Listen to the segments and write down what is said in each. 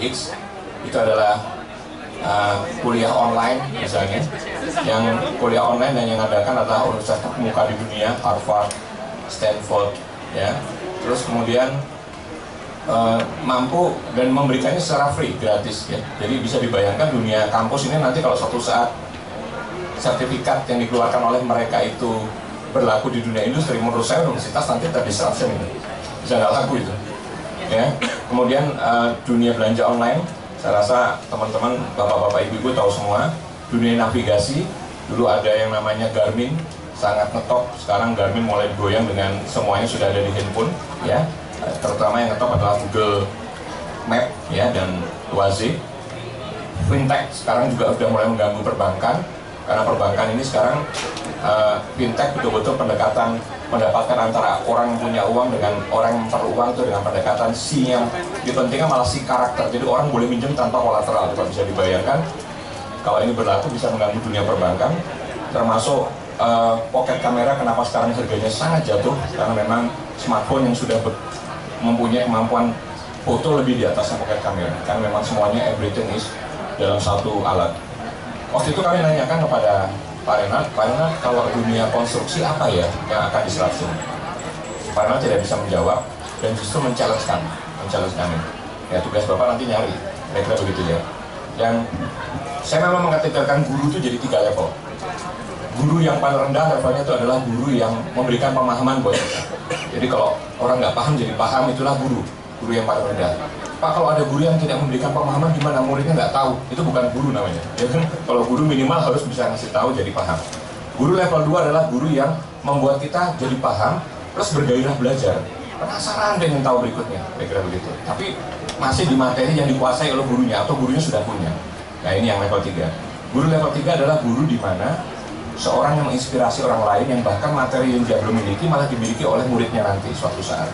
Itu adalah uh, kuliah online misalnya. Yang kuliah online dan yang mengadakan adalah universitas terkemuka di dunia Harvard, Stanford ya. Terus kemudian uh, mampu dan memberikannya secara free gratis ya. Jadi bisa dibayangkan dunia kampus ini nanti kalau suatu saat sertifikat yang dikeluarkan oleh mereka itu berlaku di dunia industri menurut saya universitas nanti terdisruption ini. Bisa nggak laku itu ya. Kemudian uh, dunia belanja online saya rasa teman-teman bapak-bapak ibu-ibu tahu semua dunia navigasi dulu ada yang namanya Garmin sangat ngetop. Sekarang Garmin mulai goyang dengan semuanya sudah ada di handphone ya. Terutama yang ngetop adalah Google Map ya dan Waze. Fintech sekarang juga sudah mulai mengganggu perbankan karena perbankan ini sekarang uh, fintech betul-betul pendekatan mendapatkan antara orang punya uang dengan orang yang perlu uang itu dengan pendekatan si yang dipentingkan malah si karakter. Jadi orang boleh minjem tanpa kolateral. Kalau bisa dibayangkan kalau ini berlaku bisa mengganggu dunia perbankan termasuk uh, pocket kamera kenapa sekarang harganya sangat jatuh? Karena memang smartphone yang sudah mempunyai kemampuan foto lebih di atasnya pocket kamera. Karena memang semuanya everything is dalam satu alat waktu itu kami nanyakan kepada Pak Renat, Pak Renat kalau dunia konstruksi apa ya yang akan disrupsi? Pak Renat tidak bisa menjawab dan justru men-challenge kami. Ya tugas Bapak nanti nyari, kira-kira begitu ya. Dan saya memang mengatakan guru itu jadi tiga level. Guru yang paling rendah levelnya itu adalah guru yang memberikan pemahaman buat kita. Jadi kalau orang nggak paham jadi paham itulah guru, guru yang paling rendah. Pak kalau ada guru yang tidak memberikan pemahaman gimana? Muridnya nggak tahu. Itu bukan guru namanya. Ya kan? Kalau guru minimal harus bisa ngasih tahu jadi paham. Guru level 2 adalah guru yang membuat kita jadi paham plus bergairah belajar. Penasaran dengan tahu berikutnya kira-kira begitu. Tapi masih di materi yang dikuasai oleh gurunya atau gurunya sudah punya. Nah ini yang level 3 guru level 3 adalah guru di mana seorang yang menginspirasi orang lain yang bahkan materi yang dia belum miliki malah dimiliki oleh muridnya nanti suatu saat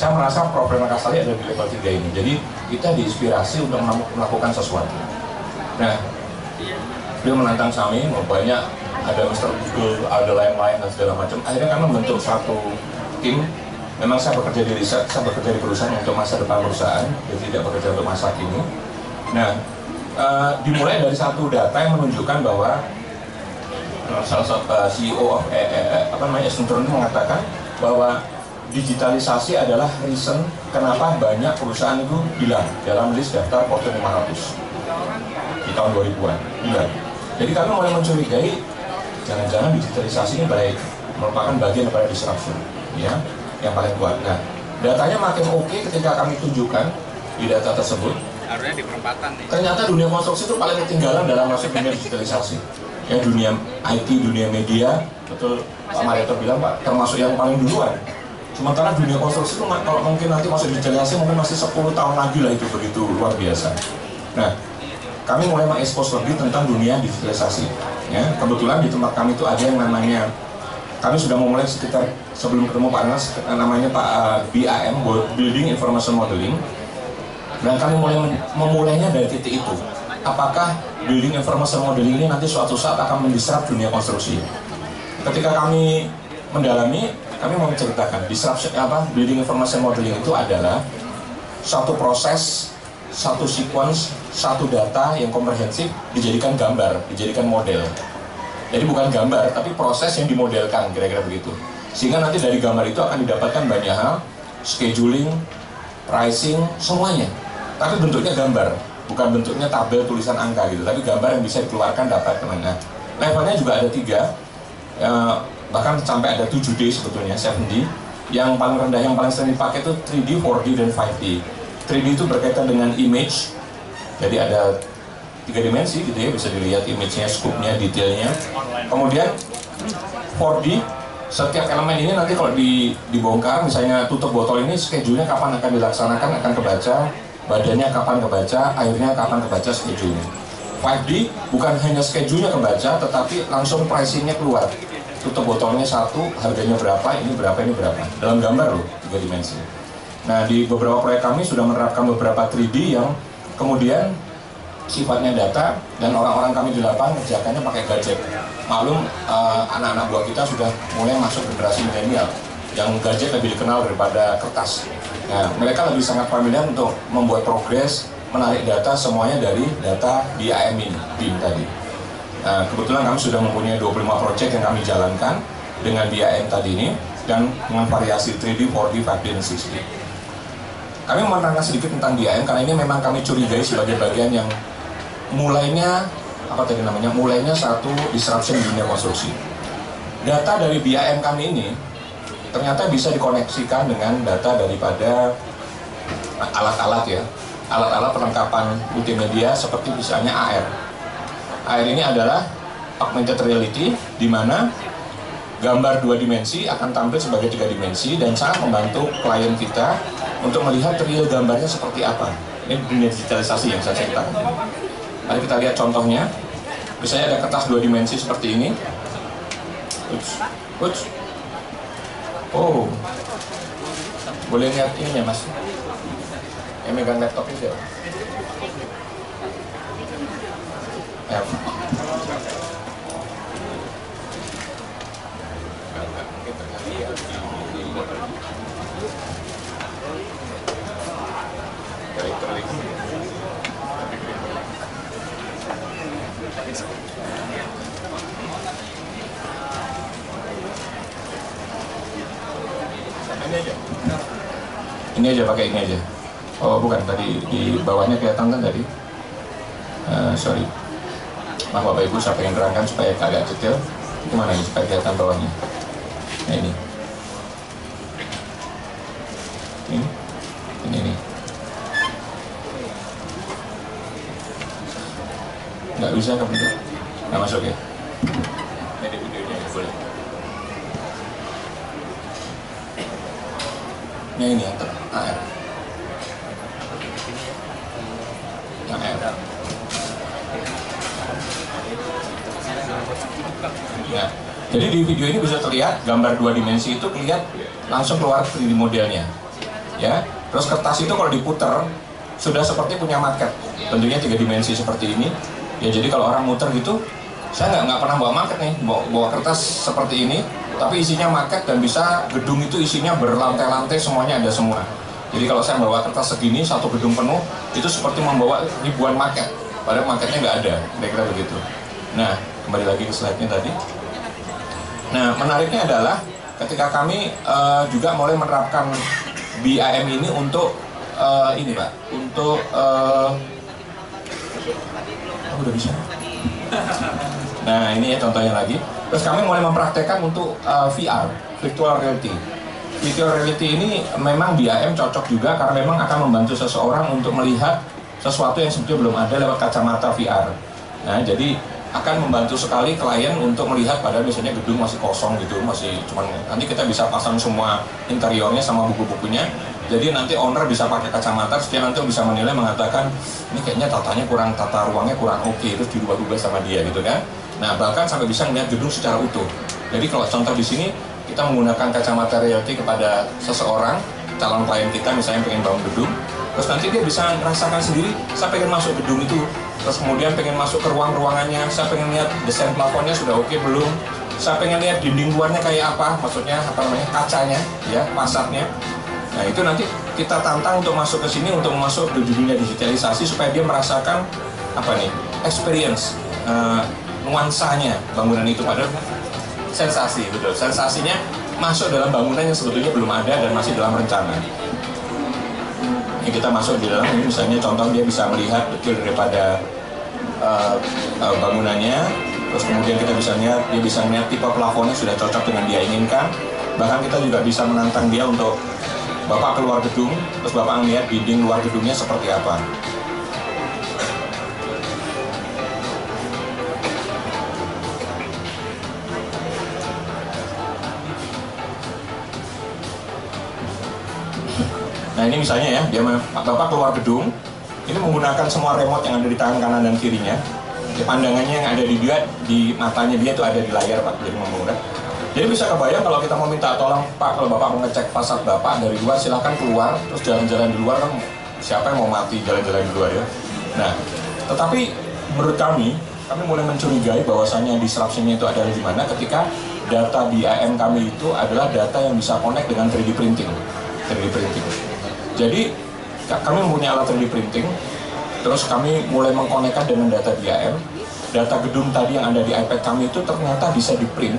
saya merasa problem Kasali ada di level 3 ini. Jadi kita diinspirasi untuk melakukan sesuatu. Nah, dia menantang kami, mau banyak ada Mr. Google, ada lain-lain dan segala macam. Akhirnya kami membentuk satu tim. Memang saya bekerja di riset, saya bekerja di perusahaan untuk masa depan perusahaan, jadi tidak bekerja untuk masa kini. Nah, uh, dimulai dari satu data yang menunjukkan bahwa uh, salah satu uh, CEO of eh, eh, apa namanya Accenture mengatakan bahwa digitalisasi adalah reason kenapa banyak perusahaan itu hilang dalam list daftar Fortune 500 di tahun 2000-an hilang. Jadi kami mulai mencurigai jangan-jangan digitalisasi ini baik merupakan bagian daripada disruption ya yang paling kuat. Nah, datanya makin oke okay ketika kami tunjukkan di data tersebut. di perempatan nih. Ternyata dunia konstruksi itu paling ketinggalan dalam masuk dunia digitalisasi. Ya dunia IT, dunia media, betul Pak Marito bilang Pak, termasuk yang paling duluan Sementara dunia konstruksi itu kalau mungkin nanti masuk digitalisasi mungkin masih 10 tahun lagi lah itu begitu luar biasa. Nah, kami mulai mengekspos lebih tentang dunia digitalisasi. Ya, kebetulan di tempat kami itu ada yang namanya kami sudah memulai sekitar sebelum ketemu Pak Anas namanya Pak uh, BIM Building Information Modeling dan kami mulai memulainya dari titik itu apakah Building Information Modeling ini nanti suatu saat akan mendisrupt dunia konstruksi ketika kami mendalami kami mau menceritakan disruption apa building information modeling itu adalah satu proses satu sequence satu data yang komprehensif dijadikan gambar dijadikan model. Jadi bukan gambar tapi proses yang dimodelkan kira-kira begitu. Sehingga nanti dari gambar itu akan didapatkan banyak hal scheduling pricing semuanya. Tapi bentuknya gambar bukan bentuknya tabel tulisan angka gitu tapi gambar yang bisa dikeluarkan dapat ke mana levelnya juga ada tiga. Eh, bahkan sampai ada 7D sebetulnya 7D yang paling rendah yang paling sering dipakai itu 3D, 4D, dan 5D 3D itu berkaitan dengan image. Jadi ada tiga dimensi gitu ya bisa dilihat image-nya, scope-nya, detailnya. Kemudian 4D setiap elemen ini nanti kalau di, dibongkar misalnya tutup botol ini schedule-nya kapan akan dilaksanakan akan kebaca badannya kapan kebaca, airnya kapan kebaca schedule-nya. 5D bukan hanya schedule-nya kebaca tetapi langsung pricing-nya keluar tutup botolnya satu, harganya berapa, ini berapa, ini berapa. Dalam gambar loh, tiga dimensi. Nah, di beberapa proyek kami sudah menerapkan beberapa 3D yang kemudian sifatnya data dan orang-orang kami di lapangan kerjakannya pakai gadget. Maklum uh, anak-anak buah kita sudah mulai masuk generasi milenial yang gadget lebih dikenal daripada kertas. Nah, mereka lebih sangat familiar untuk membuat progres menarik data semuanya dari data BIM ini, BIM tadi. Nah, kebetulan kami sudah mempunyai 25 proyek yang kami jalankan dengan BIM tadi ini dan dengan variasi 3D, 4D, 5D, dan 6D. Kami menerangkan sedikit tentang BIM karena ini memang kami curigai sebagai bagian yang mulainya apa tadi namanya mulainya satu disruption di dunia konstruksi. Data dari BIM kami ini ternyata bisa dikoneksikan dengan data daripada alat-alat ya alat-alat perlengkapan multimedia seperti misalnya AR. AR ini adalah augmented reality di mana gambar dua dimensi akan tampil sebagai tiga dimensi dan sangat membantu klien kita untuk melihat real gambarnya seperti apa. Ini dunia digitalisasi yang saya ceritakan. Mari kita lihat contohnya. Misalnya ada kertas dua dimensi seperti ini. Ups, ups. Oh, boleh lihat ininya mas yang megang laptop itu siapa? Ya. Ini aja. Pakai ini aja. Oh bukan tadi di bawahnya kelihatan kan tadi. Uh, sorry. Maaf Bapak Ibu saya pengen terangkan supaya agak detail. Gimana ini supaya kelihatan bawahnya? Nah ini. Ini. Ini nih. Nggak bisa bisa? Nggak masuk ya? Ini videonya ya, boleh. Nah ini yang ter AR. Yang AR. Ya. Jadi di video ini bisa terlihat gambar dua dimensi itu kelihatan langsung keluar 3D modelnya. Ya. Terus kertas itu kalau diputer sudah seperti punya market. Tentunya tiga dimensi seperti ini. Ya jadi kalau orang muter gitu, saya nggak nggak pernah bawa market nih, bawa, bawa kertas seperti ini, tapi isinya market dan bisa gedung itu isinya berlantai-lantai semuanya ada semua. Jadi kalau saya bawa kertas segini satu gedung penuh itu seperti membawa ribuan market, padahal marketnya nggak ada, kira-kira begitu. Nah kembali lagi ke slide-nya tadi. Nah menariknya adalah ketika kami uh, juga mulai menerapkan BIM ini untuk uh, ini pak, untuk uh, oh, udah bisa. Nah ini ya contohnya lagi. Terus kami mulai mempraktekkan untuk uh, VR, virtual reality. Virtual reality ini memang BIM cocok juga karena memang akan membantu seseorang untuk melihat sesuatu yang sebetulnya belum ada lewat kacamata VR. Nah jadi akan membantu sekali klien untuk melihat padahal biasanya gedung masih kosong gitu, masih cuman nanti kita bisa pasang semua interiornya sama buku-bukunya. Jadi nanti owner bisa pakai kacamata, supaya nanti bisa menilai mengatakan ini kayaknya tatanya kurang tata ruangnya kurang oke, okay, terus dirubah-rubah sama dia gitu kan. Nah bahkan sampai bisa melihat gedung secara utuh. Jadi kalau contoh di sini kita menggunakan kacamata reality kepada seseorang calon klien kita misalnya pengen bangun gedung, terus nanti dia bisa merasakan sendiri, saya pengen masuk gedung itu, terus kemudian pengen masuk ke ruang-ruangannya, saya pengen lihat desain plafonnya sudah oke okay, belum, saya pengen lihat dinding luarnya kayak apa, maksudnya apa namanya kacanya, ya fasadnya. Nah itu nanti kita tantang untuk masuk ke sini untuk masuk ke dunia digitalisasi supaya dia merasakan apa nih experience uh, nuansanya bangunan itu. Padahal sensasi betul. Sensasinya masuk dalam bangunan yang sebetulnya belum ada dan masih dalam rencana kita masuk di dalam ini misalnya contoh dia bisa melihat betul daripada uh, uh, bangunannya terus kemudian kita bisa lihat dia bisa lihat tipe plafonnya sudah cocok dengan dia inginkan. Bahkan kita juga bisa menantang dia untuk bapak keluar gedung terus bapak melihat dinding luar gedungnya seperti apa ini misalnya ya, dia bapak keluar gedung, ini menggunakan semua remote yang ada di tangan kanan dan kirinya. Di pandangannya yang ada di dia, di matanya dia itu ada di layar pak, jadi memudar. Jadi bisa kebayang kalau kita mau minta tolong pak, kalau bapak mau ngecek fasad bapak dari luar, silahkan keluar, terus jalan-jalan di luar kan siapa yang mau mati jalan-jalan di luar ya. Nah, tetapi menurut kami, kami mulai mencurigai bahwasannya disruption itu adalah di mana ketika data di AM kami itu adalah data yang bisa connect dengan 3D printing. 3D printing. Jadi kami mempunyai alat 3D printing Terus kami mulai mengkonekkan dengan data DIM. Data gedung tadi yang ada di iPad kami itu ternyata bisa di print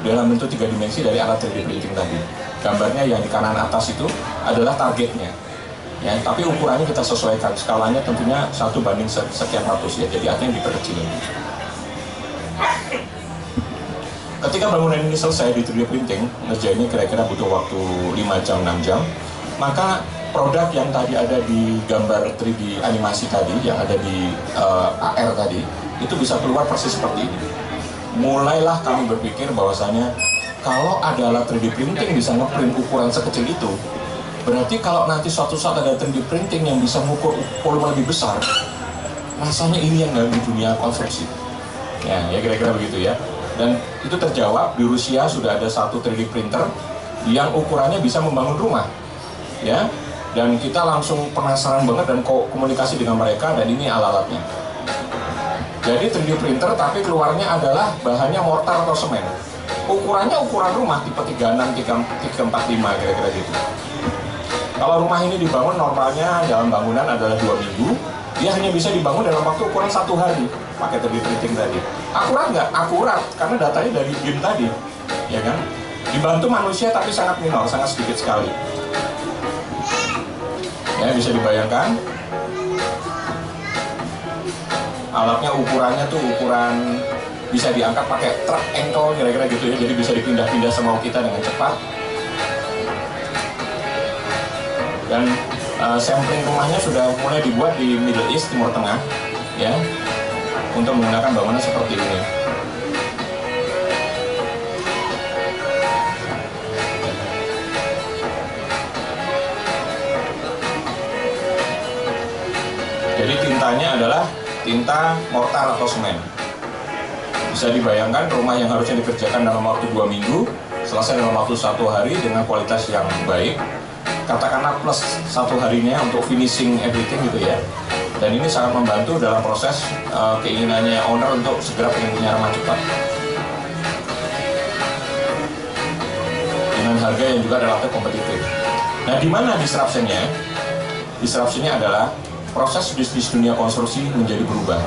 dalam bentuk tiga dimensi dari alat 3D printing tadi. Gambarnya yang di kanan atas itu adalah targetnya. Ya, tapi ukurannya kita sesuaikan. Skalanya tentunya satu banding sekian ratus ya. Jadi artinya diperkecil. Ketika bangunan ini selesai di 3D printing, ngerjainnya kira-kira butuh waktu 5 jam, 6 jam, maka produk yang tadi ada di gambar 3D animasi tadi, yang ada di uh, eh, AR tadi, itu bisa keluar persis seperti ini. Mulailah kami berpikir bahwasanya kalau ada alat 3D printing bisa ngeprint ukuran sekecil itu, berarti kalau nanti suatu saat ada 3D printing yang bisa mengukur volume lebih besar, rasanya ini yang di dunia konstruksi. Ya, ya kira-kira begitu ya. Dan itu terjawab di Rusia sudah ada satu 3D printer yang ukurannya bisa membangun rumah. Ya, dan kita langsung penasaran banget dan komunikasi dengan mereka dan ini alat-alatnya. Jadi 3D printer tapi keluarnya adalah bahannya mortar atau semen. Ukurannya ukuran rumah tipe 36, 345 kira-kira gitu. Kalau rumah ini dibangun normalnya dalam bangunan adalah dua minggu. Dia hanya bisa dibangun dalam waktu ukuran satu hari pakai 3D printing tadi. Akurat nggak? akurat karena datanya dari BIM tadi ya kan? Dibantu manusia tapi sangat minor, sangat sedikit sekali ya bisa dibayangkan. Alatnya ukurannya tuh ukuran bisa diangkat pakai truk engkol kira-kira gitu ya. Jadi bisa dipindah-pindah semau kita dengan cepat. Dan uh, sampling rumahnya sudah mulai dibuat di Middle East Timur Tengah ya untuk menggunakan bangunan seperti ini tintanya adalah tinta mortar atau semen. Bisa dibayangkan rumah yang harusnya dikerjakan dalam waktu dua minggu, selesai dalam waktu satu hari dengan kualitas yang baik. Katakanlah plus satu harinya untuk finishing everything gitu ya. Dan ini sangat membantu dalam proses uh, keinginannya owner untuk segera pengen punya rumah cepat. Dengan harga yang juga relatif kompetitif. Nah, di mana disruptionnya? Disruptionnya adalah proses bisnis dunia konstruksi menjadi berubah.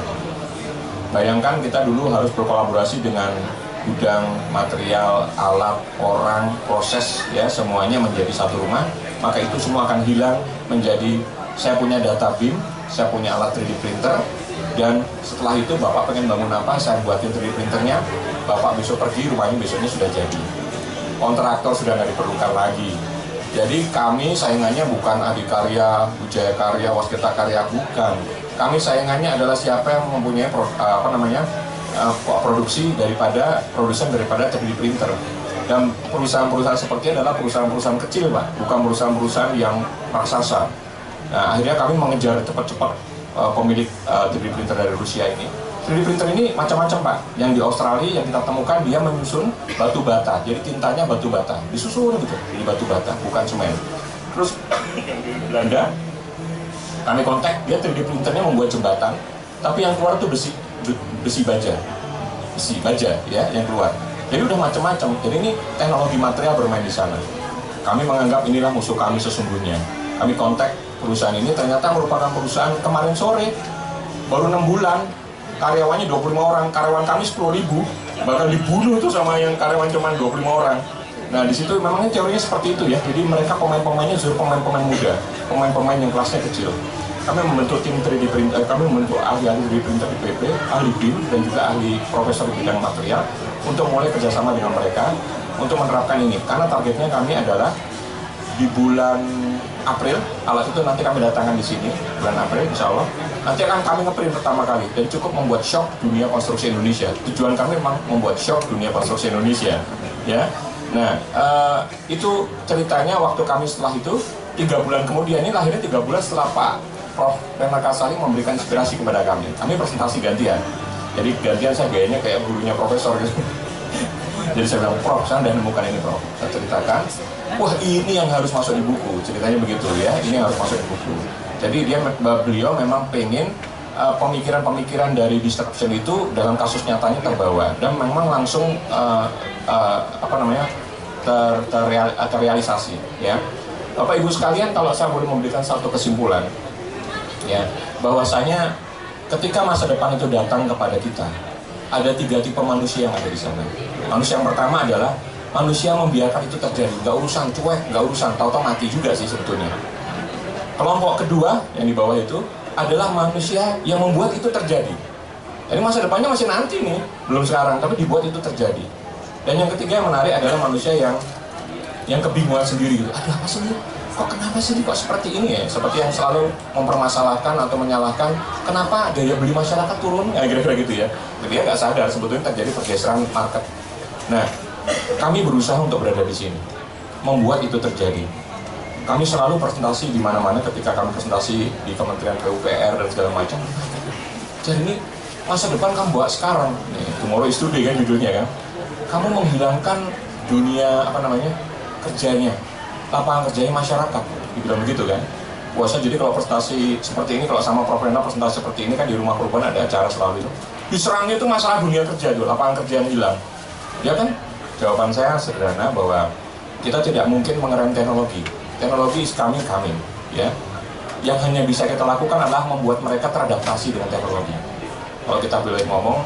Bayangkan kita dulu harus berkolaborasi dengan gudang, material, alat, orang, proses, ya semuanya menjadi satu rumah. Maka itu semua akan hilang menjadi saya punya data BIM, saya punya alat 3D printer, dan setelah itu Bapak pengen bangun apa, saya buatin 3D printernya, Bapak besok pergi, rumahnya besoknya sudah jadi. Kontraktor sudah nggak diperlukan lagi, jadi kami saingannya bukan Adikarya, Wijaya Karya, Waskita Karya, bukan. Kami saingannya adalah siapa yang mempunyai pro, eh, apa namanya uh, produksi daripada produsen daripada 3D printer. Dan perusahaan-perusahaan seperti adalah perusahaan-perusahaan kecil, Pak, bukan perusahaan-perusahaan yang raksasa. Nah, akhirnya kami mengejar cepat-cepat uh, pemilik uh, 3D printer dari Rusia ini 3D printer ini macam-macam pak. Yang di Australia yang kita temukan dia menyusun batu bata. Jadi tintanya batu bata, disusun gitu. Jadi batu bata, bukan semen. Terus yang di Belanda kami kontak dia 3D printernya membuat jembatan, tapi yang keluar itu besi besi baja, besi baja ya yang keluar. Jadi udah macam-macam. Jadi ini teknologi material bermain di sana. Kami menganggap inilah musuh kami sesungguhnya. Kami kontak perusahaan ini ternyata merupakan perusahaan kemarin sore baru enam bulan karyawannya 25 orang, karyawan kami 10 ribu, bahkan dibunuh tuh sama yang karyawan cuma 25 orang. Nah di situ memangnya teorinya seperti itu ya, jadi mereka pemain-pemainnya justru pemain-pemain muda, pemain-pemain yang kelasnya kecil. Kami membentuk tim 3D printer, kami membentuk ahli-ahli 3D printer di PP, ahli BIM, dan juga ahli profesor di bidang material untuk mulai kerjasama dengan mereka untuk menerapkan ini. Karena targetnya kami adalah di bulan April, alat itu nanti kami datangkan di sini, bulan April insya Allah. Nanti akan kami ngeprint pertama kali dan cukup membuat shock dunia konstruksi Indonesia. Tujuan kami memang membuat shock dunia konstruksi Indonesia. Ya, Nah, uh, itu ceritanya waktu kami setelah itu tiga bulan kemudian ini lahirnya tiga bulan setelah Pak Prof. Rena Kasali memberikan inspirasi kepada kami. Kami presentasi gantian. Jadi gantian saya gayanya kayak gurunya profesor gitu. Jadi saya bilang, Prof, saya udah nemukan ini Prof. Saya ceritakan, wah ini yang harus masuk di buku. Ceritanya begitu ya. Ini yang harus masuk di buku. Jadi dia beliau memang pengen uh, pemikiran-pemikiran dari disruption itu dalam kasus nyatanya terbawa. Dan memang langsung uh, uh, apa namanya ter, terreal, terrealisasi ya. Bapak Ibu sekalian kalau saya boleh memberikan satu kesimpulan ya. Bahwasanya ketika masa depan itu datang kepada kita ada tiga tipe manusia yang ada di sana. Manusia yang pertama adalah manusia membiarkan itu terjadi. Nggak urusan cuek nggak urusan tahu-tahu mati juga sih sebetulnya. Kelompok kedua yang di bawah itu adalah manusia yang membuat itu terjadi. Jadi masa depannya masih nanti nih belum sekarang tapi dibuat itu terjadi. Dan yang ketiga yang menarik adalah manusia yang yang kebingungan sendiri gitu. Ada apa sih ini? Kok kenapa sih kok seperti ini ya? Seperti yang selalu mempermasalahkan atau menyalahkan kenapa daya beli masyarakat turun? Ya kira-kira gitu ya. Dia nggak sadar sebetulnya terjadi pergeseran market. Nah kami berusaha untuk berada di sini. Membuat itu terjadi. Kami selalu presentasi di mana-mana ketika kami presentasi di Kementerian PUPR dan segala macam. Jadi ini masa depan kamu buat sekarang. Nih tomorrow is today kan judulnya kan. Kamu menghilangkan dunia apa namanya kerjanya. Lapangan kerjanya masyarakat. Dibilang begitu kan. Puasa jadi kalau presentasi seperti ini kalau sama Prof. Rena presentasi seperti ini kan di rumah perubahan ada acara selalu itu. Diserangnya itu masalah dunia kerja itu lapangan kerja yang hilang. Ya kan jawaban saya sederhana bahwa kita tidak mungkin mengerem teknologi. Teknologi is coming coming ya. Yang hanya bisa kita lakukan adalah membuat mereka teradaptasi dengan teknologi. Kalau kita boleh ngomong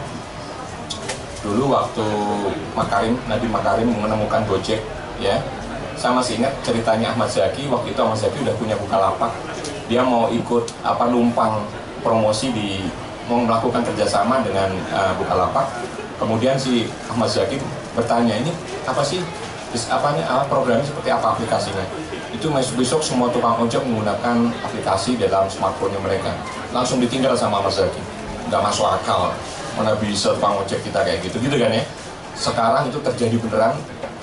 dulu waktu Makarim Nabi Makarim menemukan Gojek ya. Saya masih ingat ceritanya Ahmad Zaki waktu itu Ahmad Zaki udah punya buka lapak dia mau ikut apa numpang promosi di mau melakukan kerjasama dengan uh, Bukalapak. Kemudian si Ahmad Zaki bertanya ini apa sih? Apanya? Apa programnya seperti apa aplikasinya? Itu besok semua tukang ojek menggunakan aplikasi dalam smartphone mereka. Langsung ditinggal sama Ahmad Zaki nggak masuk akal. Mana bisa tukang ojek kita kayak gitu? Gitu kan ya? Sekarang itu terjadi beneran.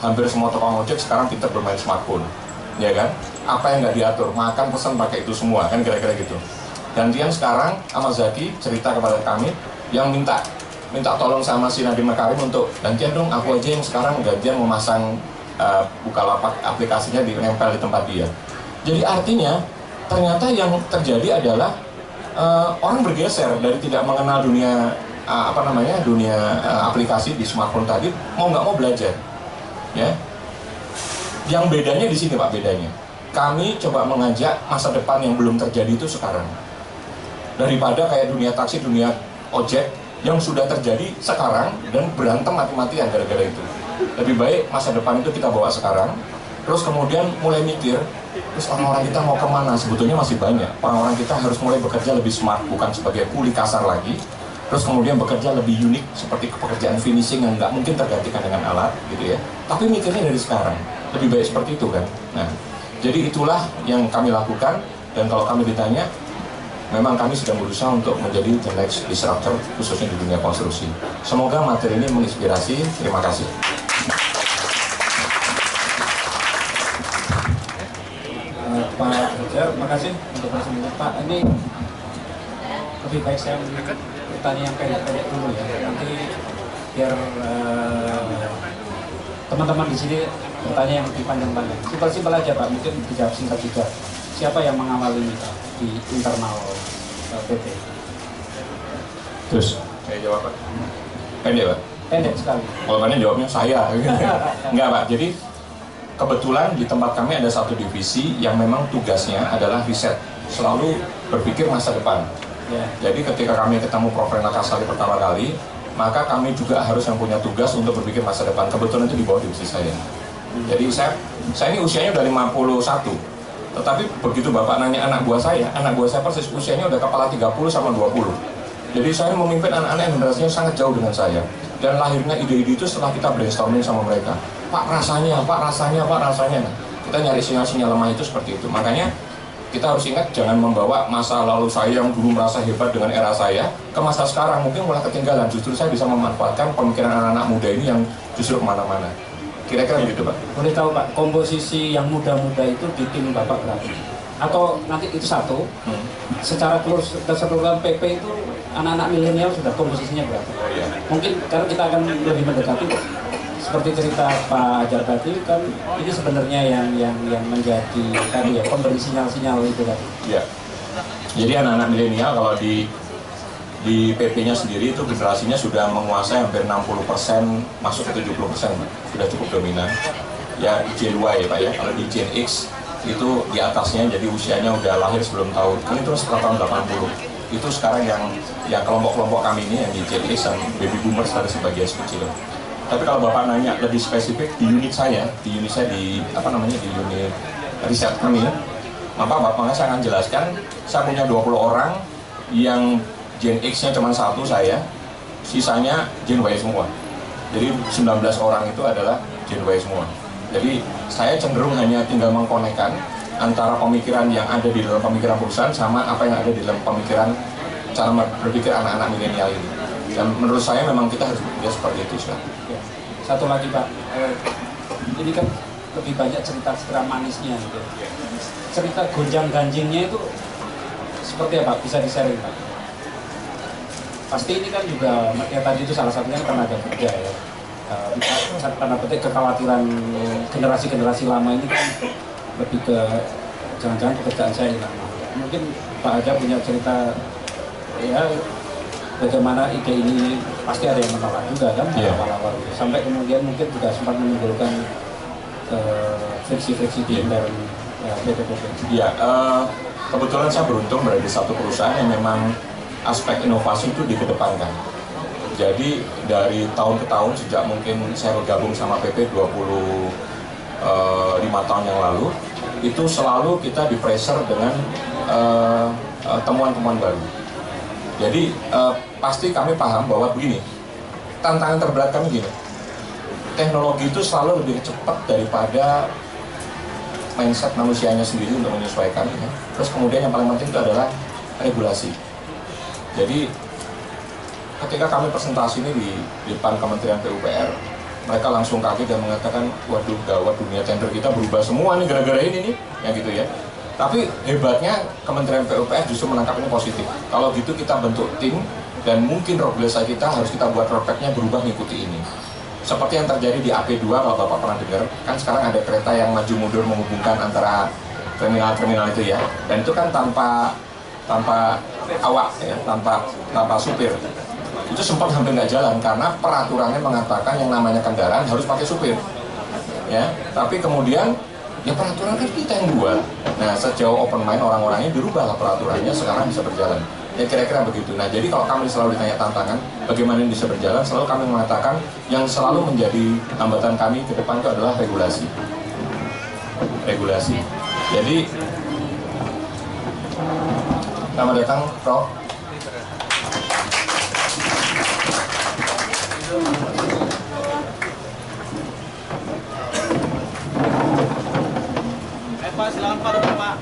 Hampir semua tukang ojek sekarang pintar bermain smartphone. Ya kan? Apa yang nggak diatur? Makan pesan pakai itu semua. Kan kira-kira gitu. Gantian sekarang Ahmad Zaki cerita kepada kami yang minta minta tolong sama si Nadiem Makarim untuk gantian dong. Aku aja yang sekarang gantian memasang uh, lapak aplikasinya di nempel di tempat dia. Jadi artinya ternyata yang terjadi adalah uh, orang bergeser dari tidak mengenal dunia uh, apa namanya dunia uh, aplikasi di smartphone tadi mau nggak mau belajar. Ya. Yang bedanya di sini pak bedanya. Kami coba mengajak masa depan yang belum terjadi itu sekarang. Daripada kayak dunia taksi dunia ojek yang sudah terjadi sekarang dan berantem mati-matian gara-gara itu. Lebih baik masa depan itu kita bawa sekarang terus kemudian mulai mikir terus orang-orang kita mau ke mana? Sebetulnya masih banyak. Orang-orang kita harus mulai bekerja lebih smart bukan sebagai kuli kasar lagi. Terus kemudian bekerja lebih unik seperti pekerjaan finishing yang nggak mungkin tergantikan dengan alat gitu ya. Tapi mikirnya dari sekarang lebih baik seperti itu kan. Nah jadi itulah yang kami lakukan dan kalau kami ditanya memang kami sudah berusaha untuk menjadi the next disruptor khususnya di dunia konstruksi. Semoga materi ini menginspirasi. Terima kasih. Uh, Pak terima kasih untuk presentasi Pak. Ini lebih baik saya pertanyaan yang pendek-pendek dulu ya. Nanti biar uh, teman-teman di sini bertanya yang lebih panjang-panjang. Simpel-simpel aja Pak. Mungkin dijawab singkat juga siapa yang mengawal ini Pak di internal eh, PT terus saya jawab Pak pendek Pak pendek sekali kalau banyak jawabnya saya enggak Pak jadi kebetulan di tempat kami ada satu divisi yang memang tugasnya adalah riset selalu berpikir masa depan Yeah. Jadi ketika kami ketemu Prof. Rena Kasali pertama kali, maka kami juga harus yang punya tugas untuk berpikir masa depan. Kebetulan itu di bawah divisi saya. Hmm. Jadi saya, saya ini usianya udah 51. Tetapi begitu Bapak nanya anak buah saya, anak buah saya persis usianya udah kepala 30 sama 20. Jadi saya memimpin anak-anak yang generasinya sangat jauh dengan saya. Dan lahirnya ide-ide itu setelah kita brainstorming sama mereka. Pak rasanya, Pak rasanya, Pak rasanya. Kita nyari sinyal-sinyal lemah itu seperti itu. Makanya kita harus ingat jangan membawa masa lalu saya yang dulu merasa hebat dengan era saya ke masa sekarang mungkin mulai ketinggalan justru saya bisa memanfaatkan pemikiran anak-anak muda ini yang justru ke mana-mana kira-kira begitu pak boleh tahu pak komposisi yang muda-muda itu di tim bapak berapa atau nanti itu satu hmm. secara keseluruhan PP itu anak-anak milenial sudah komposisinya berapa oh, iya. mungkin karena kita akan lebih mendekati seperti cerita Pak Ajar tadi kan ini sebenarnya yang yang yang menjadi tadi ya pemberi sinyal-sinyal itu tadi. Iya. Jadi anak-anak milenial kalau di di PP-nya sendiri itu generasinya sudah menguasai hampir 60% masuk ke 70% sudah cukup dominan. Ya Gen Y ya Pak ya. Kalau di Gen X itu di atasnya jadi usianya udah lahir sebelum tahun ini terus setelah tahun 80 itu sekarang yang yang kelompok-kelompok kami ini yang di JTX dan baby boomers ada sebagian kecil tapi kalau bapak nanya lebih spesifik di unit saya di unit saya di apa namanya di unit riset kami maka bapak saya akan jelaskan saya punya 20 orang yang Gen X nya cuma satu saya sisanya Gen Y semua jadi 19 orang itu adalah Gen Y semua jadi saya cenderung hanya tinggal mengkonekkan antara pemikiran yang ada di dalam pemikiran perusahaan sama apa yang ada di dalam pemikiran cara berpikir anak-anak milenial ini. Dan menurut saya memang kita harus bekerja seperti itu. Sih. Ya. Satu lagi Pak, eh, ini kan lebih banyak cerita-cerita manisnya gitu. Cerita gonjang ganjingnya itu seperti apa? Bisa di-sharing Pak? Pasti ini kan juga, ya tadi itu salah satunya tenaga kerja ya uh, tanda petik kekhawatiran generasi-generasi lama ini kan lebih ke jangan-jangan pekerjaan saya hilang. Mungkin Pak Aja punya cerita ya bagaimana ide ini pasti ada yang menolak juga kan yeah. awal-awal sampai kemudian mungkin juga sempat menimbulkan uh, friksi-friksi di yeah. dalam PT-PT. Iya, uh, kebetulan saya beruntung berada di satu perusahaan yang memang aspek inovasi itu dikedepankan jadi dari tahun ke tahun sejak mungkin saya bergabung sama PP 25 eh, tahun yang lalu, itu selalu kita di pressure dengan eh, eh, temuan-temuan uh, baru. Jadi uh, pasti kami paham bahwa begini, tantangan terberat kami gini, teknologi itu selalu lebih cepat daripada mindset manusianya sendiri untuk menyesuaikan. Ya. Terus kemudian yang paling penting itu adalah regulasi. Jadi ketika kami presentasi ini di, depan Kementerian PUPR, mereka langsung kaget dan mengatakan, waduh gawat dunia tender kita berubah semua nih gara-gara ini nih, yang gitu ya. Tapi hebatnya Kementerian PUPR justru menangkap positif. Kalau gitu kita bentuk tim dan mungkin regulasi kita harus kita buat roadmapnya berubah mengikuti ini. Seperti yang terjadi di AP2 kalau Bapak pernah dengar, kan sekarang ada kereta yang maju mundur menghubungkan antara terminal-terminal itu ya. Dan itu kan tanpa tanpa awak ya, tanpa tanpa supir. Itu sempat hampir nggak jalan karena peraturannya mengatakan yang namanya kendaraan harus pakai supir. Ya tapi kemudian ya peraturan kan kita yang buat. Nah sejauh open mind orang-orangnya dirubahlah peraturannya sekarang bisa berjalan. Ya kira-kira begitu. Nah jadi kalau kami selalu ditanya tantangan bagaimana ini bisa berjalan selalu kami mengatakan yang selalu menjadi hambatan kami ke depan itu adalah regulasi. Regulasi. Jadi selamat datang Pak, Pak.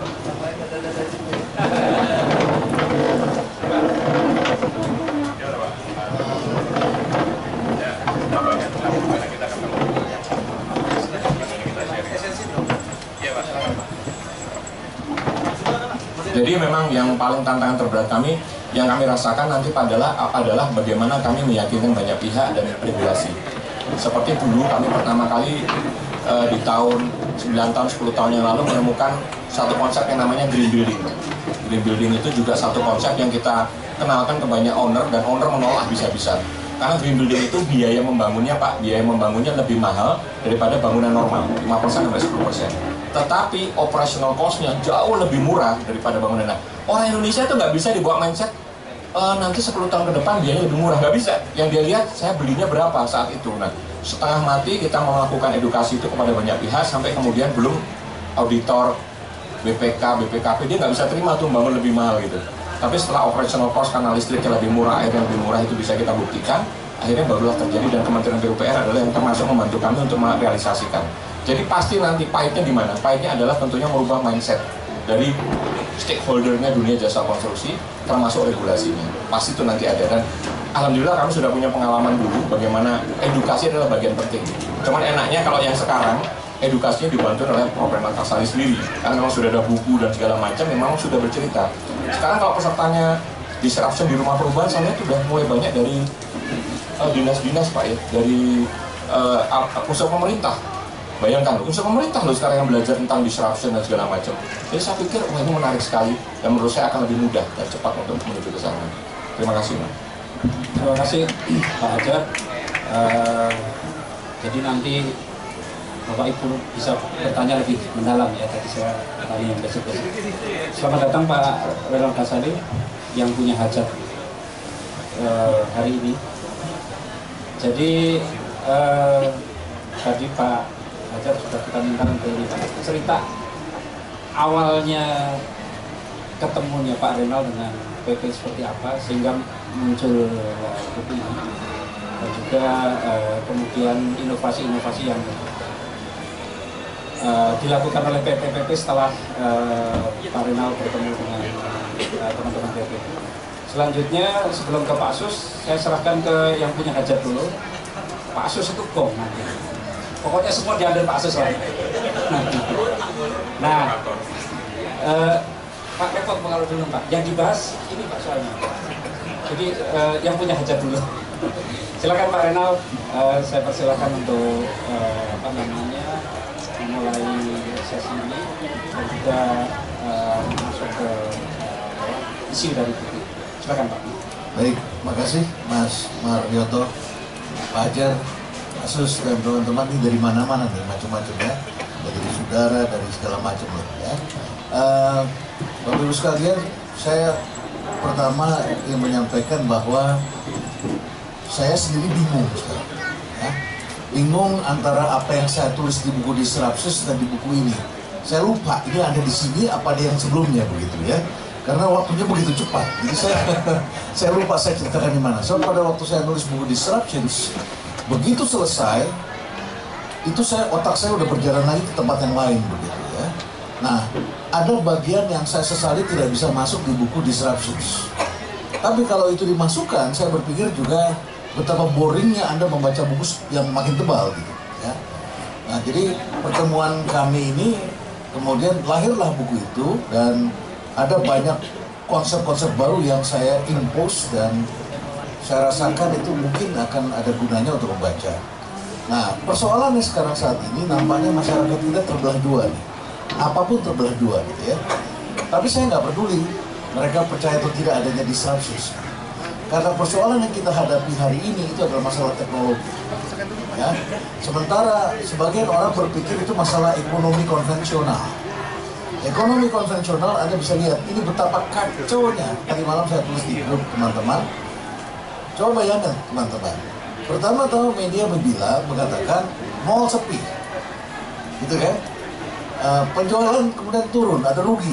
Jadi memang yang paling tantangan terberat kami yang kami rasakan nanti adalah adalah bagaimana kami meyakinkan banyak pihak dan regulasi. Seperti dulu kami pertama kali uh, di tahun 9 tahun 10 tahun yang lalu menemukan satu konsep yang namanya green building. Green building itu juga satu konsep yang kita kenalkan ke banyak owner dan owner menolak bisa-bisa. Karena green building itu biaya membangunnya Pak, biaya membangunnya lebih mahal daripada bangunan normal, 5% sampai 10%. Tetapi operational cost-nya jauh lebih murah daripada bangunan. Nah, orang Indonesia itu nggak bisa dibawa mindset e, nanti 10 tahun ke depan biayanya lebih murah, nggak bisa. Yang dia lihat saya belinya berapa saat itu. Nah, setengah mati kita melakukan edukasi itu kepada banyak pihak sampai kemudian belum auditor BPK, BPKP dia nggak bisa terima tuh bangun lebih mahal gitu. Tapi setelah operational cost karena listriknya lebih murah, airnya lebih murah itu bisa kita buktikan. Akhirnya barulah terjadi dan Kementerian PUPR adalah yang termasuk membantu kami untuk merealisasikan. Jadi pasti nanti pahitnya di mana? Pahitnya adalah tentunya merubah mindset dari stakeholdernya dunia jasa konstruksi termasuk regulasinya. Pasti itu nanti ada dan Alhamdulillah kami sudah punya pengalaman dulu bagaimana edukasi adalah bagian penting. Cuman enaknya kalau yang sekarang edukasinya dibantu oleh Program Kasali sendiri karena memang sudah ada buku dan segala macam memang sudah bercerita. Sekarang kalau pesertanya disruption di rumah perubahan saya lihat sudah mulai banyak dari uh, dinas-dinas Pak ya, dari uh, unsur pemerintah. Bayangkan, unsur pemerintah loh sekarang yang belajar tentang disruption dan segala macam. Jadi saya pikir wah ini menarik sekali dan menurut saya akan lebih mudah dan cepat untuk menuju ke sana. Terima kasih, Pak. Terima kasih Pak Hajar. Uh, jadi nanti Bapak Ibu bisa bertanya lebih mendalam ya tadi saya tanya yang basic-basic. Selamat datang Pak Renal Kasali yang punya hajat eh, hari ini. Jadi eh, tadi Pak Hajar sudah kita minta untuk cerita awalnya ketemunya Pak Renal dengan PP seperti apa sehingga muncul buku ini dan juga eh, kemudian inovasi-inovasi yang eh, dilakukan oleh PP-PP setelah eh, Pak Renal bertemu dengan eh, teman-teman PP. Selanjutnya sebelum ke Pak Sus, saya serahkan ke yang punya hajat dulu. Pak Sus itu gong nanti. Pokoknya semua diambil Pak Sus lah. Nah, eh, Pak repot pengaruh dulu Pak. Yang dibahas ini Pak soalnya. Jadi eh, yang punya hajat dulu. Silakan Pak Renal, eh, saya persilakan untuk eh, apa namanya memulai sesi ini dan juga eh, masuk ke eh, isi dari buku. Silakan Pak. Baik, makasih Mas Marioto, Pak Hajar, Asus dan teman-teman ini dari mana-mana nih macam-macam ya, dari saudara, dari segala macam ya. Eh, Bapak Ibu sekalian, saya pertama ingin menyampaikan bahwa saya sendiri bingung sekarang. Ya. Bingung antara apa yang saya tulis di buku Disrupsus dan di buku ini. Saya lupa ini ada di sini apa ada yang sebelumnya begitu ya. Karena waktunya begitu cepat. Jadi saya saya lupa saya ceritakan di mana. So pada waktu saya nulis buku Disruptions, begitu selesai itu saya otak saya udah berjalan lagi ke tempat yang lain begitu ya. Nah, ada bagian yang saya sesali tidak bisa masuk di buku Disruptions. Tapi kalau itu dimasukkan, saya berpikir juga betapa boringnya Anda membaca buku yang makin tebal gitu ya. Nah, jadi pertemuan kami ini kemudian lahirlah buku itu dan ada banyak konsep-konsep baru yang saya impose dan saya rasakan itu mungkin akan ada gunanya untuk membaca. Nah, persoalannya sekarang saat ini nampaknya masyarakat kita terbelah dua nih. Apa pun terbelah dua gitu ya. Tapi saya nggak peduli mereka percaya atau tidak adanya disruptions. Karena persoalan yang kita hadapi hari ini itu adalah masalah teknologi. Ya. Sementara sebagian orang berpikir itu masalah ekonomi konvensional. Ekonomi konvensional Anda bisa lihat ini betapa kacaunya. Tadi malam saya tulis di grup teman-teman. Coba bayangkan teman-teman. Pertama tahu media bilang mengatakan mall sepi, gitu kan? Uh, penjualan kemudian turun, ada rugi.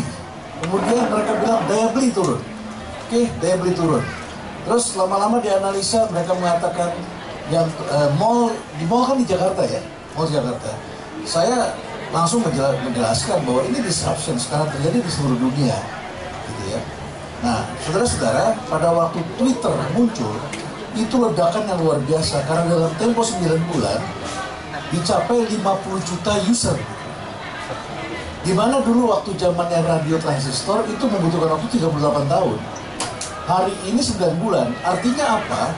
Kemudian mereka bilang daya beli turun. Oke, daya beli turun. Terus lama-lama dianalisa mereka mengatakan yang uh, mall di mall kan di Jakarta ya, mall Jakarta. Saya langsung menjela- menjelaskan bahwa ini disruption sekarang terjadi di seluruh dunia. Nah, saudara-saudara, pada waktu Twitter muncul, itu ledakan yang luar biasa karena dalam tempo 9 bulan dicapai 50 juta user. Di mana dulu waktu zamannya radio transistor itu membutuhkan waktu 38 tahun. Hari ini 9 bulan, artinya apa?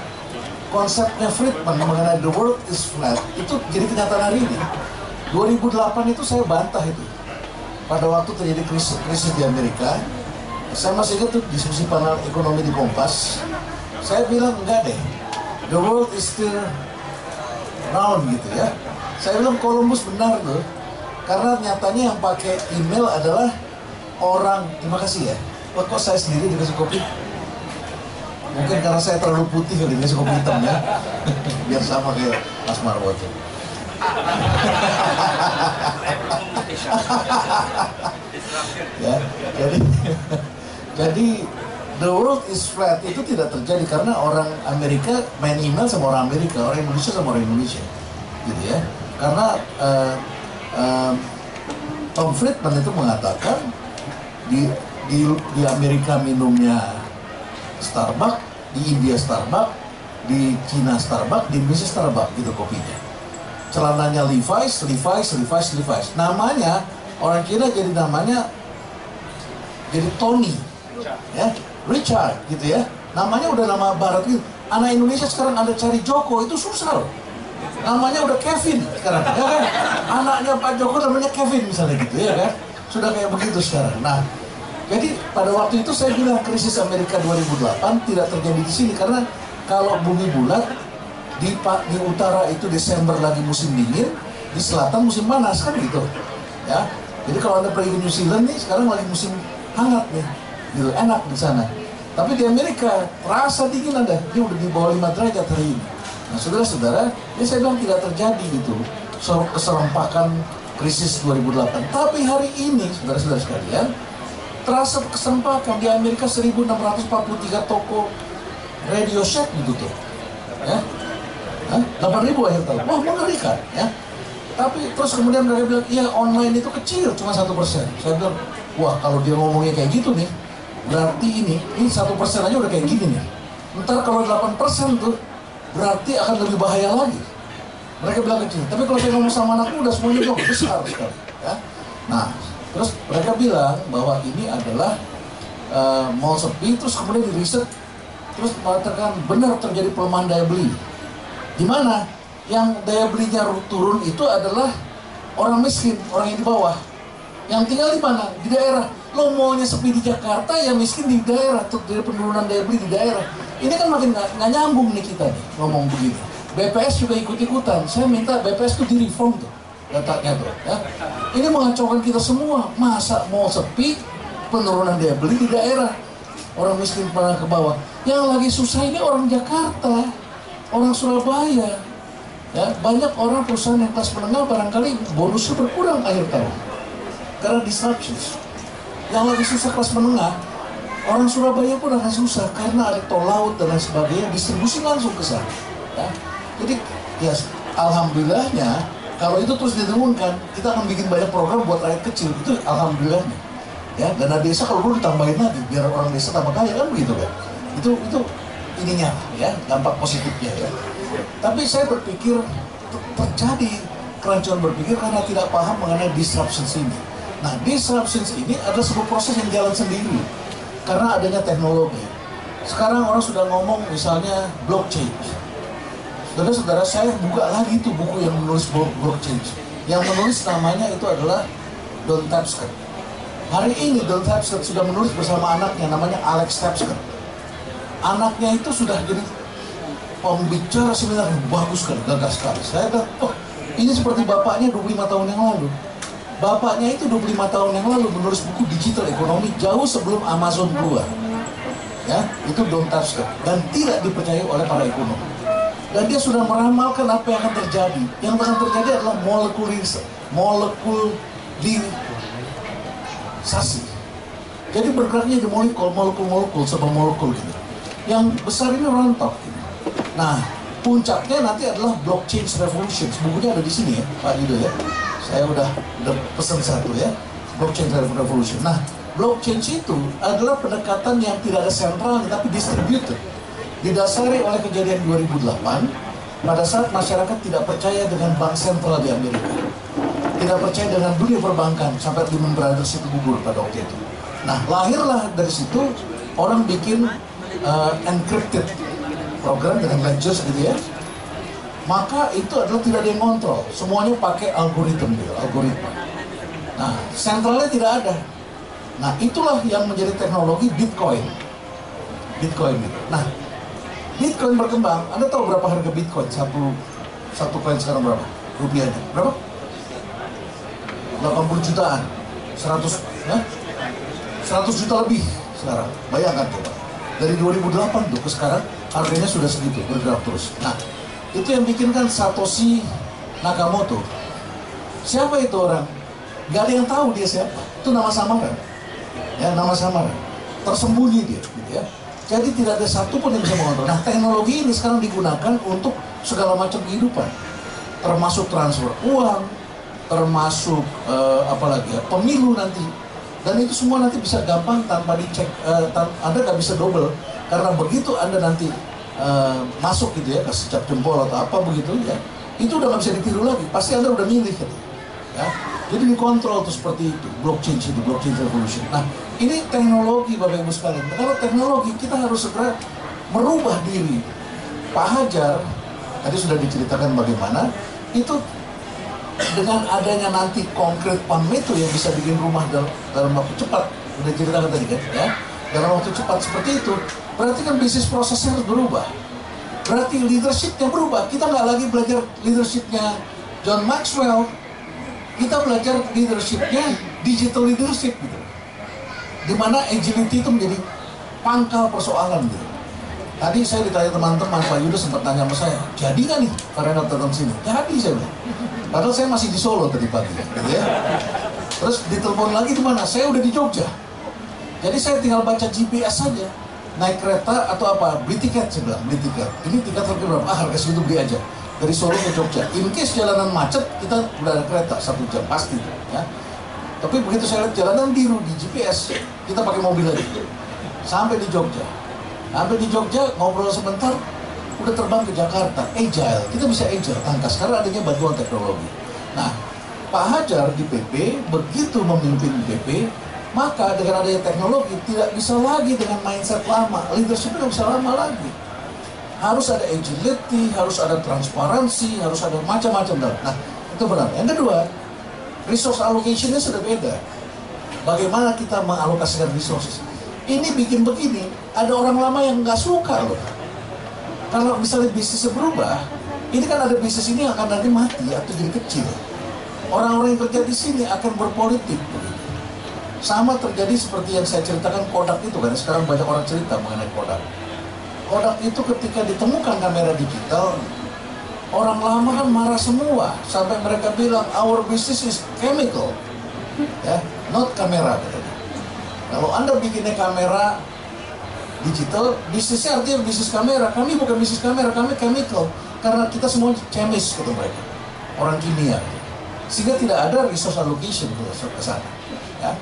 Konsepnya Friedman mengenai the world is flat itu jadi kenyataan hari ini. 2008 itu saya bantah itu. Pada waktu terjadi krisis, krisis di Amerika, masih ingat tuh diskusi panel ekonomi di Kompas. Saya bilang enggak deh, the world is still round gitu ya. Saya bilang Columbus benar tuh, karena nyatanya yang pakai email adalah orang. Terima kasih ya. Wah, kok saya sendiri dikasih kopi? Mungkin karena saya terlalu putih kali dikasih kopi hitam ya. Biar sama kayak Mas Marwo tuh. ya, jadi jadi the world is flat itu tidak terjadi karena orang Amerika main email sama orang Amerika, orang Indonesia sama orang Indonesia, gitu ya. Karena eh, eh, Tom Friedman itu mengatakan di di di Amerika minumnya Starbucks, di India Starbucks, di Cina Starbucks, di Indonesia Starbucks gitu kopinya. Celananya Levi's, Levi's, Levi's, Levi's. Namanya orang Cina jadi namanya jadi Tony, ya, Richard gitu ya. Namanya udah nama barat gitu. Anak Indonesia sekarang ada cari Joko itu susah loh. Namanya udah Kevin sekarang, ya kan? Anaknya Pak Joko namanya Kevin misalnya gitu ya kan? Sudah kayak begitu sekarang. Nah, jadi pada waktu itu saya bilang krisis Amerika 2008 tidak terjadi di sini karena kalau bumi bulat di di utara itu Desember lagi musim dingin, di selatan musim panas kan gitu ya jadi kalau anda pergi ke New Zealand nih sekarang lagi musim hangat nih gitu enak di sana. Tapi di Amerika rasa dingin anda ini udah di bawah 5 derajat hari ini. Nah saudara-saudara ya saya bilang tidak terjadi gitu keserempakan krisis 2008 tapi hari ini saudara-saudara sekalian terasa kesempakan. Di Amerika 1643 toko Radio Shack ditutup ya. Hah? 8000 akhir tahun. Wah mengerikan ya. Tapi terus kemudian mereka bilang iya online itu kecil cuma satu persen. Saya bilang wah kalau dia ngomongnya kayak gitu nih berarti ini ini satu persen aja udah kayak gini nih. Ntar kalau 8 persen tuh berarti akan lebih bahaya lagi. Mereka bilang kecil tapi kalau saya ngomong sama anak muda semuanya bilang besar sekali ya. Nah terus mereka bilang bahwa ini adalah uh, mall sepi terus kemudian di riset terus mengatakan benar terjadi pelemahan daya beli. Di mana? Yang daya belinya turun itu adalah orang miskin orang yang di bawah. Yang tinggal di mana? Di daerah lo maunya sepi di Jakarta yang miskin di daerah. Terjadi penurunan daya beli di daerah. Ini kan makin nggak nyambung nih kita nih ngomong begini. BPS juga ikut-ikutan. Saya minta BPS tuh di reform tuh datanya tuh ya. Ini mengacaukan kita semua. Masa mau sepi penurunan daya beli di daerah. Orang miskin pernah ke bawah. Yang lagi susah ini orang Jakarta orang Surabaya ya. Banyak orang perusahaan yang kelas menengah barangkali bonusnya berkurang akhir tahun. Karena disruptions yang lagi susah kelas menengah orang Surabaya pun akan susah karena ada tol laut dan lain sebagainya distribusi langsung ke sana ya. jadi ya alhamdulillahnya kalau itu terus diturunkan kita akan bikin banyak program buat rakyat kecil itu alhamdulillahnya ya. Dana desa kalau perlu ditambahin lagi biar orang desa tambah kaya kan begitu kan itu itu ininya ya dampak positifnya ya. Tapi saya berpikir ter- terjadi kerancuan berpikir karena tidak paham mengenai disruptions ini nah disruptions ini adalah sebuah proses yang jalan sendiri karena adanya teknologi. Sekarang orang sudah ngomong misalnya blockchain. Saudara-saudara saya buka lagi itu buku yang menulis blo- blockchain. Yang menulis namanya itu adalah Don Tapscott. Hari ini Don Tapscott sudah menulis bersama anaknya namanya Alex Tapscott. Anaknya itu sudah jadi pembicara seminar. Bagus sekali, gagah sekali. Saya bilang, oh ini seperti bapaknya 25 tahun yang lalu. Bapaknya itu 25 tahun yang lalu menulis buku digital ekonomi jauh sebelum Amazon keluar. Ya, itu Don Tapscott dan tidak dipercayai oleh para ekonom. Dan dia sudah meramalkan apa yang akan terjadi. Yang akan terjadi adalah molekulis, molekulisasi. Jadi bergeraknya di molekul, molekul, molekul, sebuah molekul gitu. Yang besar ini rontok. Gitu. Nah, puncaknya nanti adalah blockchain revolution. Bukunya ada di sini ya, Pak Yudo ya. Saya udah, pesan satu ya, blockchain revolution. Nah, blockchain itu adalah pendekatan yang tidak ada sentral tapi distributed. Didasari oleh kejadian 2008 pada saat masyarakat tidak percaya dengan bank sentral di Amerika. Tidak percaya dengan dunia perbankan sampai Lehman Brothers itu gugur pada waktu itu. Nah, lahirlah dari situ orang bikin uh, encrypted program dengan ledgers gitu ya maka itu adalah tidak ada yang kontrol semuanya pakai algoritma gitu algoritma. Nah sentralnya tidak ada. Nah itulah yang menjadi teknologi bitcoin. Bitcoin. Gitu nah bitcoin berkembang. Anda tahu berapa harga bitcoin? Satu satu koin sekarang berapa? Rupiahnya. Berapa? 80 jutaan. 100 ya? 100 juta lebih sekarang. Bayangkan coba. Dari 2008 tuh ke sekarang harganya sudah segitu bergerak terus. Nah itu yang bikin kan Satoshi Nakamoto. Siapa itu orang? Gak ada yang tahu dia siapa. Itu nama samaran. Ya nama samaran. Tersembunyi dia gitu ya. Jadi tidak ada satu pun yang bisa mengontrol. Nah teknologi ini sekarang digunakan untuk segala macam kehidupan. Termasuk transfer uang termasuk eh, apalagi ya pemilu nanti. Dan itu semua nanti bisa gampang tanpa dicek eh, tan- anda nggak bisa double. Karena begitu anda nanti eh, masuk gitu ya ke sejak jempol atau apa begitu ya itu udah nggak bisa ditiru lagi. Pasti anda udah milih gitu ya. Jadi dikontrol tuh seperti itu blockchain itu blockchain revolution. Nah ini teknologi bapak ibu sekalian. Kalau teknologi kita harus segera merubah diri. Pak Hajar tadi sudah diceritakan bagaimana itu dengan adanya nanti konkret pameto yang bisa bikin rumah dalam, dalam waktu cepat. Udah ceritakan tadi kan ya dalam waktu cepat seperti itu berarti kan bisnis prosesnya harus berubah. Berarti leadershipnya berubah. Kita nggak lagi belajar leadershipnya John Maxwell kita belajar leadershipnya digital leadership gitu. Di mana agility itu menjadi pangkal persoalan gitu. Tadi saya ditanya teman-teman Pak Yuda sempat tanya sama saya jadi nggak nih Pak Renat datang sini? Jadi saya bilang. Padahal saya masih di Solo tadi pagi gitu ya. Terus ditelepon lagi di mana? Saya udah di Jogja jadi saya tinggal baca GPS saja. Naik kereta atau apa? Beli tiket saya bilang beli tiket. Ini tiket harga berapa? Ah harga segitu beli aja. Dari Solo ke Jogja. In case jalanan macet kita udah ada kereta satu jam pasti ya. Tapi begitu saya lihat jalanan biru di GPS kita pakai mobil aja sampai di Jogja. Sampai di Jogja ngobrol sebentar udah terbang ke Jakarta. Agile. Kita bisa agile tangkas. Karena adanya bantuan teknologi. Nah Pak Hajar di PP begitu memimpin PP maka dengan adanya teknologi tidak bisa lagi dengan mindset lama leadership tidak bisa lama lagi harus ada agility, harus ada transparansi, harus ada macam-macam. Nah, itu benar. Yang kedua, resource allocation-nya sudah beda. Bagaimana kita mengalokasikan resources. Ini bikin begini, ada orang lama yang nggak suka loh. Kalau misalnya bisnisnya berubah, ini kan ada bisnis ini akan nanti mati atau jadi kecil. Orang-orang yang kerja di sini akan berpolitik. Sama terjadi seperti yang saya ceritakan Kodak itu kan. Sekarang banyak orang cerita mengenai Kodak Kodak itu ketika ditemukan kamera digital, orang lama kan marah semua sampai mereka bilang our business is chemical, ya, not kamera katanya. Kalau anda bikinnya kamera digital, bisnisnya artinya bisnis kamera. Kami bukan bisnis kamera, kami chemical karena kita semua chemis kata mereka, orang kimia. Sehingga tidak ada resource allocation ke sana. Ya.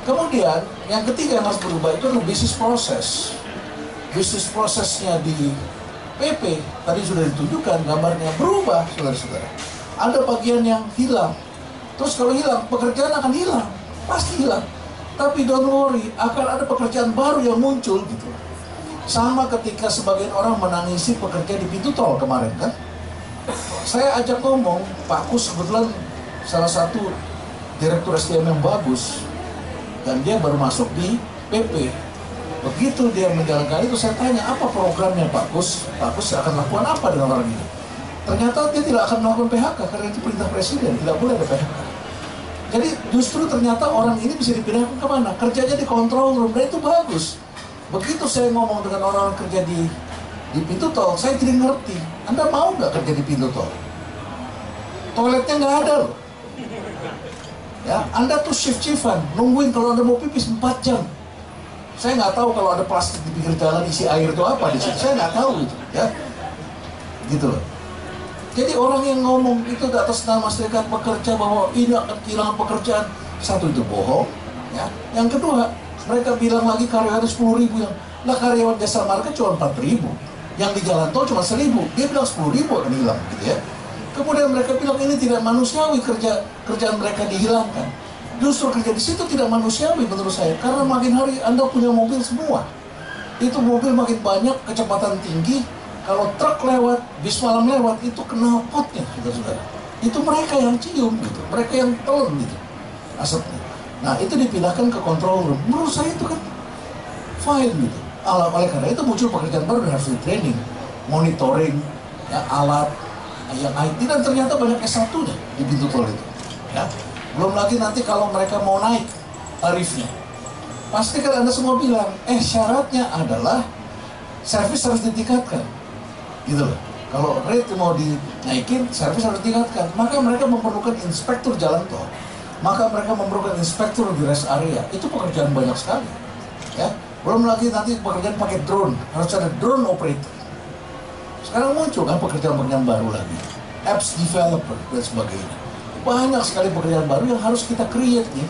Kemudian yang ketiga yang harus berubah itu adalah bisnis proses. Bisnis prosesnya di PP tadi sudah ditunjukkan gambarnya berubah saudara-saudara. Ada bagian yang hilang. Terus kalau hilang pekerjaan akan hilang. Pasti hilang. Tapi don't worry akan ada pekerjaan baru yang muncul gitu. Sama ketika sebagian orang menangisi pekerja di pintu tol kemarin kan? Saya ajak ngomong Pak Kus kebetulan salah satu direktur SDM yang bagus dan dia baru masuk di PP Begitu dia menjalankan itu, saya tanya, apa programnya Pak Gus? Pak Gus akan lakukan apa dengan orang ini? Ternyata dia tidak akan melakukan PHK karena itu perintah presiden, tidak boleh ada PHK. Jadi justru ternyata orang ini bisa dipindahkan ke mana? Kerjanya di control room, itu bagus. Begitu saya ngomong dengan orang-orang kerja di di pintu tol, saya jadi ngerti. Anda mau nggak kerja di pintu tol? Toiletnya nggak ada loh. Ya, Anda tuh shift-shiftan, nungguin kalau Anda mau pipis 4 jam saya nggak tahu kalau ada plastik di pinggir jalan isi air itu apa di situ. Saya nggak tahu gitu, ya. Gitu loh. Jadi orang yang ngomong itu di atas nama serikat pekerja bahwa ini akan kehilangan pekerjaan, satu itu bohong, ya. Yang kedua, mereka bilang lagi karyawan sepuluh ribu yang, lah karyawan jasa marga cuma empat ribu, yang di jalan tol cuma seribu, dia bilang sepuluh ribu akan hilang, gitu ya. Kemudian mereka bilang ini tidak manusiawi kerja kerjaan mereka dihilangkan. Justru kerja di situ tidak manusiawi menurut saya karena makin hari anda punya mobil semua. Itu mobil makin banyak kecepatan tinggi kalau truk lewat bis malam lewat itu kena potnya saudara-saudara itu mereka yang cium gitu. Mereka yang telan gitu asapnya nah itu dipindahkan ke kontrol room. Menurut saya itu kan fine gitu. Oleh karena itu muncul pekerjaan baru dan harus di training monitoring ya, alat yang IT dan ternyata banyak S1 deh di pintu tol itu ya belum lagi nanti kalau mereka mau naik tarifnya. Pasti kan Anda semua bilang, eh syaratnya adalah servis harus ditingkatkan. Gitu loh. Kalau rate mau dinaikin, servis harus ditingkatkan. Maka mereka memerlukan inspektur jalan tol. Maka mereka memerlukan inspektur di rest area. Itu pekerjaan banyak sekali. Ya, belum lagi nanti pekerjaan pakai drone, harus ada drone operator. Sekarang muncul kan pekerjaan-pekerjaan baru lagi, apps developer dan sebagainya banyak sekali pekerjaan baru yang harus kita create nih.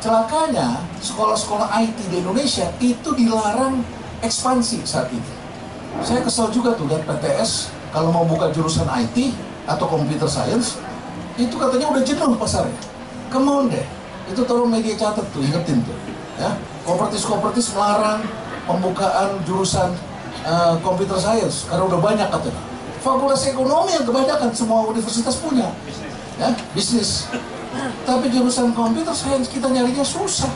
Celakanya sekolah-sekolah IT di Indonesia itu dilarang ekspansi saat ini. Saya kesel juga tuh lihat PTS kalau mau buka jurusan IT atau computer science itu katanya udah jenuh pasarnya. Come on deh, itu tolong media catat tuh, ingetin tuh. Ya, kopertis-kopertis melarang pembukaan jurusan uh, computer science karena udah banyak katanya. Fakultas ekonomi yang kebanyakan semua universitas punya ya bisnis tapi jurusan komputer science kita nyarinya susah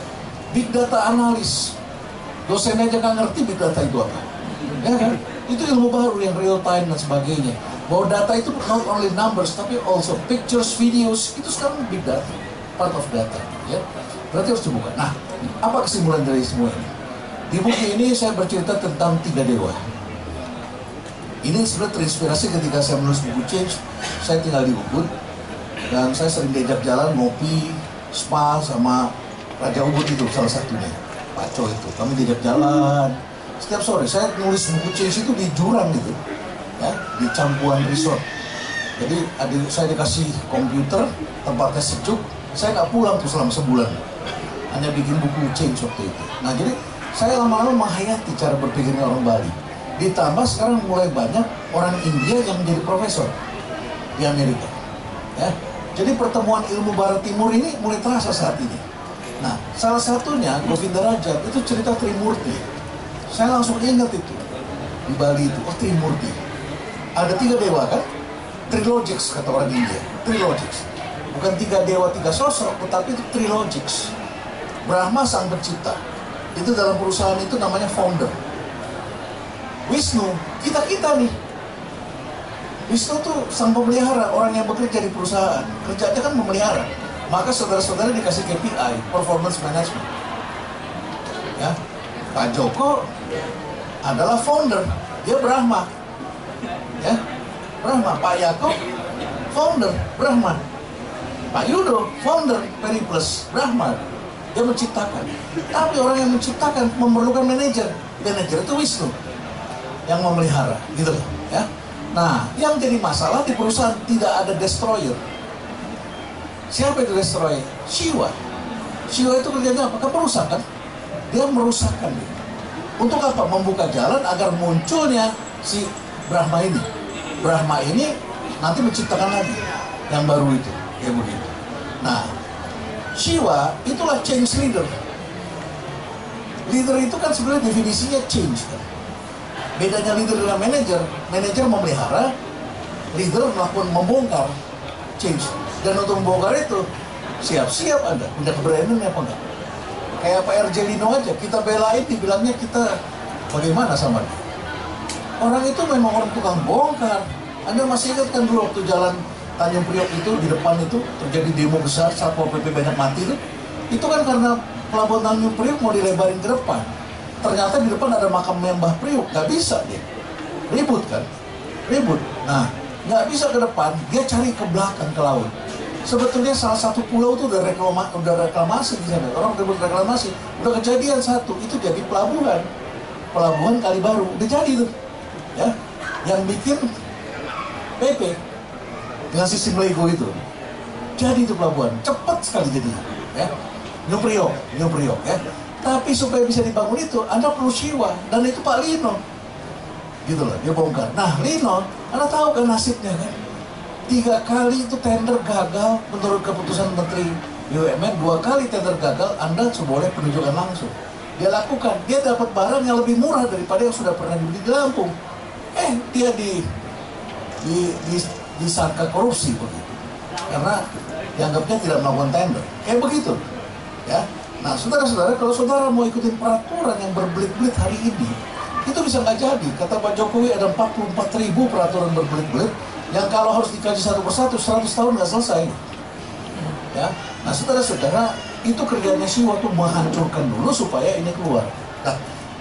big data analis dosen aja nggak ngerti big data itu apa ya kan itu ilmu baru yang real time dan sebagainya Bahwa data itu not only numbers, tapi also pictures, videos, itu sekarang big data, part of data. Ya. Berarti harus dibuka. Nah, apa kesimpulan dari semua ini? Di buku ini saya bercerita tentang tiga dewa. Ini sebenarnya terinspirasi ketika saya menulis buku Change, saya tinggal di Ubud, dan saya sering diajak jalan ngopi, spa sama Raja Ubud itu salah satunya, Pak Co itu. Kami diajak jalan, setiap sore saya nulis buku Change itu di jurang gitu, ya, di Campuan Resort. Jadi adik saya dikasih komputer, tempatnya sejuk, saya nggak pulang tuh selama sebulan, hanya bikin buku Change waktu itu. Nah jadi saya lama-lama menghayati cara berpikirnya orang Bali. Ditambah sekarang mulai banyak orang India yang menjadi profesor di Amerika. Ya. Jadi pertemuan ilmu Barat Timur ini mulai terasa saat ini. Nah, salah satunya Govinda Rajat itu cerita Trimurti. Saya langsung ingat itu di Bali itu, oh Trimurti. Ada tiga dewa kan? Trilogics kata orang India, Trilogics. Bukan tiga dewa, tiga sosok, tetapi itu Trilogics. Brahma sang pencipta. Itu dalam perusahaan itu namanya founder. Wisnu, kita-kita nih. Wisnu tuh sang pemelihara, orang yang bekerja di perusahaan. Kerjanya kan memelihara. Maka saudara-saudara dikasih KPI, performance management. Ya, Pak Joko adalah founder, dia Brahma. Ya, Brahma. Pak Yakob, founder, Brahma. Pak Yudo, founder, Periplus, Brahma. Dia menciptakan. Tapi orang yang menciptakan memerlukan manajer. Manajer itu Wisnu yang memelihara, gitu loh. Ya. Nah, yang jadi masalah di perusahaan tidak ada destroyer. Siapa itu destroyer? Shiva. Shiva itu kerjanya apa? Keperusakan. Dia merusakkan. Untuk apa? Membuka jalan agar munculnya si Brahma ini. Brahma ini nanti menciptakan lagi yang baru itu. Ya begitu. Nah, Shiva itulah change leader. Leader itu kan sebenarnya definisinya change kan. Bedanya leader dengan manajer, manajer memelihara, leader melakukan membongkar change. Dan untuk membongkar itu siap-siap Anda, udah keberanian apa enggak? Kayak Pak RJ Lino aja, kita belain dibilangnya kita bagaimana sama dia. Orang itu memang orang tukang bongkar. Anda masih ingat kan dulu waktu jalan Tanjung Priok itu di depan itu terjadi demo besar Satpol PP banyak mati itu. Itu kan karena pelabuhan Tanjung Priok mau dilebarin ke depan. Ternyata di depan ada makam Mbah Priok, nggak bisa dia. Ribut kan? Ribut. Nah, nggak bisa ke depan, dia cari ke belakang ke laut. Sebetulnya salah satu pulau itu udah reklama, udah reklamasi di sana. Orang udah reklamasi, udah kejadian satu, itu jadi pelabuhan. Pelabuhan kali baru, udah jadi tuh. Ya, yang bikin PP dengan sistem Lego itu. Jadi itu pelabuhan, cepat sekali jadinya. Ya. New Priok, New Priok ya. Tapi supaya bisa dibangun itu, Anda perlu siwa. Dan itu Pak Lino. Gitu loh, dia bongkar. Nah, Lino, Anda tahu kan nasibnya kan? Tiga kali itu tender gagal menurut keputusan Menteri BUMN. Dua kali tender gagal, Anda boleh penunjukan langsung. Dia lakukan, dia dapat barang yang lebih murah daripada yang sudah pernah dibeli di Lampung. Eh, dia di, di, di disangka korupsi begitu. Karena dianggapnya tidak melakukan tender. Kayak begitu. Ya. Nah, saudara-saudara, kalau saudara mau ikutin peraturan yang berbelit-belit hari ini, itu bisa nggak jadi. Kata Pak Jokowi ada 44 ribu peraturan berbelit-belit, yang kalau harus dikaji satu persatu, 100 tahun nggak selesai. Ya, nah saudara-saudara, itu kerjanya sih waktu menghancurkan dulu supaya ini keluar. Nah,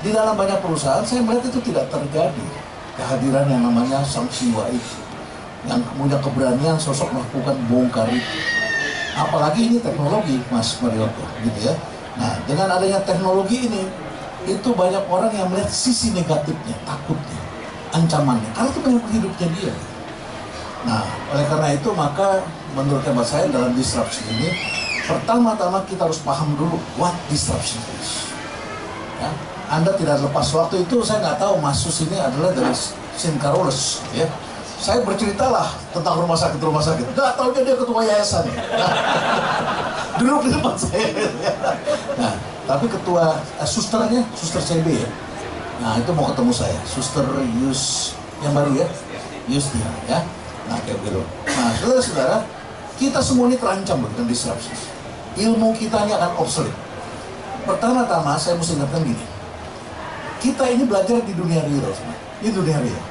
di dalam banyak perusahaan saya melihat itu tidak terjadi kehadiran yang namanya sang siwa itu yang punya keberanian sosok melakukan bongkar itu. Apalagi ini teknologi, Mas Marioto, gitu ya. Nah, dengan adanya teknologi ini, itu banyak orang yang melihat sisi negatifnya, takutnya, ancamannya. Karena itu banyak hidupnya dia. Nah, oleh karena itu maka menurut hemat saya dalam disruption ini, pertama-tama kita harus paham dulu what disruption is. Ya, anda tidak lepas waktu itu saya nggak tahu Masus ini adalah dari Sinkarolus, ya saya berceritalah tentang rumah sakit rumah sakit. Nggak tahu dia, dia ketua yayasan. Nah, duduk di depan saya. Nah, tapi ketua eh, susternya, suster CB ya. Nah itu mau ketemu saya, suster Yus yang baru ya, Yustia ya. Nah kayak gitu. Nah saudara-saudara, kita semua ini terancam dengan disrupsi. Ilmu kita ini akan obsolete. Pertama-tama saya mesti ingatkan gini, kita ini belajar di dunia real, ini dunia real.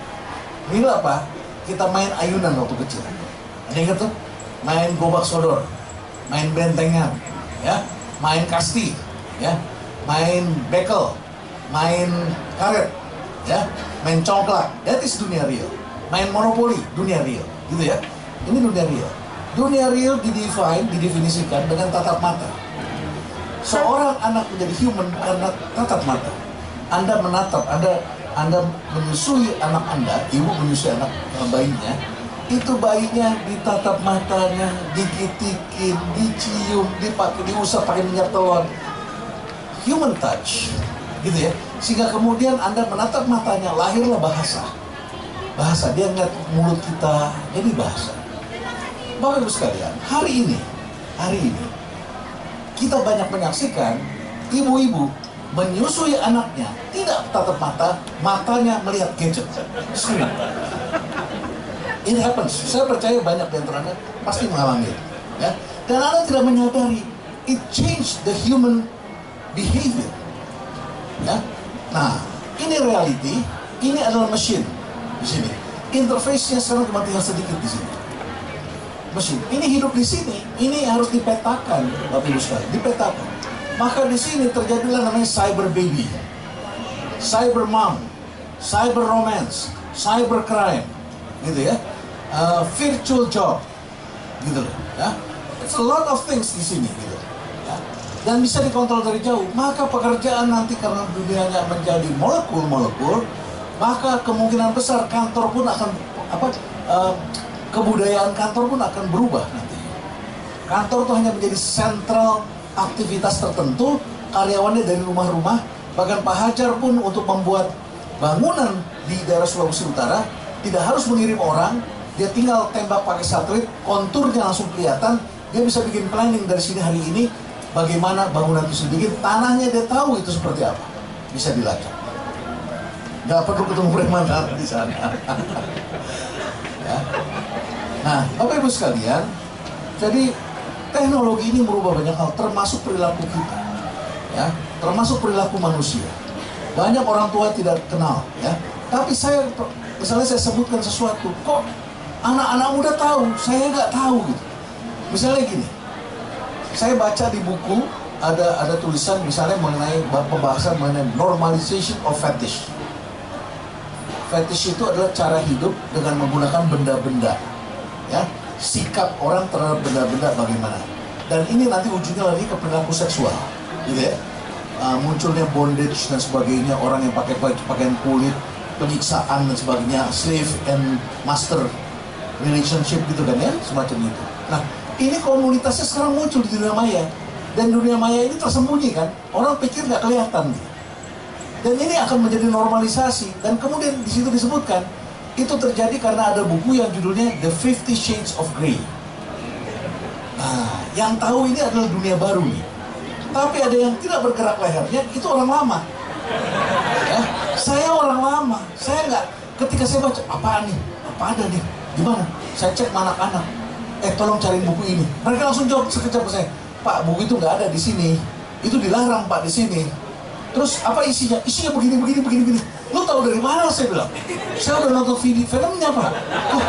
Real apa? Kita main ayunan waktu kecil. Ada ingat tuh? Main gobak sodor, main bentengan, ya, main kasti, ya, main bekel, main karet, ya, main congklak. That is dunia real. Main monopoli, dunia real, gitu ya. Ini dunia real. Dunia real didefine, didefinisikan dengan tatap mata. Seorang anak menjadi human karena tatap mata. Anda menatap, Anda Anda menyusui anak Anda, ibu menyusui anak eh, bayinya, itu bayinya ditatap matanya, digitikin, dicium, dipakai, diusap pakai minyak telon. Human touch, gitu ya. Sehingga kemudian Anda menatap matanya, lahirlah bahasa. Bahasa, dia ngeliat mulut kita, jadi bahasa. Bapak Ibu sekalian, hari ini, hari ini, kita banyak menyaksikan ibu-ibu menyusui anaknya tidak tatap mata, matanya melihat gadget. Screen. Ini happens. Saya percaya banyak di antara pasti mengalami. Ya. Dan anda tidak menyadari, it change the human behavior. Ya. Nah, ini reality, ini adalah mesin di sini. Interface-nya sekarang cuma tinggal sedikit di sini mesin. Ini hidup di sini, ini harus dipetakan, Bapak Ibu sekalian, dipetakan. Maka di sini terjadilah namanya cyber baby, cyber mom, cyber romance, cyber crime, gitu ya, Uh, virtual job, gitu loh, ya. It's a lot of things di sini, gitu. Ya. Dan bisa dikontrol dari jauh. Maka pekerjaan nanti karena dunianya menjadi molekul-molekul, maka kemungkinan besar kantor pun akan apa? uh, kebudayaan kantor pun akan berubah nanti. Kantor itu hanya menjadi sentral aktivitas tertentu, karyawannya dari rumah-rumah, bahkan Pak Hajar pun untuk membuat bangunan di daerah Sulawesi Utara tidak harus mengirim orang, dia tinggal tembak pakai satelit, konturnya langsung kelihatan, dia bisa bikin planning dari sini hari ini, bagaimana bangunan itu dibikin, tanahnya dia tahu itu seperti apa, bisa dilacak. Gak perlu ketemu preman di sana. ya. Nah, Bapak Ibu sekalian, jadi teknologi ini merubah banyak hal, termasuk perilaku kita, ya, termasuk perilaku manusia. Banyak orang tua tidak kenal, ya. Tapi saya, misalnya saya sebutkan sesuatu, kok anak-anak muda tahu, saya nggak tahu gitu. Misalnya gini, saya baca di buku ada ada tulisan misalnya mengenai pembahasan mengenai normalization of fetish. Fetish itu adalah cara hidup dengan menggunakan benda-benda ya sikap orang terhadap benda-benda bagaimana. Dan ini nanti ujungnya lagi ke perilaku seksual gitu ya. Uh, munculnya bondage dan sebagainya orang yang pakai pakaian kulit penyiksaan dan sebagainya slave and master relationship gitu kan ya semacam itu. Nah ini komunitasnya sekarang muncul di dunia maya. Dan dunia maya ini tersembunyi kan orang pikir nggak kelihatan. Gitu. dan ini akan menjadi normalisasi. Dan kemudian di situ disebutkan itu terjadi karena ada buku yang judulnya The Fifty Shades of Grey. Nah, yang tahu ini adalah dunia baru nih. Tapi ada yang tidak bergerak lehernya, itu orang lama. Ya, saya orang lama. Saya nggak, ketika saya baca, apa nih? Apa ada nih? Gimana? Saya cek mana anak Eh, tolong cari buku ini. Mereka langsung jawab sekejap ke saya. Pak, buku itu nggak ada di sini. Itu dilarang, Pak, di sini. Terus apa isinya? Isinya begini, begini, begini, begini. Lu tahu dari mana? Saya bilang. Saya udah nonton video filmnya pak. Oh,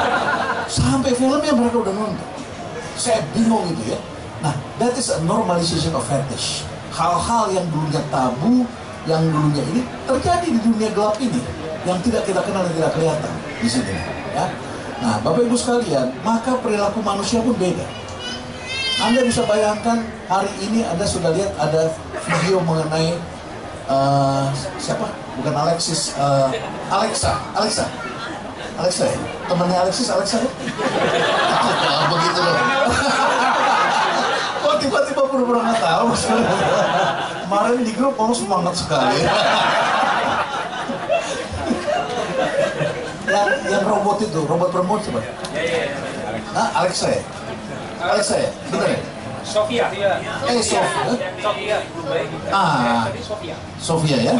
sampai filmnya mereka udah nonton. Saya bingung gitu ya. Nah, that is a normalization of fetish. Hal-hal yang dulunya tabu, yang dulunya ini terjadi di dunia gelap ini, yang tidak kita kenal dan tidak kelihatan di sini. Ya. Nah, Bapak Ibu sekalian, maka perilaku manusia pun beda. Anda bisa bayangkan hari ini Anda sudah lihat ada video mengenai uh, siapa? Bukan Alexis, uh, Alexa, Alexa, Alexa ya? Temannya Alexis, Alexa ya? Ah, begitu loh. Kok tiba-tiba pura-pura nggak tahu? Kemarin di grup kamu semangat sekali. yang, yang robot itu, robot perempuan siapa? Nah, Alexa ya? Alexa ya? Bener ya? Sofia. Eh, Sofia. Sofia. Ah, Sofia. Sofia ya?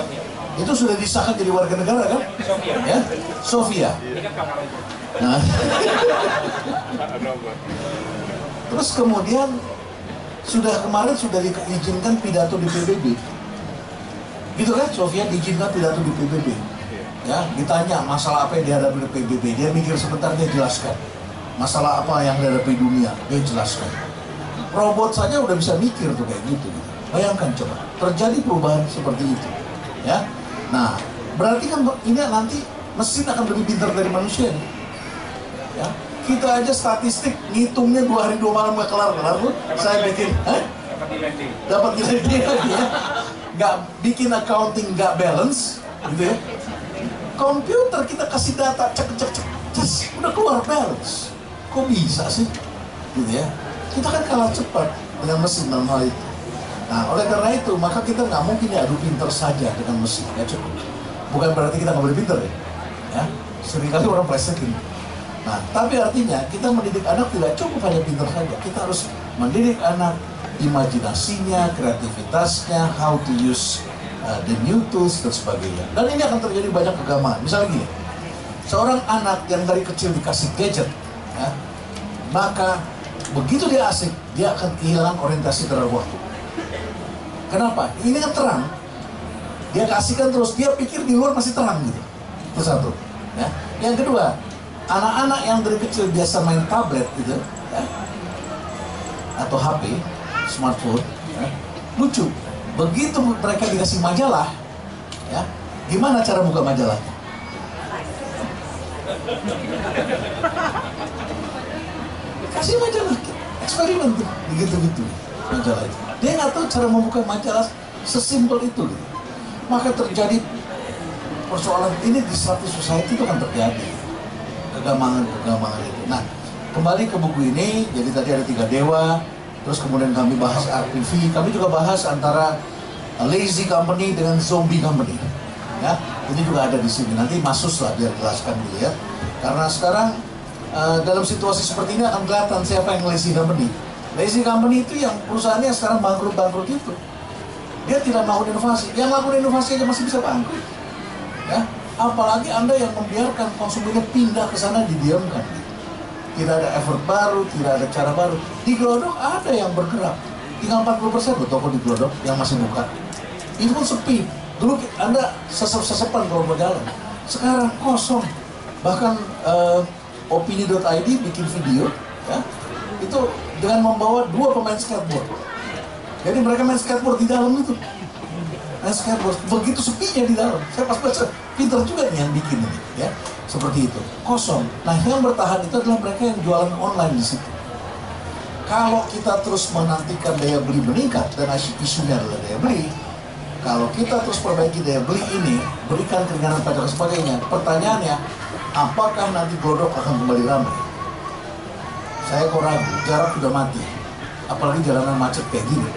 Itu sudah disahkan jadi warga negara kan? Sofia. Ya, Sofia. Nah. Terus kemudian sudah kemarin sudah diizinkan pidato di PBB. Gitu kan? Sofia diizinkan pidato di PBB. ya ditanya masalah apa yang dihadapi oleh PBB dia mikir sebentar dia jelaskan masalah apa yang dihadapi dunia dia jelaskan robot saja udah bisa mikir tuh kayak gitu gitu. bayangkan coba terjadi perubahan seperti itu ya nah berarti kan ini nanti mesin akan lebih pintar dari manusia nih. ya kita aja statistik ngitungnya dua hari dua malam gak kelar kelar tuh saya bikin Hah? Dapat nilai D. dapat nilai dia lagi ya nggak bikin accounting nggak balance gitu ya komputer kita kasih data cek cek cek cek udah keluar balance kok bisa sih gitu ya kita kan kalah cepat dengan mesin dalam hal itu nah oleh karena itu maka kita nggak mungkin ya adu pinter saja dengan mesin ya cukup bukan berarti kita nggak boleh pinter ya ya sering kali orang plesetin Nah, tapi artinya kita mendidik anak tidak cukup hanya pintar saja. Kita harus mendidik anak imajinasinya, kreativitasnya, how to use uh, the new tools dan sebagainya. Dan ini akan terjadi banyak kegamaan. Misalnya gini, seorang anak yang dari kecil dikasih gadget, ya, maka begitu dia asik, dia akan kehilangan orientasi terhadap waktu. Kenapa? Ini kan terang. Dia kasihkan terus, dia pikir di luar masih terang gitu. Itu satu. Ya. Yang kedua, anak-anak yang dari kecil biasa main tablet gitu ya, atau HP, smartphone, ya, lucu. Begitu mereka dikasih majalah, ya, gimana cara buka majalah? Kasih majalah, eksperimen tuh, begitu-gitu majalah itu. Dia nggak tahu cara membuka majalah sesimpel itu. Gitu. Maka terjadi persoalan ini di suatu society itu kan terjadi kegamangan-kegamangan itu. Nah, kembali ke buku ini, jadi tadi ada tiga dewa, terus kemudian kami bahas RTV, kami juga bahas antara lazy company dengan zombie company. Ya, ini juga ada di sini. Nanti masus lah biar jelaskan dulu ya. Karena sekarang uh, dalam situasi seperti ini akan kelihatan siapa yang lazy company. Lazy company itu yang perusahaannya sekarang bangkrut-bangkrut itu. Dia tidak melakukan inovasi. Yang melakukan inovasi aja masih bisa bangkrut. Ya, apalagi anda yang membiarkan konsumennya pindah ke sana didiamkan tidak ada effort baru tidak ada cara baru di Glodok ada yang bergerak tinggal 40% loh toko di Glodok yang masih buka itu pun sepi dulu anda sesep-sesepan kalau berjalan sekarang kosong bahkan uh, opini.id bikin video ya itu dengan membawa dua pemain skateboard. Jadi mereka main skateboard di dalam itu. Main skateboard. Begitu sepinya di dalam. Saya pas baca pinter juga nih yang bikin ini ya. Seperti itu. Kosong. Nah yang bertahan itu adalah mereka yang jualan online di situ. Kalau kita terus menantikan daya beli meningkat dan isunya adalah daya beli kalau kita terus perbaiki daya beli ini berikan keringanan pajak sebagainya. Pertanyaannya apakah nanti Glodok akan kembali ramai saya kok ragu jarak sudah mati apalagi jalanan macet kayak gini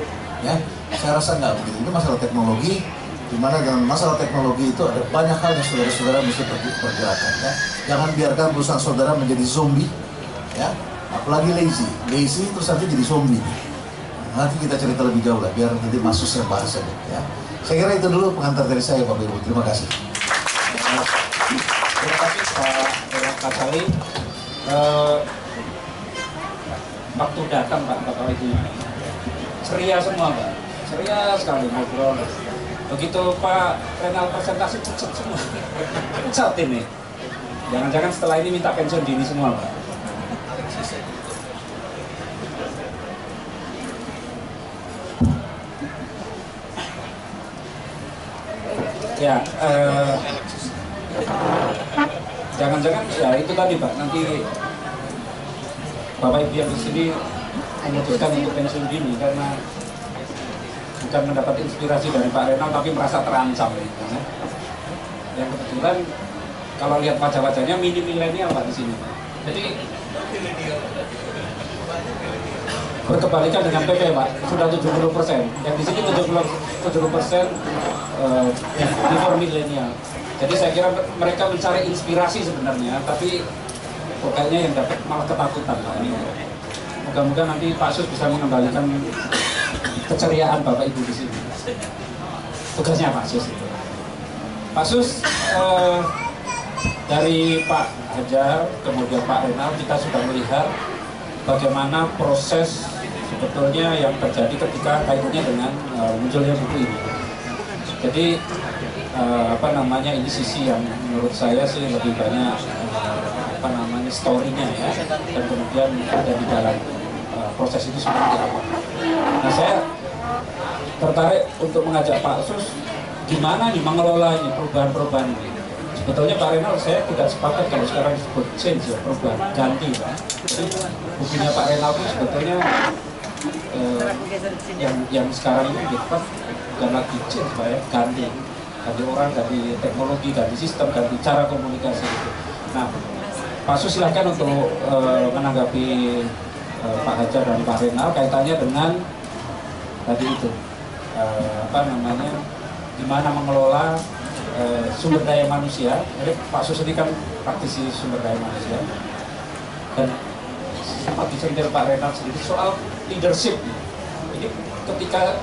ya saya rasa nggak begitu ini masalah teknologi di mana dalam masalah teknologi itu ada banyak hal yang saudara-saudara mesti pergerakan ya. Jangan biarkan perusahaan saudara menjadi zombie ya. Apalagi lazy. Lazy terus nanti jadi zombie. Nanti kita cerita lebih jauh lah biar nanti masuk yang bahas ya. Saya kira itu dulu pengantar dari saya Bapak Ibu. Terima kasih. Terima kasih Pak Kasali. Eh, waktu datang Pak Bapak Ibu ceria semua Pak, ceria sekali ngobrol. Begitu Pak Renal presentasi pucat semua, pucat ini. Jangan-jangan setelah ini minta pensiun dini semua Pak. Ya, eh, jangan-jangan ya itu tadi Pak, nanti Bapak Ibu yang di sini memutuskan untuk pensiun dini karena bukan mendapat inspirasi dari Pak Renal tapi merasa terancam ya. Yang kebetulan kalau lihat wajah-wajahnya mini milenial Pak di sini. Jadi berkebalikan dengan PP Pak, sudah 70 persen. Yang di sini 70 70 persen uh, before milenial. Jadi saya kira mereka mencari inspirasi sebenarnya, tapi kok kayaknya yang dapat malah ketakutan Pak ini. Moga-moga nanti Pak Sus bisa mengembalikan keceriaan Bapak Ibu di sini. Tugasnya Pak Sus itu. Pak Sus eh, dari Pak Hajar kemudian Pak Renal kita sudah melihat bagaimana proses sebetulnya yang terjadi ketika kaitannya dengan eh, munculnya buku ini. Jadi eh, apa namanya ini sisi yang menurut saya sih lebih banyak eh, apa namanya story-nya ya dan kemudian ada di dalam eh, proses itu seperti apa. Nah saya tertarik untuk mengajak Pak Sus gimana nih mengelola ini perubahan-perubahan ini. Sebetulnya Pak Renal saya tidak sepakat kalau sekarang disebut change ya perubahan ganti Pak. Jadi bukunya Pak Renal itu sebetulnya eh, yang yang sekarang ini Pak bukan lagi change ya ganti ganti orang ganti teknologi ganti sistem ganti cara komunikasi gitu. Nah Pak Sus silakan untuk eh, menanggapi eh, Pak Hajar dan Pak Renal kaitannya dengan tadi itu eh, apa namanya gimana mengelola eh, sumber daya manusia. Jadi Pak Sus ini kan praktisi sumber daya manusia dan sempat disentil Pak Renal sedikit soal leadership. Ini ketika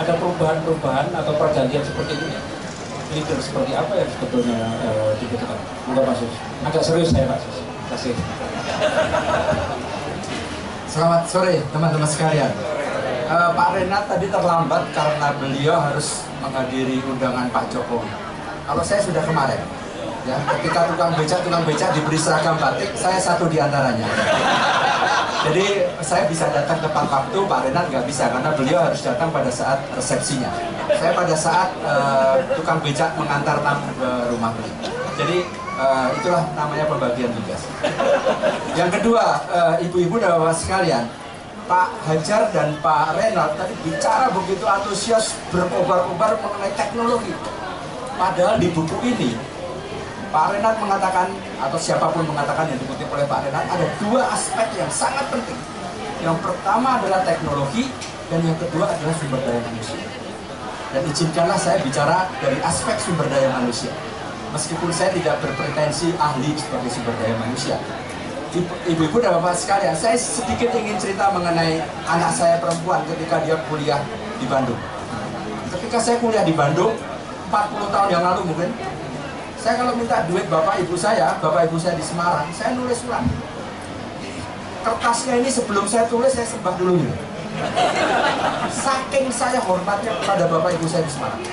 ada perubahan-perubahan atau pergantian seperti ini, leader seperti apa yang sebetulnya eh, dibutuhkan? Pak Sus. Agak serius saya Pak Sus. Kasih. Selamat sore teman-teman sekalian. Eh, Pak Renat tadi terlambat karena beliau harus menghadiri undangan Pak Jokowi. Kalau saya sudah kemarin, ya ketika tukang beca tukang beca diberi seragam batik, saya satu di antaranya. Jadi saya bisa datang tepat waktu, Pak Renat nggak bisa karena beliau harus datang pada saat resepsinya. Saya pada saat eh, tukang beca mengantar tamu ke rumah beliau. Jadi eh, itulah namanya pembagian tugas. Yang kedua, eh, ibu-ibu dan bapak sekalian, Pak Hajar dan Pak Renat tadi bicara begitu antusias berkobar-kobar mengenai teknologi. Padahal di buku ini, Pak Renat mengatakan, atau siapa pun mengatakan yang dikutip oleh Pak Renat, ada dua aspek yang sangat penting. Yang pertama adalah teknologi, dan yang kedua adalah sumber daya manusia. Dan izinkanlah saya bicara dari aspek sumber daya manusia. Meskipun saya tidak berpretensi ahli sebagai sumber daya manusia. Ibu- Ibu-ibu dan bapak sekalian, saya sedikit ingin cerita mengenai anak saya perempuan ketika dia kuliah di Bandung. Ketika saya kuliah di Bandung, 40 tahun yang lalu mungkin, saya kalau minta duit bapak ibu saya, bapak ibu saya di Semarang, saya nulis surat. Kertasnya ini sebelum saya tulis, saya sembah dulu. Saking saya hormatnya kepada bapak ibu saya di Semarang.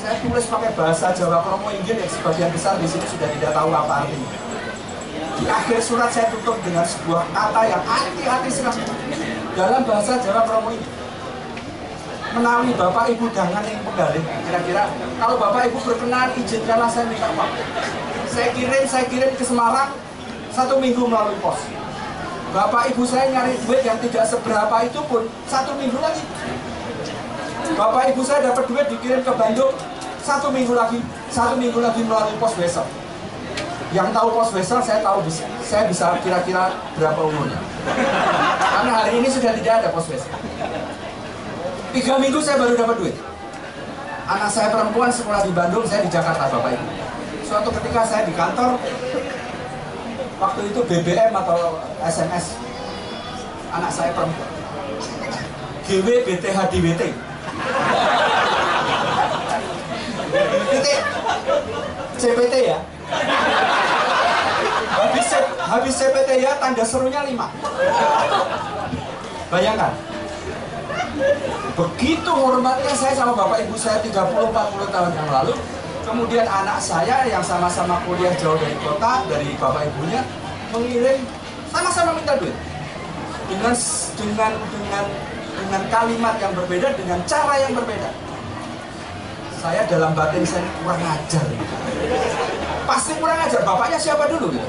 Saya tulis pakai bahasa Jawa Kromo Inggil yang sebagian besar di sini sudah tidak tahu apa artinya. Di akhir surat saya tutup dengan sebuah kata yang hati-hati sekali dalam bahasa Jawa Kromo ini. Menawi Bapak Ibu dangan yang penggalih, kira-kira kalau Bapak Ibu berkenan izinkanlah saya minta uang. Saya kirim, saya kirim ke Semarang satu minggu melalui pos. Bapak Ibu saya nyari duit yang tidak seberapa itu pun satu minggu lagi. Bapak Ibu saya dapat duit dikirim ke Bandung satu minggu lagi, satu minggu lagi melalui pos besok yang tahu pos vessel saya tahu bisa saya bisa kira-kira berapa umurnya karena hari ini sudah tidak ada pos vessel tiga minggu saya baru dapat duit. Anak saya perempuan sekolah di Bandung saya di Jakarta bapak ibu. Suatu ketika saya di kantor waktu itu BBM atau SMS anak saya perempuan. GW BTH DWT CPT ya. Habis habis CPT ya tanda serunya 5 bayangkan begitu hormatnya saya sama bapak ibu saya 30-40 tahun yang lalu kemudian anak saya yang sama-sama kuliah jauh dari kota dari bapak ibunya mengirim sama-sama minta duit. Dengan dengan dengan dengan kalimat yang berbeda dengan cara yang berbeda. Saya dalam batin saya kurang ajar. Pasti kurang ajar. Bapaknya siapa dulu gitu?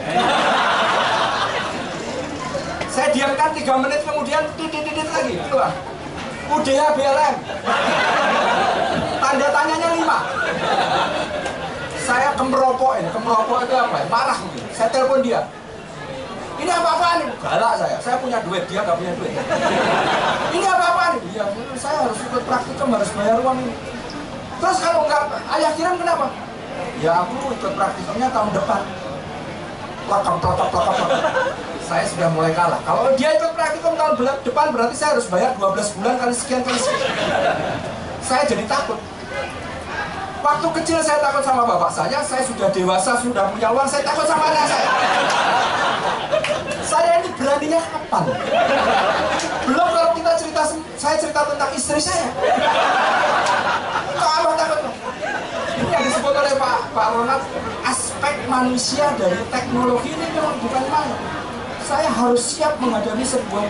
Saya diamkan tiga menit kemudian titit titit lagi. Keluar UDH BLM tanda tanyanya lima saya kemeropok ini kemeropok itu apa ya? marah mungkin saya telepon dia ini apa-apaan ini? Galak saya, saya punya duit, dia nggak punya duit. Ini apa-apaan ini? Iya, saya harus ikut praktikum, harus bayar uang ini. Terus kalau nggak ayah kirim kenapa? Ya aku ikut praktikumnya tahun depan. Plakam, plakam, plakam, plakam. Saya sudah mulai kalah. Kalau dia ikut praktikum tahun bela- depan berarti saya harus bayar 12 bulan kali sekian kali sekian. Saya jadi takut. Waktu kecil saya takut sama bapak saya, saya sudah dewasa, sudah punya uang, saya takut sama anak saya. Saya ini beraninya kapan? Belum kalau kita cerita, saya cerita tentang istri saya. Tambah takut. Ini yang disebut oleh Pak Pak Ronald, aspek manusia dari teknologi ini memang bukan main. Saya harus siap menghadapi sebuah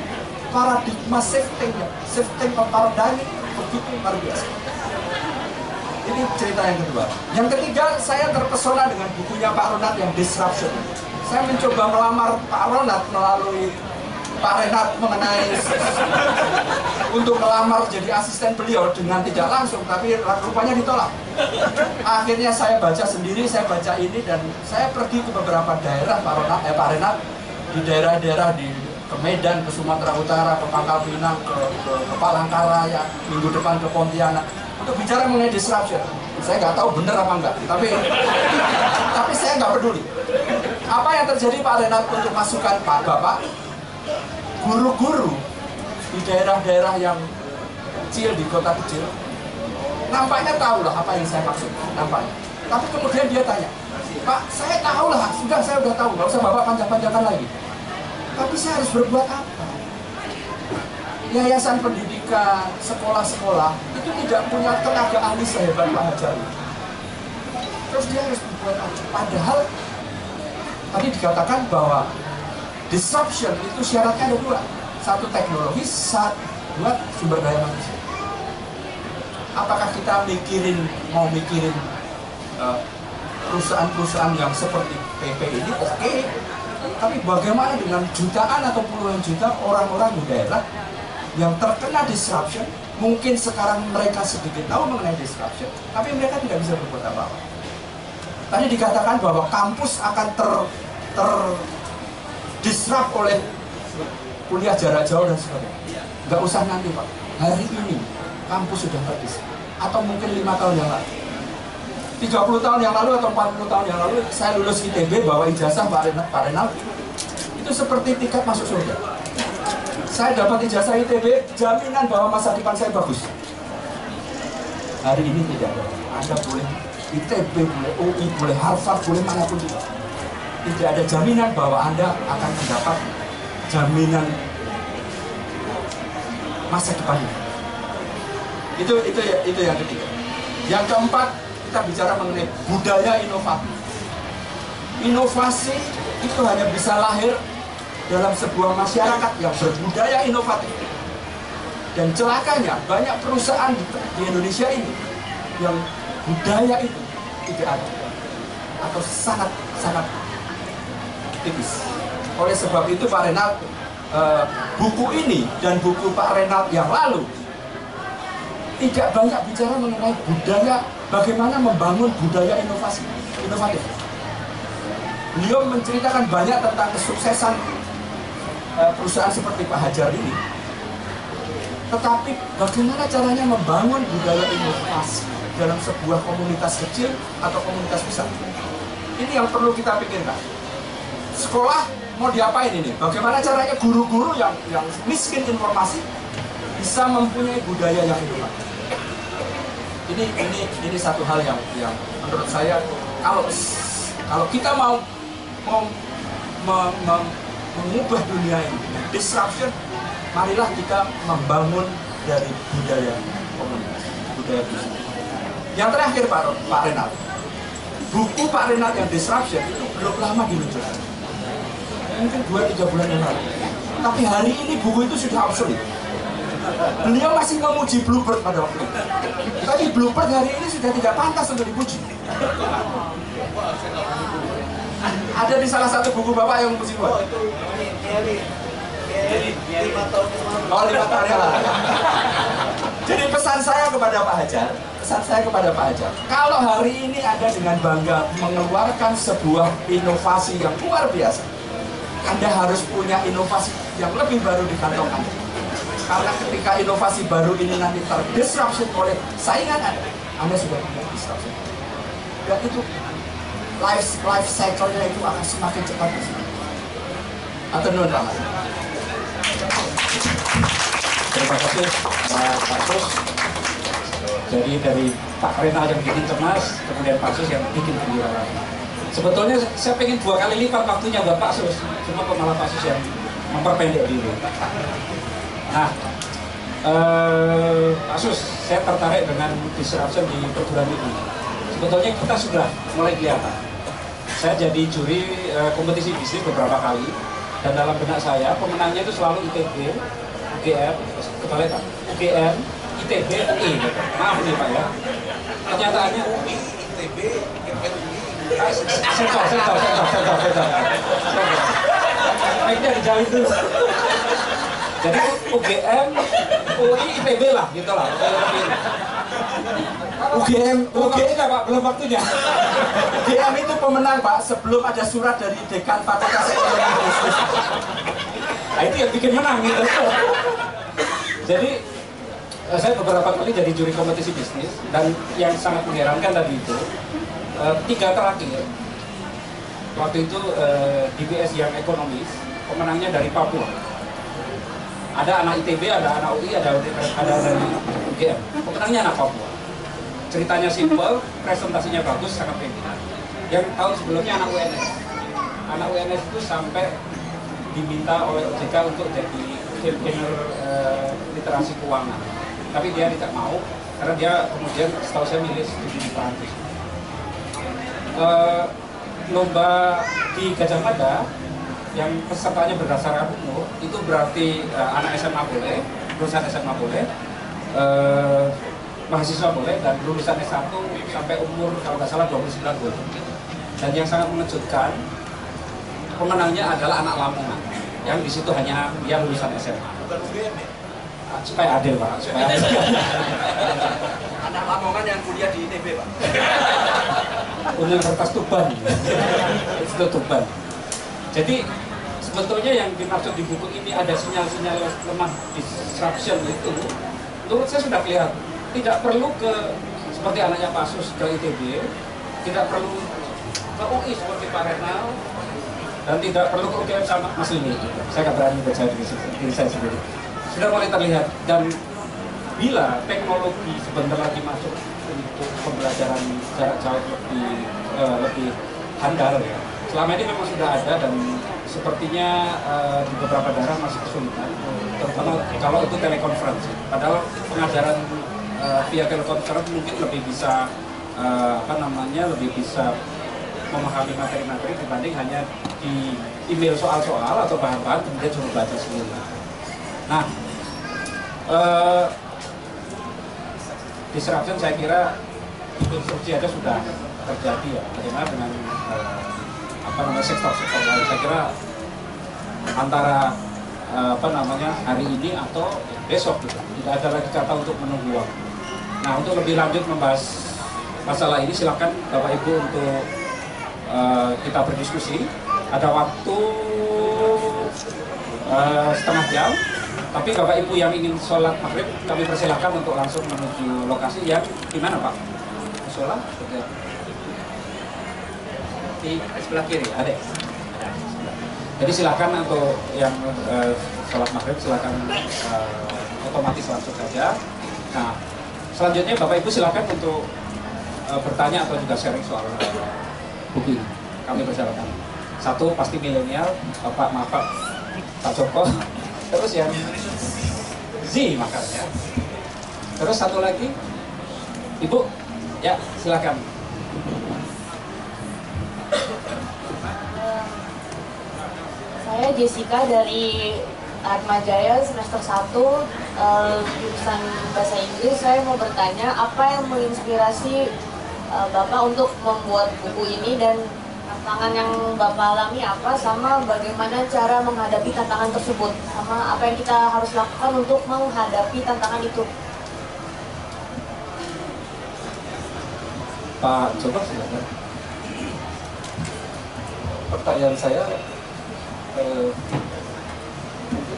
paradigma shifting, ya. shifting of paradigm begitu luar biasa. Ini cerita yang kedua. Yang ketiga, saya terpesona dengan bukunya Pak Ronald yang Disruption. Saya mencoba melamar Pak Ronald melalui Pak Renat mengenai untuk melamar jadi asisten beliau dengan tidak langsung, tapi rupanya ditolak. Akhirnya saya baca sendiri, saya baca ini dan saya pergi ke beberapa daerah Pak Renat, eh, Pak Renat di daerah-daerah di ke Medan, ke Sumatera Utara, ke Pangkal Pinang, ke, ke, ke Palangkaraya, minggu depan ke Pontianak untuk bicara mengenai disruption. Saya nggak tahu bener apa enggak, tapi tapi saya nggak peduli. Apa yang terjadi Pak Renat untuk masukan Pak Bapak guru-guru di daerah-daerah yang kecil di kota kecil nampaknya tahu lah apa yang saya maksud nampaknya tapi kemudian dia tanya Pak saya tahu lah sudah saya udah tahu nggak usah bapak panjang-panjangkan lagi tapi saya harus berbuat apa? Yayasan pendidikan sekolah-sekolah itu tidak punya tenaga ahli sehebat Pak Hajar terus dia harus berbuat apa? Padahal tadi dikatakan bahwa disruption itu syaratnya ada dua. Satu teknologi satu dua sumber daya manusia. Apakah kita mikirin mau mikirin uh, perusahaan-perusahaan yang seperti PP ini? Oke tapi bagaimana dengan jutaan atau puluhan juta orang-orang di daerah yang terkena disruption mungkin sekarang mereka sedikit tahu mengenai disruption tapi mereka tidak bisa berbuat apa-apa tadi dikatakan bahwa kampus akan ter, ter disrupt oleh kuliah jarak jauh dan sebagainya. Nggak usah nanti Pak, hari ini kampus sudah terdisrupt. Atau mungkin lima tahun yang lalu. 30 tahun yang lalu atau 40 tahun yang lalu saya lulus ITB bawa ijazah Pak Renal, itu seperti tiket masuk surga. Saya dapat ijazah ITB, jaminan bahwa masa depan saya bagus. Hari ini tidak ada. Anda boleh ITB, boleh UI, boleh Harvard, boleh mana pun juga tidak ada jaminan bahwa Anda akan mendapat jaminan masa depannya. Itu itu itu yang ketiga. Yang keempat kita bicara mengenai budaya inovatif. Inovasi itu hanya bisa lahir dalam sebuah masyarakat yang berbudaya inovatif. Dan celakanya banyak perusahaan di, di Indonesia ini yang budaya itu tidak ada atau sangat sangat tipis. Oleh sebab itu Pak Renat uh, buku ini dan buku Pak Renat yang lalu tidak banyak bicara mengenai budaya bagaimana membangun budaya inovasi inovatif. Beliau menceritakan banyak tentang kesuksesan uh, perusahaan seperti Pak Hajar ini. Tetapi bagaimana caranya membangun budaya inovasi dalam sebuah komunitas kecil atau komunitas besar? Ini yang perlu kita pikirkan sekolah mau diapain ini? Bagaimana caranya guru-guru yang yang miskin informasi bisa mempunyai budaya yang inovatif? Ini ini ini satu hal yang yang menurut saya kalau kalau kita mau mau me, me, mengubah dunia ini disruption, marilah kita membangun dari budaya komunitas, budaya bisnis. Yang terakhir Pak Pak Renal, buku Pak Renal yang disruption itu belum lama diluncurkan mungkin dua tiga bulan yang lalu. Tapi hari ini buku itu sudah obsolete. Beliau masih memuji Bluebird pada waktu itu. Tapi Bluebird hari ini sudah tidak pantas untuk dipuji. Ada di salah satu buku bapak yang memuji gua. Oh lima tahun yang lalu. Jadi pesan saya kepada Pak Hajar, pesan saya kepada Pak Hajar, kalau hari ini Anda dengan bangga mengeluarkan sebuah inovasi yang luar biasa, anda harus punya inovasi yang lebih baru di kantong Anda. Karena ketika inovasi baru ini nanti terdisruption oleh saingan Anda, Anda sudah punya disruption. Dan itu life life cycle-nya itu akan semakin cepat Atau non Terima kasih Pak Pasus. Jadi dari Pak Renal yang bikin cemas, kemudian Pak Sus yang bikin gembira. Sebetulnya saya pengen dua kali lipat waktunya Bapak Sus, cuma kok malah Pak Sus yang memperpendek diri. Nah, eh, Pak Sus, saya tertarik dengan disruption di perguruan tinggi. sebetulnya kita sudah mulai kelihatan. Saya jadi juri eh, kompetisi bisnis beberapa kali dan dalam benak saya pemenangnya itu selalu ITB, UGM, kebalik Pak, UGM, ITB, UI. Maaf nih Pak ya. Kenyataannya UI, ITB, Ah, Sensor, sensor, sensor, sensor, sensor. Baiknya dijauhin dulu. Jadi UGM, UI, ITB lah, gitu lah. UGM, UGM, waktunya Pak, belum waktunya. UGM itu pemenang Pak sebelum ada surat dari dekan Fakultas Ekonomi Bisnis. Nah itu yang bikin menang gitu. Jadi eh, saya beberapa kali jadi juri kompetisi bisnis dan yang sangat mengherankan tadi itu eh, tiga terakhir waktu itu eh, DBS yang ekonomis pemenangnya dari Papua. Ada anak ITB, ada anak UI, ada ada dari UGM. Pemenangnya anak Papua. Ceritanya simpel, presentasinya bagus, sangat pede. Yang tahun sebelumnya anak UNS. Anak UNS itu sampai diminta oleh OJK untuk jadi Filipino eh, literasi keuangan. Tapi dia tidak mau karena dia kemudian setahu saya milih studi di Prancis. Eh, lomba di Gajah Mada yang pesertanya berdasarkan umur itu berarti eh, anak SMA boleh, lulusan SMA boleh, eh, mahasiswa boleh dan lulusan S1 sampai umur kalau nggak salah 29 boleh. Dan yang sangat mengejutkan pemenangnya adalah anak Lamongan yang di situ hanya dia lulusan SMA. Ah, Supaya adil pak, supaya adil. Anak Lamongan yang kuliah di ITB, Pak. Universitas Tuban, itu Tuban. Jadi sebetulnya yang dimaksud di buku ini ada sinyal-sinyal lemah disruption itu, menurut saya sudah kelihatan. Tidak perlu ke seperti anaknya Pasus ke ITB, tidak perlu ke UI seperti Pak Renal, dan tidak perlu ke UGM sama Mas Lini. Saya nggak berani percaya diri, diri saya sendiri. Sudah mulai terlihat dan bila teknologi sebentar lagi masuk untuk pembelajaran jarak jauh lebih eh, lebih handal ya. Selama ini memang sudah ada dan sepertinya eh, di beberapa daerah masih kesulitan, terutama kalau itu telekonferensi. Padahal pengajaran eh, via telekonferensi mungkin lebih bisa eh, apa namanya lebih bisa memahami materi-materi dibanding hanya di email soal-soal atau bahan-bahan kemudian suruh baca sendiri. Nah, eh, disruption saya kira instruksi aja sudah terjadi ya. Bagaimana dengan eh, apa namanya sektor-sektor lain? Saya kira antara eh, apa namanya hari ini atau besok gitu. Tidak ada lagi kata untuk menunggu waktu. Nah, untuk lebih lanjut membahas masalah ini silakan Bapak Ibu untuk eh, kita berdiskusi. Ada waktu eh, setengah jam. Tapi Bapak Ibu yang ingin sholat maghrib, kami persilahkan untuk langsung menuju lokasi yang di mana Pak? Sholat? Di sebelah kiri, ada. Jadi silakan untuk yang eh, sholat maghrib silakan eh, otomatis langsung saja. Nah, selanjutnya Bapak Ibu silakan untuk eh, bertanya atau juga sharing soal buku ini. Kami persilakan. Satu pasti milenial, Bapak maaf Pak, Pak Joko. Terus yang Z makanya. Terus satu lagi, Ibu, ya silakan. Saya Jessica dari Atmajaya semester 1 eh, jurusan bahasa Inggris. Saya mau bertanya apa yang menginspirasi eh, Bapak untuk membuat buku ini dan tantangan yang Bapak alami apa sama bagaimana cara menghadapi tantangan tersebut sama apa yang kita harus lakukan untuk menghadapi tantangan itu. Pak Joko silakan. Pertanyaan saya eh,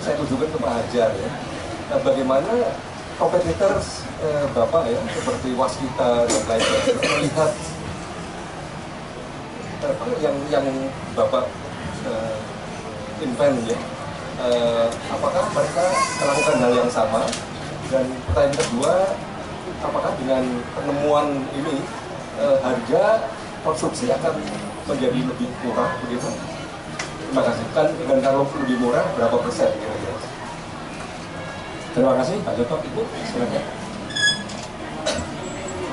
saya tujukan ke Pak Hajar ya. Nah, bagaimana kompetitor eh, Bapak ya seperti Waskita dan lainnya melihat apa yang yang Bapak eh, invent ya. Eh, apakah mereka melakukan hal yang sama? Dan pertanyaan kedua, apakah dengan penemuan ini eh, harga konsumsi akan menjadi lebih murah begitu? Terima kasih. Kan kalau lebih murah berapa persen kira-kira? Terima kasih Pak Joko. Ibu silakan.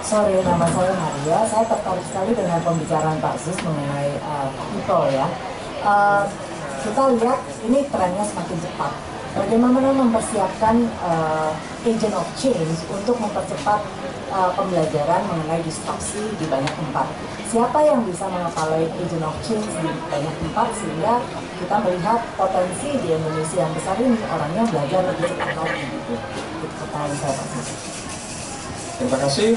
sore, nama saya Maria. Saya tertarik sekali dengan pembicaraan Pak Sis mengenai uh, people ya. Uh, kita lihat ini trennya semakin cepat. Bagaimana mempersiapkan uh, agent of change untuk mempercepat uh, pembelajaran mengenai disrupsi di banyak tempat. Siapa yang bisa mengepalai agent of change di banyak tempat sehingga kita melihat potensi di Indonesia yang besar ini orangnya belajar lebih cepat lagi pertanyaan saya Pak. Terima kasih.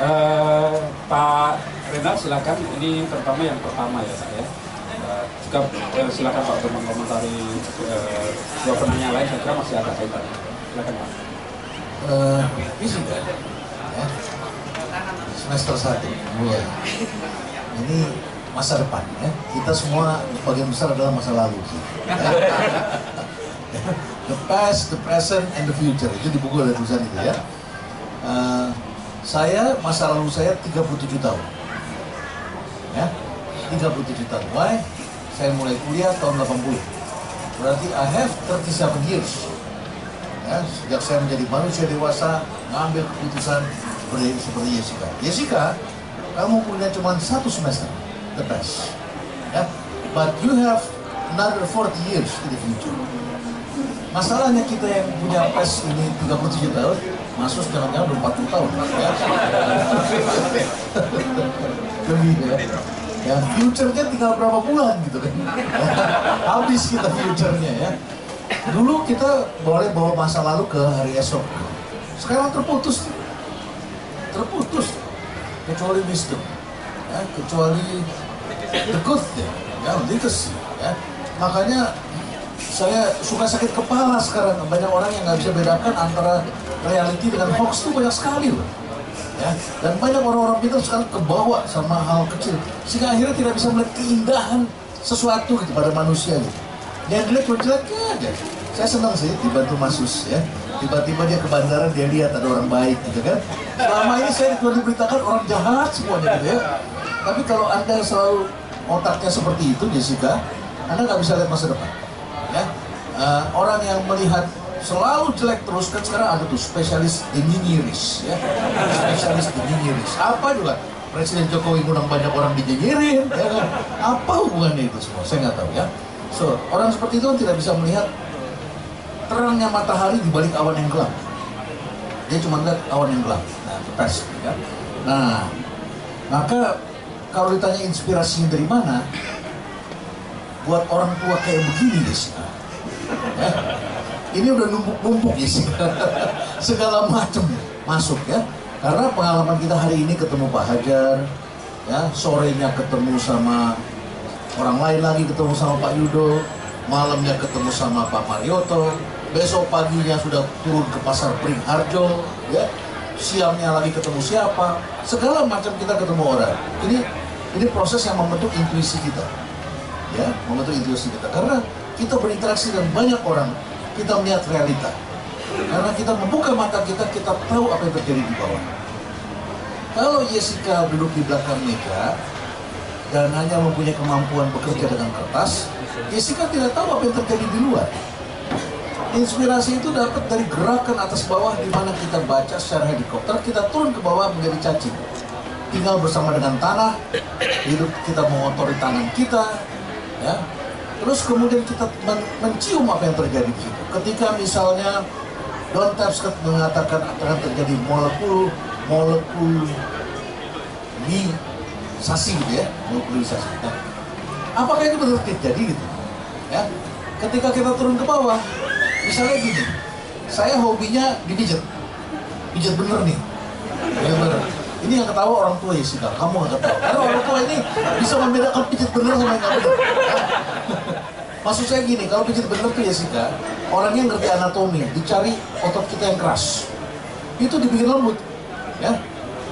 Eh, Pak Renat silakan. Ini terutama yang pertama ya Pak ya. Juga eh, silakan Pak untuk mengomentari eh, dua penanya lain. Saya kira masih ada kaitan. Silakan Pak. Eh, fisika ya. semester 1 mulai ini masa depan ya kita semua bagian besar adalah masa lalu sih the past, the present, and the future itu di buku ada tulisan itu ya Eh, saya masa lalu saya 37 tahun ya 37 tahun why saya mulai kuliah tahun 80 berarti I have 37 years ya, sejak saya menjadi manusia dewasa ngambil keputusan seperti, Jessica. Jessica, kamu punya cuma satu semester, the best. Ya, but you have another 40 years in the future. Masalahnya kita yang punya PES ini 37 tahun, masuk jangan-jangan udah 40 tahun. Ya. Lebih ya. Ya, future-nya tinggal berapa bulan gitu kan. Habis kita future-nya ya. Dulu kita boleh bawa masa lalu ke hari esok. Sekarang terputus. Terputus. Kecuali wisdom. Ya, kecuali the good thing. Ya, legacy. Ya. Makanya saya suka sakit kepala sekarang. Banyak orang yang nggak bisa bedakan antara reality dengan hoax itu banyak sekali loh. Ya, dan banyak orang-orang pintar sekarang kebawa sama hal kecil sehingga akhirnya tidak bisa melihat keindahan sesuatu gitu pada manusia gitu. Yang jelek cuma jeleknya aja. Saya senang sih dibantu Masus ya. Tiba-tiba dia ke bandara dia lihat ada orang baik gitu kan. Selama ini saya cuma diberitakan orang jahat semuanya gitu ya. Tapi kalau anda selalu otaknya seperti itu Jessica, anda nggak bisa lihat masa depan. Ya, Eh, orang yang melihat selalu jelek terus kan sekarang ada tuh spesialis nyinyiris ya. Spesialis nyinyiris apa juga? Presiden Jokowi ngundang banyak orang dinyinyirin ya kan? Apa hubungannya itu semua? Saya nggak tahu ya. So orang seperti itu kan tidak bisa melihat terangnya matahari di balik awan yang gelap. Dia cuma lihat awan yang gelap. Nah pers ya. Nah maka kalau ditanya inspirasinya dari mana buat orang tua kayak begini guys ya, ini udah numpuk-numpuk sih segala macam masuk ya. Karena pengalaman kita hari ini ketemu Pak Hajar ya. Sorenya ketemu sama orang lain lagi ketemu sama Pak Yudo. Malamnya ketemu sama Pak Marioto. Besok paginya sudah turun ke pasar Pringharjo ya. Siangnya lagi ketemu siapa. Segala macam kita ketemu orang. Ini ini proses yang membentuk intuisi kita ya. Membentuk intuisi kita. Karena kita berinteraksi dengan banyak orang kita melihat realita. Karena kita membuka mata kita kita tahu apa yang terjadi di bawah. Kalau Jessica duduk di belakang meja dan hanya mempunyai kemampuan bekerja dengan kertas Jessica tidak tahu apa yang terjadi di luar. Inspirasi itu dapat dari gerakan atas bawah di mana kita baca secara helikopter kita turun ke bawah menjadi cacing. Tinggal bersama dengan tanah hidup kita mengotori tangan kita ya terus kemudian kita men mencium apa yang terjadi di situ. Ketika misalnya Don Tapscott mengatakan akan terjadi molekul molekul sasi gitu ya molekulisasi nah, apakah itu betul terjadi gitu? Ya ketika kita turun ke bawah misalnya gini saya hobinya dipijat pijat bener nih. Ya bener. Ini yang ketawa orang tua ya sih kamu nggak ketawa. Karena orang tua ini bisa membedakan pijat bener sama yang nggak bener maksud saya gini kalau pijat bener tuh ya sih orangnya ngerti anatomi dicari otot kita yang keras itu dibikin lembut ya.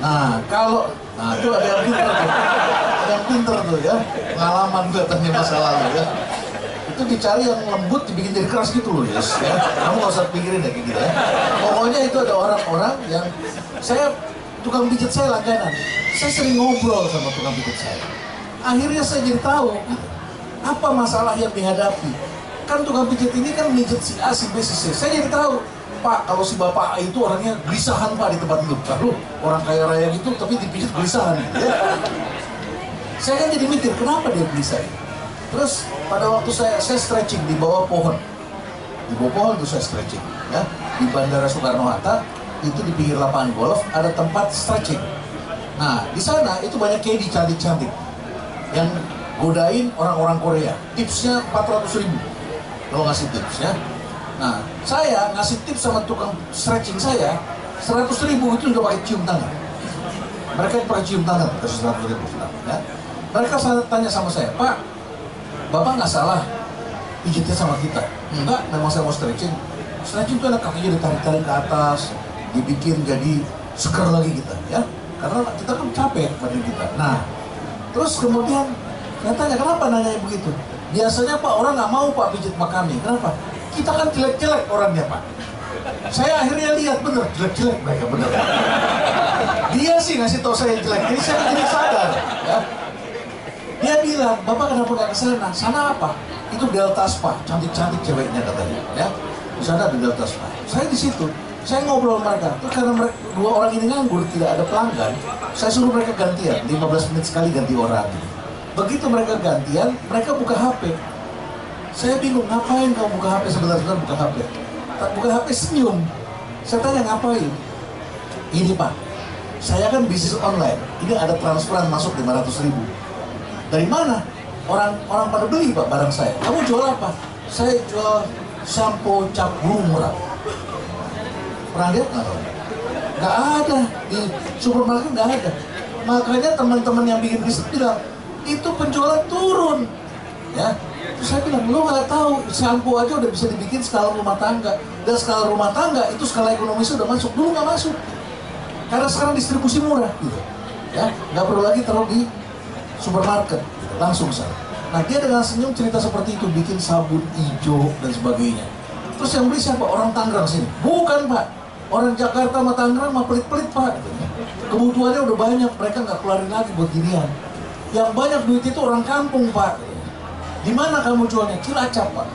Nah kalau nah itu ada yang pinter tuh. Ada yang pinter tuh ya. Pengalaman katanya masa lalu ya. Itu dicari yang lembut dibikin jadi keras gitu loh yes ya. Kamu nggak usah pikirin deh kayak gitu ya. Pokoknya itu ada orang-orang yang saya tukang pijat saya langganan. Saya sering ngobrol sama tukang pijat saya. Akhirnya saya jadi tahu apa masalah yang dihadapi kan tukang pijat ini kan mijit si A, si B, si C saya jadi tahu Pak kalau si bapak itu orangnya gelisahan pak di tempat itu. Lalu orang kaya raya gitu tapi dipijit gelisahan. Ya. Saya kan jadi mikir kenapa dia gelisah. Terus pada waktu saya saya stretching di bawah pohon, di bawah pohon tuh saya stretching, ya di Bandara Soekarno Hatta itu di pinggir lapangan golf ada tempat stretching. Nah di sana itu banyak KD cantik-cantik yang godain orang-orang Korea. Tipsnya 400 ribu kalau ngasih tips ya. Nah saya ngasih tips sama tukang stretching saya 100 ribu itu udah pakai cium tangan. Mereka pakai cium tangan kasih 100 ribu ya. Mereka tanya sama saya, Pak, Bapak nggak salah pijitnya sama kita. Enggak, memang saya mau stretching. Stretching itu ada kakinya ditarik-tarik ke atas, dibikin jadi seger lagi kita, ya. Karena kita kan capek badan kita. Nah, terus kemudian saya tanya kenapa nanya begitu? Biasanya Pak orang nggak mau Pak pijit sama kami. Kenapa? Kita kan jelek-jelek orangnya Pak. Saya akhirnya lihat bener jelek-jelek mereka bener. Dia sih ngasih tahu saya jelek, jadi saya jadi sadar. Ya. Dia bilang, Bapak kenapa nggak ke sana? Apa? Itu Delta Spa, cantik-cantik ceweknya katanya. Ya, di sana ada Delta Spa. Saya di situ, saya ngobrol mereka. Terus karena mereka, dua orang ini nganggur, tidak ada pelanggan, saya suruh mereka gantian, 15 menit sekali ganti orang. Begitu mereka gantian, mereka buka HP. Saya bingung, ngapain kamu buka HP sebentar-sebentar buka HP? Tak buka HP senyum. Saya tanya ngapain? Ini Pak, saya kan bisnis online. Ini ada transferan masuk 500 ribu dari mana? Orang orang pada beli pak barang saya. Kamu jual apa? Saya jual shampoo cap murah. Pernah lihat nggak? Nggak ada di supermarket nggak ada. Makanya teman-teman yang bikin bisnis bilang itu penjualan turun. Ya, Terus saya bilang, lo nggak tahu shampoo aja udah bisa dibikin skala rumah tangga dan skala rumah tangga itu skala ekonomis udah masuk dulu nggak masuk karena sekarang distribusi murah gitu ya nggak perlu lagi taruh di supermarket langsung sana. Nah dia dengan senyum cerita seperti itu bikin sabun hijau dan sebagainya. Terus yang beli siapa? Orang Tangerang sini? Bukan pak. Orang Jakarta sama Tangerang mah pelit-pelit pak. Kebutuhannya udah banyak, mereka nggak keluarin lagi buat ginian. Yang banyak duit itu orang kampung pak. Di mana kamu jualnya? Cilacap pak.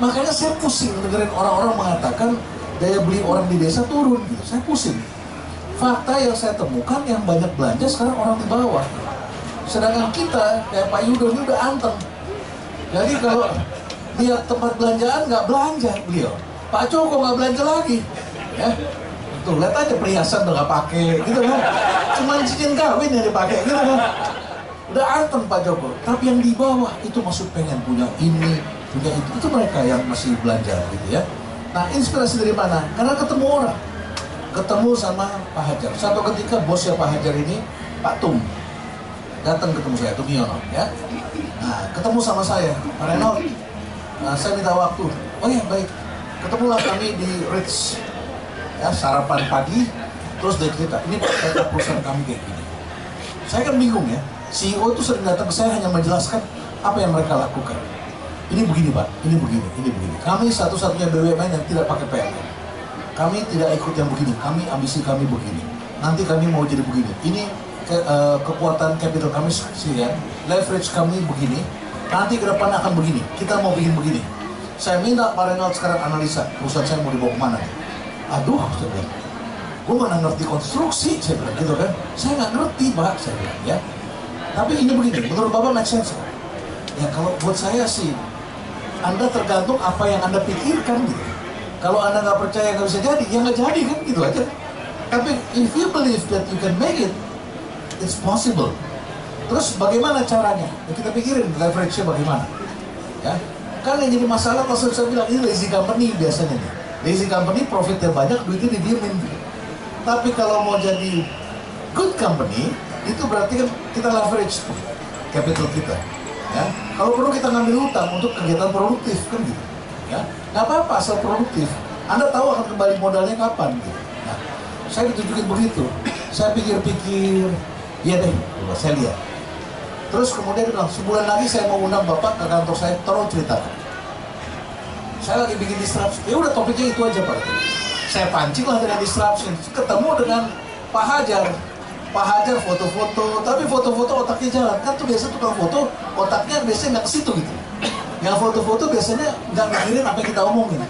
Makanya saya pusing dengerin orang-orang mengatakan daya beli orang di desa turun. Gitu. Saya pusing. Fakta yang saya temukan yang banyak belanja sekarang orang di bawah. Sedangkan kita, kayak Pak Yudo ini udah anteng. Jadi kalau lihat tempat belanjaan nggak belanja beliau. Pak Joko nggak belanja lagi. Ya. Tuh, lihat aja perhiasan udah nggak pakai, gitu kan. Cuman cincin kawin yang dipakai, gitu kan. Udah anteng Pak Joko. Tapi yang di bawah itu maksud pengen punya ini, punya itu. Itu mereka yang masih belanja, gitu ya. Nah, inspirasi dari mana? Karena ketemu orang. Ketemu sama Pak Hajar. Satu ketika bosnya Pak Hajar ini, Pak Tum, datang ketemu saya, Tumiono, ya. Nah, ketemu sama saya, Pak Renaud, nah, saya minta waktu. Oh iya, baik. Ketemulah kami di Ritz, ya, sarapan pagi, terus dia cerita, ini saya perusahaan kami kayak gini. Saya kan bingung ya, CEO itu sering datang ke saya hanya menjelaskan apa yang mereka lakukan. Ini begini Pak, ini begini, ini begini. Kami satu-satunya BUMN yang tidak pakai PLN. Kami tidak ikut yang begini, kami ambisi kami begini. Nanti kami mau jadi begini. Ini ke, uh, kekuatan capital kami sekian, leverage kami begini, nanti ke depan akan begini, kita mau bikin begini. Saya minta Pak Renald sekarang analisa, perusahaan saya mau dibawa ke mana. Aduh, saya bilang, gue mana ngerti konstruksi, saya bilang gitu kan. Saya nggak ngerti Pak, saya bilang ya. Tapi ini begini, menurut Bapak make sense Ya kalau buat saya sih, Anda tergantung apa yang Anda pikirkan gitu. Kalau Anda nggak percaya nggak bisa jadi, ya nggak jadi kan gitu aja. Tapi if you believe that you can make it, it's possible. Terus bagaimana caranya? Ya, kita pikirin leverage-nya bagaimana. Ya, kan yang jadi masalah kalau saya bilang ini lazy company biasanya nih. Lazy company profitnya banyak, duitnya didiemin. Tapi kalau mau jadi good company, itu berarti kan kita leverage capital kita. Ya, kalau perlu kita ngambil utang untuk kegiatan produktif kan gitu. Ya, nggak apa-apa asal produktif. Anda tahu akan kembali modalnya kapan gitu. Nah, saya ditunjukin begitu. Saya pikir-pikir, iya deh, saya lihat. Terus kemudian dia bilang, sebulan lagi saya mau undang bapak ke kantor saya, tolong ceritakan. Saya lagi bikin disruption, ya udah topiknya itu aja pak. Saya pancing lah dengan disruption, ketemu dengan Pak Hajar. Pak Hajar foto-foto, tapi foto-foto otaknya jalan. Kan tuh biasa tukang foto, otaknya biasanya nggak ke situ gitu. Yang foto-foto biasanya nggak mikirin apa yang kita omongin.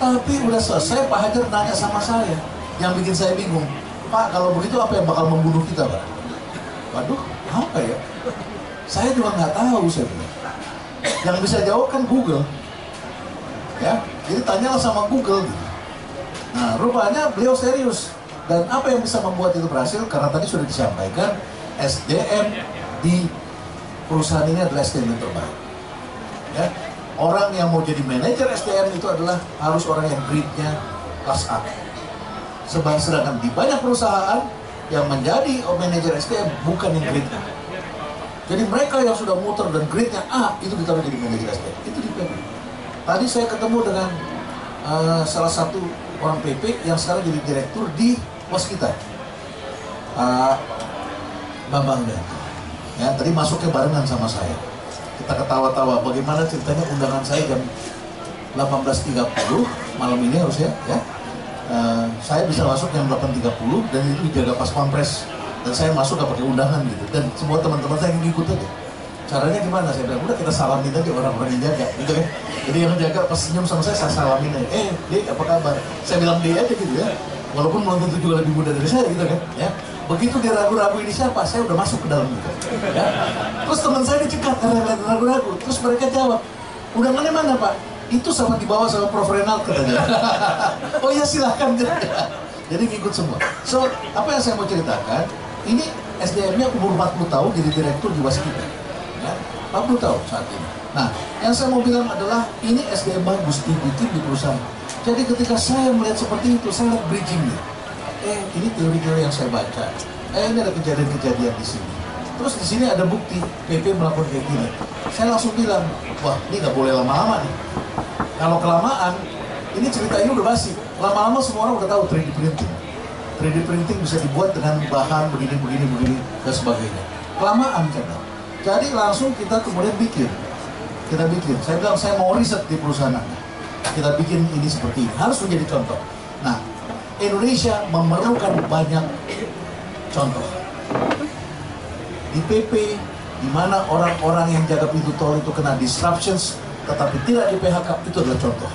Tapi udah selesai Pak Hajar nanya sama saya, yang bikin saya bingung. Pak kalau begitu apa yang bakal membunuh kita Pak? Waduh, apa ya? Saya juga nggak tahu saya bilang. Yang bisa jawab kan Google. Ya, jadi tanyalah sama Google. Gitu. Nah, rupanya beliau serius. Dan apa yang bisa membuat itu berhasil? Karena tadi sudah disampaikan, SDM di perusahaan ini adalah SDM yang terbaik. Ya, orang yang mau jadi manajer SDM itu adalah harus orang yang grade-nya kelas A. Sebab sedangkan di banyak perusahaan yang menjadi manajer SDM bukan yang grade A. Jadi mereka yang sudah muter dan grade-nya A itu ditaruh jadi manajer SDM. Itu di. Tadi saya ketemu dengan uh, salah satu orang PP yang sekarang jadi direktur di waskita. Uh, Bambang Danto. Ya, tadi masuknya barengan sama saya. Kita ketawa-tawa bagaimana ceritanya undangan saya jam 18.30 malam ini harusnya ya. Uh, saya bisa masuk jam 8.30 dan itu dijaga pas pampres dan saya masuk gak pakai undangan gitu dan semua teman-teman saya yang ikut aja caranya gimana? Saya bilang udah kita salamin aja orang-orang yang jaga gitu kan. Jadi yang jaga pas senyum sama saya saya salamin aja. Eh dek apa kabar? Saya bilang dia aja gitu ya. Walaupun belum tentu juga lebih muda dari saya gitu kan ya. Begitu dia ragu-ragu ini siapa saya udah masuk ke dalam gitu ya. Terus teman saya dicekat karena lihat ragu-ragu. Terus mereka jawab undangannya mana pak. Itu sama dibawa sama Prof. Renal katanya. Oh ya silahkan jadi ngikut semua. So apa yang saya mau ceritakan ini SDM-nya umur 40 tahun jadi direktur di Waskita ya, 40 tahun saat ini. Nah yang saya mau bilang adalah ini SDM bagus dibikin di perusahaan. Jadi ketika saya melihat seperti itu saya lihat bridgingnya. Eh ini teori-teori yang saya baca. Eh ini ada kejadian-kejadian di sini. Terus di sini ada bukti PP melakukan kayak gini. Saya langsung bilang wah ini nggak boleh lama-lama nih. Kalau kelamaan ini cerita ini udah basi. Lama-lama semua orang udah tahu 3D printing. 3D printing bisa dibuat dengan bahan begini begini begini dan sebagainya. Kelamaan kan jadi langsung kita kemudian bikin. Kita bikin. Saya bilang saya mau riset di perusahaan anda. Kita bikin ini seperti ini. Harus menjadi contoh. Nah Indonesia memerlukan banyak contoh. Di PP di mana orang-orang yang jaga pintu tol itu kena disruptions tetapi tidak di PHK itu adalah contoh.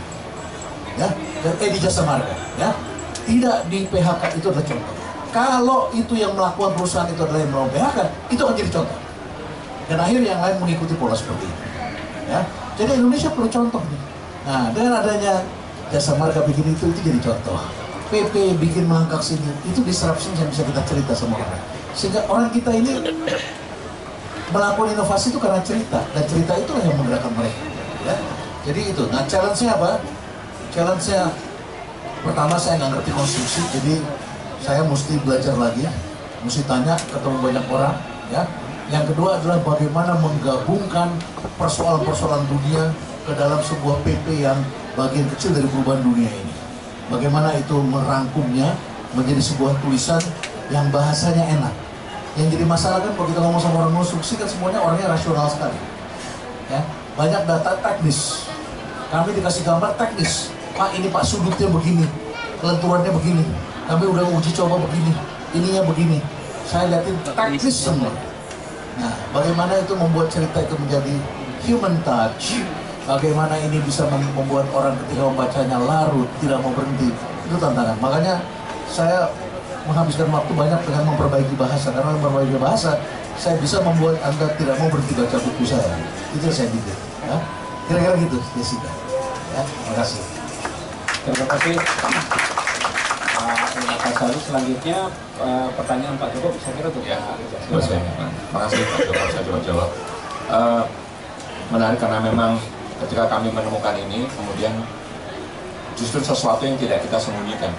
Ya dan eh di jasa marga ya. Tidak di PHK itu adalah contoh. Kalau itu yang melakukan perusahaan itu adalah yang melakukan PHK itu akan jadi contoh dan akhirnya yang lain mengikuti pola seperti itu. Ya. Jadi Indonesia perlu contoh nih. Nah dengan adanya jasa marga bikin itu itu jadi contoh. PP bikin melangkah sini itu disruption yang bisa kita cerita sama orang. Sehingga orang kita ini melakukan inovasi itu karena cerita. Dan cerita itulah yang menggerakkan mereka. Ya. Jadi itu. Nah challenge-nya apa? Challenge-nya pertama saya nggak ngerti konstruksi jadi saya mesti belajar lagi mesti tanya ketemu banyak orang ya yang kedua adalah bagaimana menggabungkan persoalan-persoalan dunia ke dalam sebuah PP yang bagian kecil dari perubahan dunia ini. Bagaimana itu merangkumnya menjadi sebuah tulisan yang bahasanya enak. Yang jadi masalah kan kalau kita ngomong sama orang konstruksi kan semuanya orangnya rasional sekali. Ya banyak data teknis. Kami dikasih gambar teknis. Pak ini pak sudutnya begini kelenturannya begini. Kami udah uji coba begini ininya begini. Saya liatin teknis. semua nah bagaimana itu membuat cerita itu menjadi human touch? Bagaimana ini bisa membuat orang ketika membacanya larut tidak mau berhenti? Itu tantangan. Makanya saya menghabiskan waktu banyak dengan memperbaiki bahasa. Karena memperbaiki bahasa saya bisa membuat anda tidak mau berhenti baca buku saya. Itu yang saya bikin ya. kira-kira gitu Jessica. Ya terima kasih. Terima kasih Pak selanjutnya uh, pertanyaan Pak Joko bisa kira tuh Ya, Pak kasih Terima kasih Pak Joko, saya coba jawab. Eh, menarik karena memang ketika kami menemukan ini, kemudian justru sesuatu yang tidak kita sembunyikan.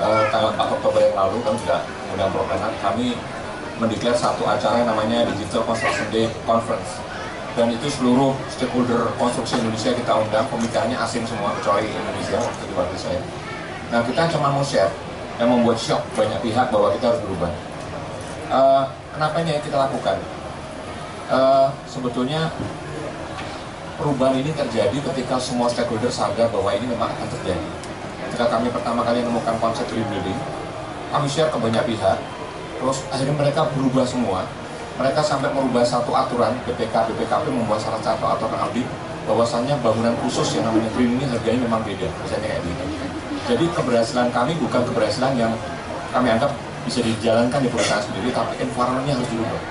Eh, tanggal 4 Oktober yang lalu kami juga mengundang Propenat, kami mendeklar satu acara yang namanya Digital Construction Day Conference. Dan itu seluruh stakeholder konstruksi Indonesia kita undang, pembicaranya asing semua, kecuali Indonesia waktu di waktu saya. Nah kita cuma mau share, yang membuat shock banyak pihak bahwa kita harus berubah. Eh, kenapa ini yang kita lakukan? Eh, sebetulnya perubahan ini terjadi ketika semua stakeholder sadar bahwa ini memang akan terjadi. Ketika kami pertama kali menemukan konsep rebuilding, kami share ke banyak pihak, terus akhirnya mereka berubah semua mereka sampai merubah satu aturan BPK BPKP membuat salah satu aturan audit bahwasannya bangunan khusus yang namanya green ini harganya memang beda misalnya kayak gitu jadi keberhasilan kami bukan keberhasilan yang kami anggap bisa dijalankan di perusahaan sendiri tapi environmentnya harus dirubah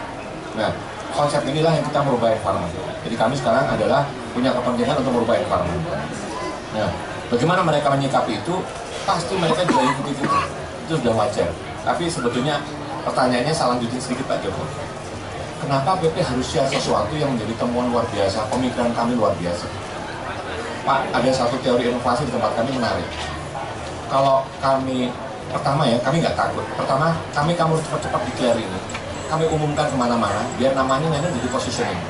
nah konsep inilah yang kita merubah environment. Jadi kami sekarang adalah punya kepentingan untuk merubah environment. Nah bagaimana mereka menyikapi itu? Pasti mereka juga ikuti itu itu sudah wajar. Tapi sebetulnya pertanyaannya salah lanjutin sedikit Pak Joko. Kenapa BP harus share sesuatu yang menjadi temuan luar biasa, pemikiran kami luar biasa. Pak, ada satu teori inovasi di tempat kami menarik. Kalau kami, pertama ya, kami nggak takut. Pertama, kami kamu cepat-cepat declare ini. Kami umumkan ke mana-mana, biar namanya nanti jadi positioning.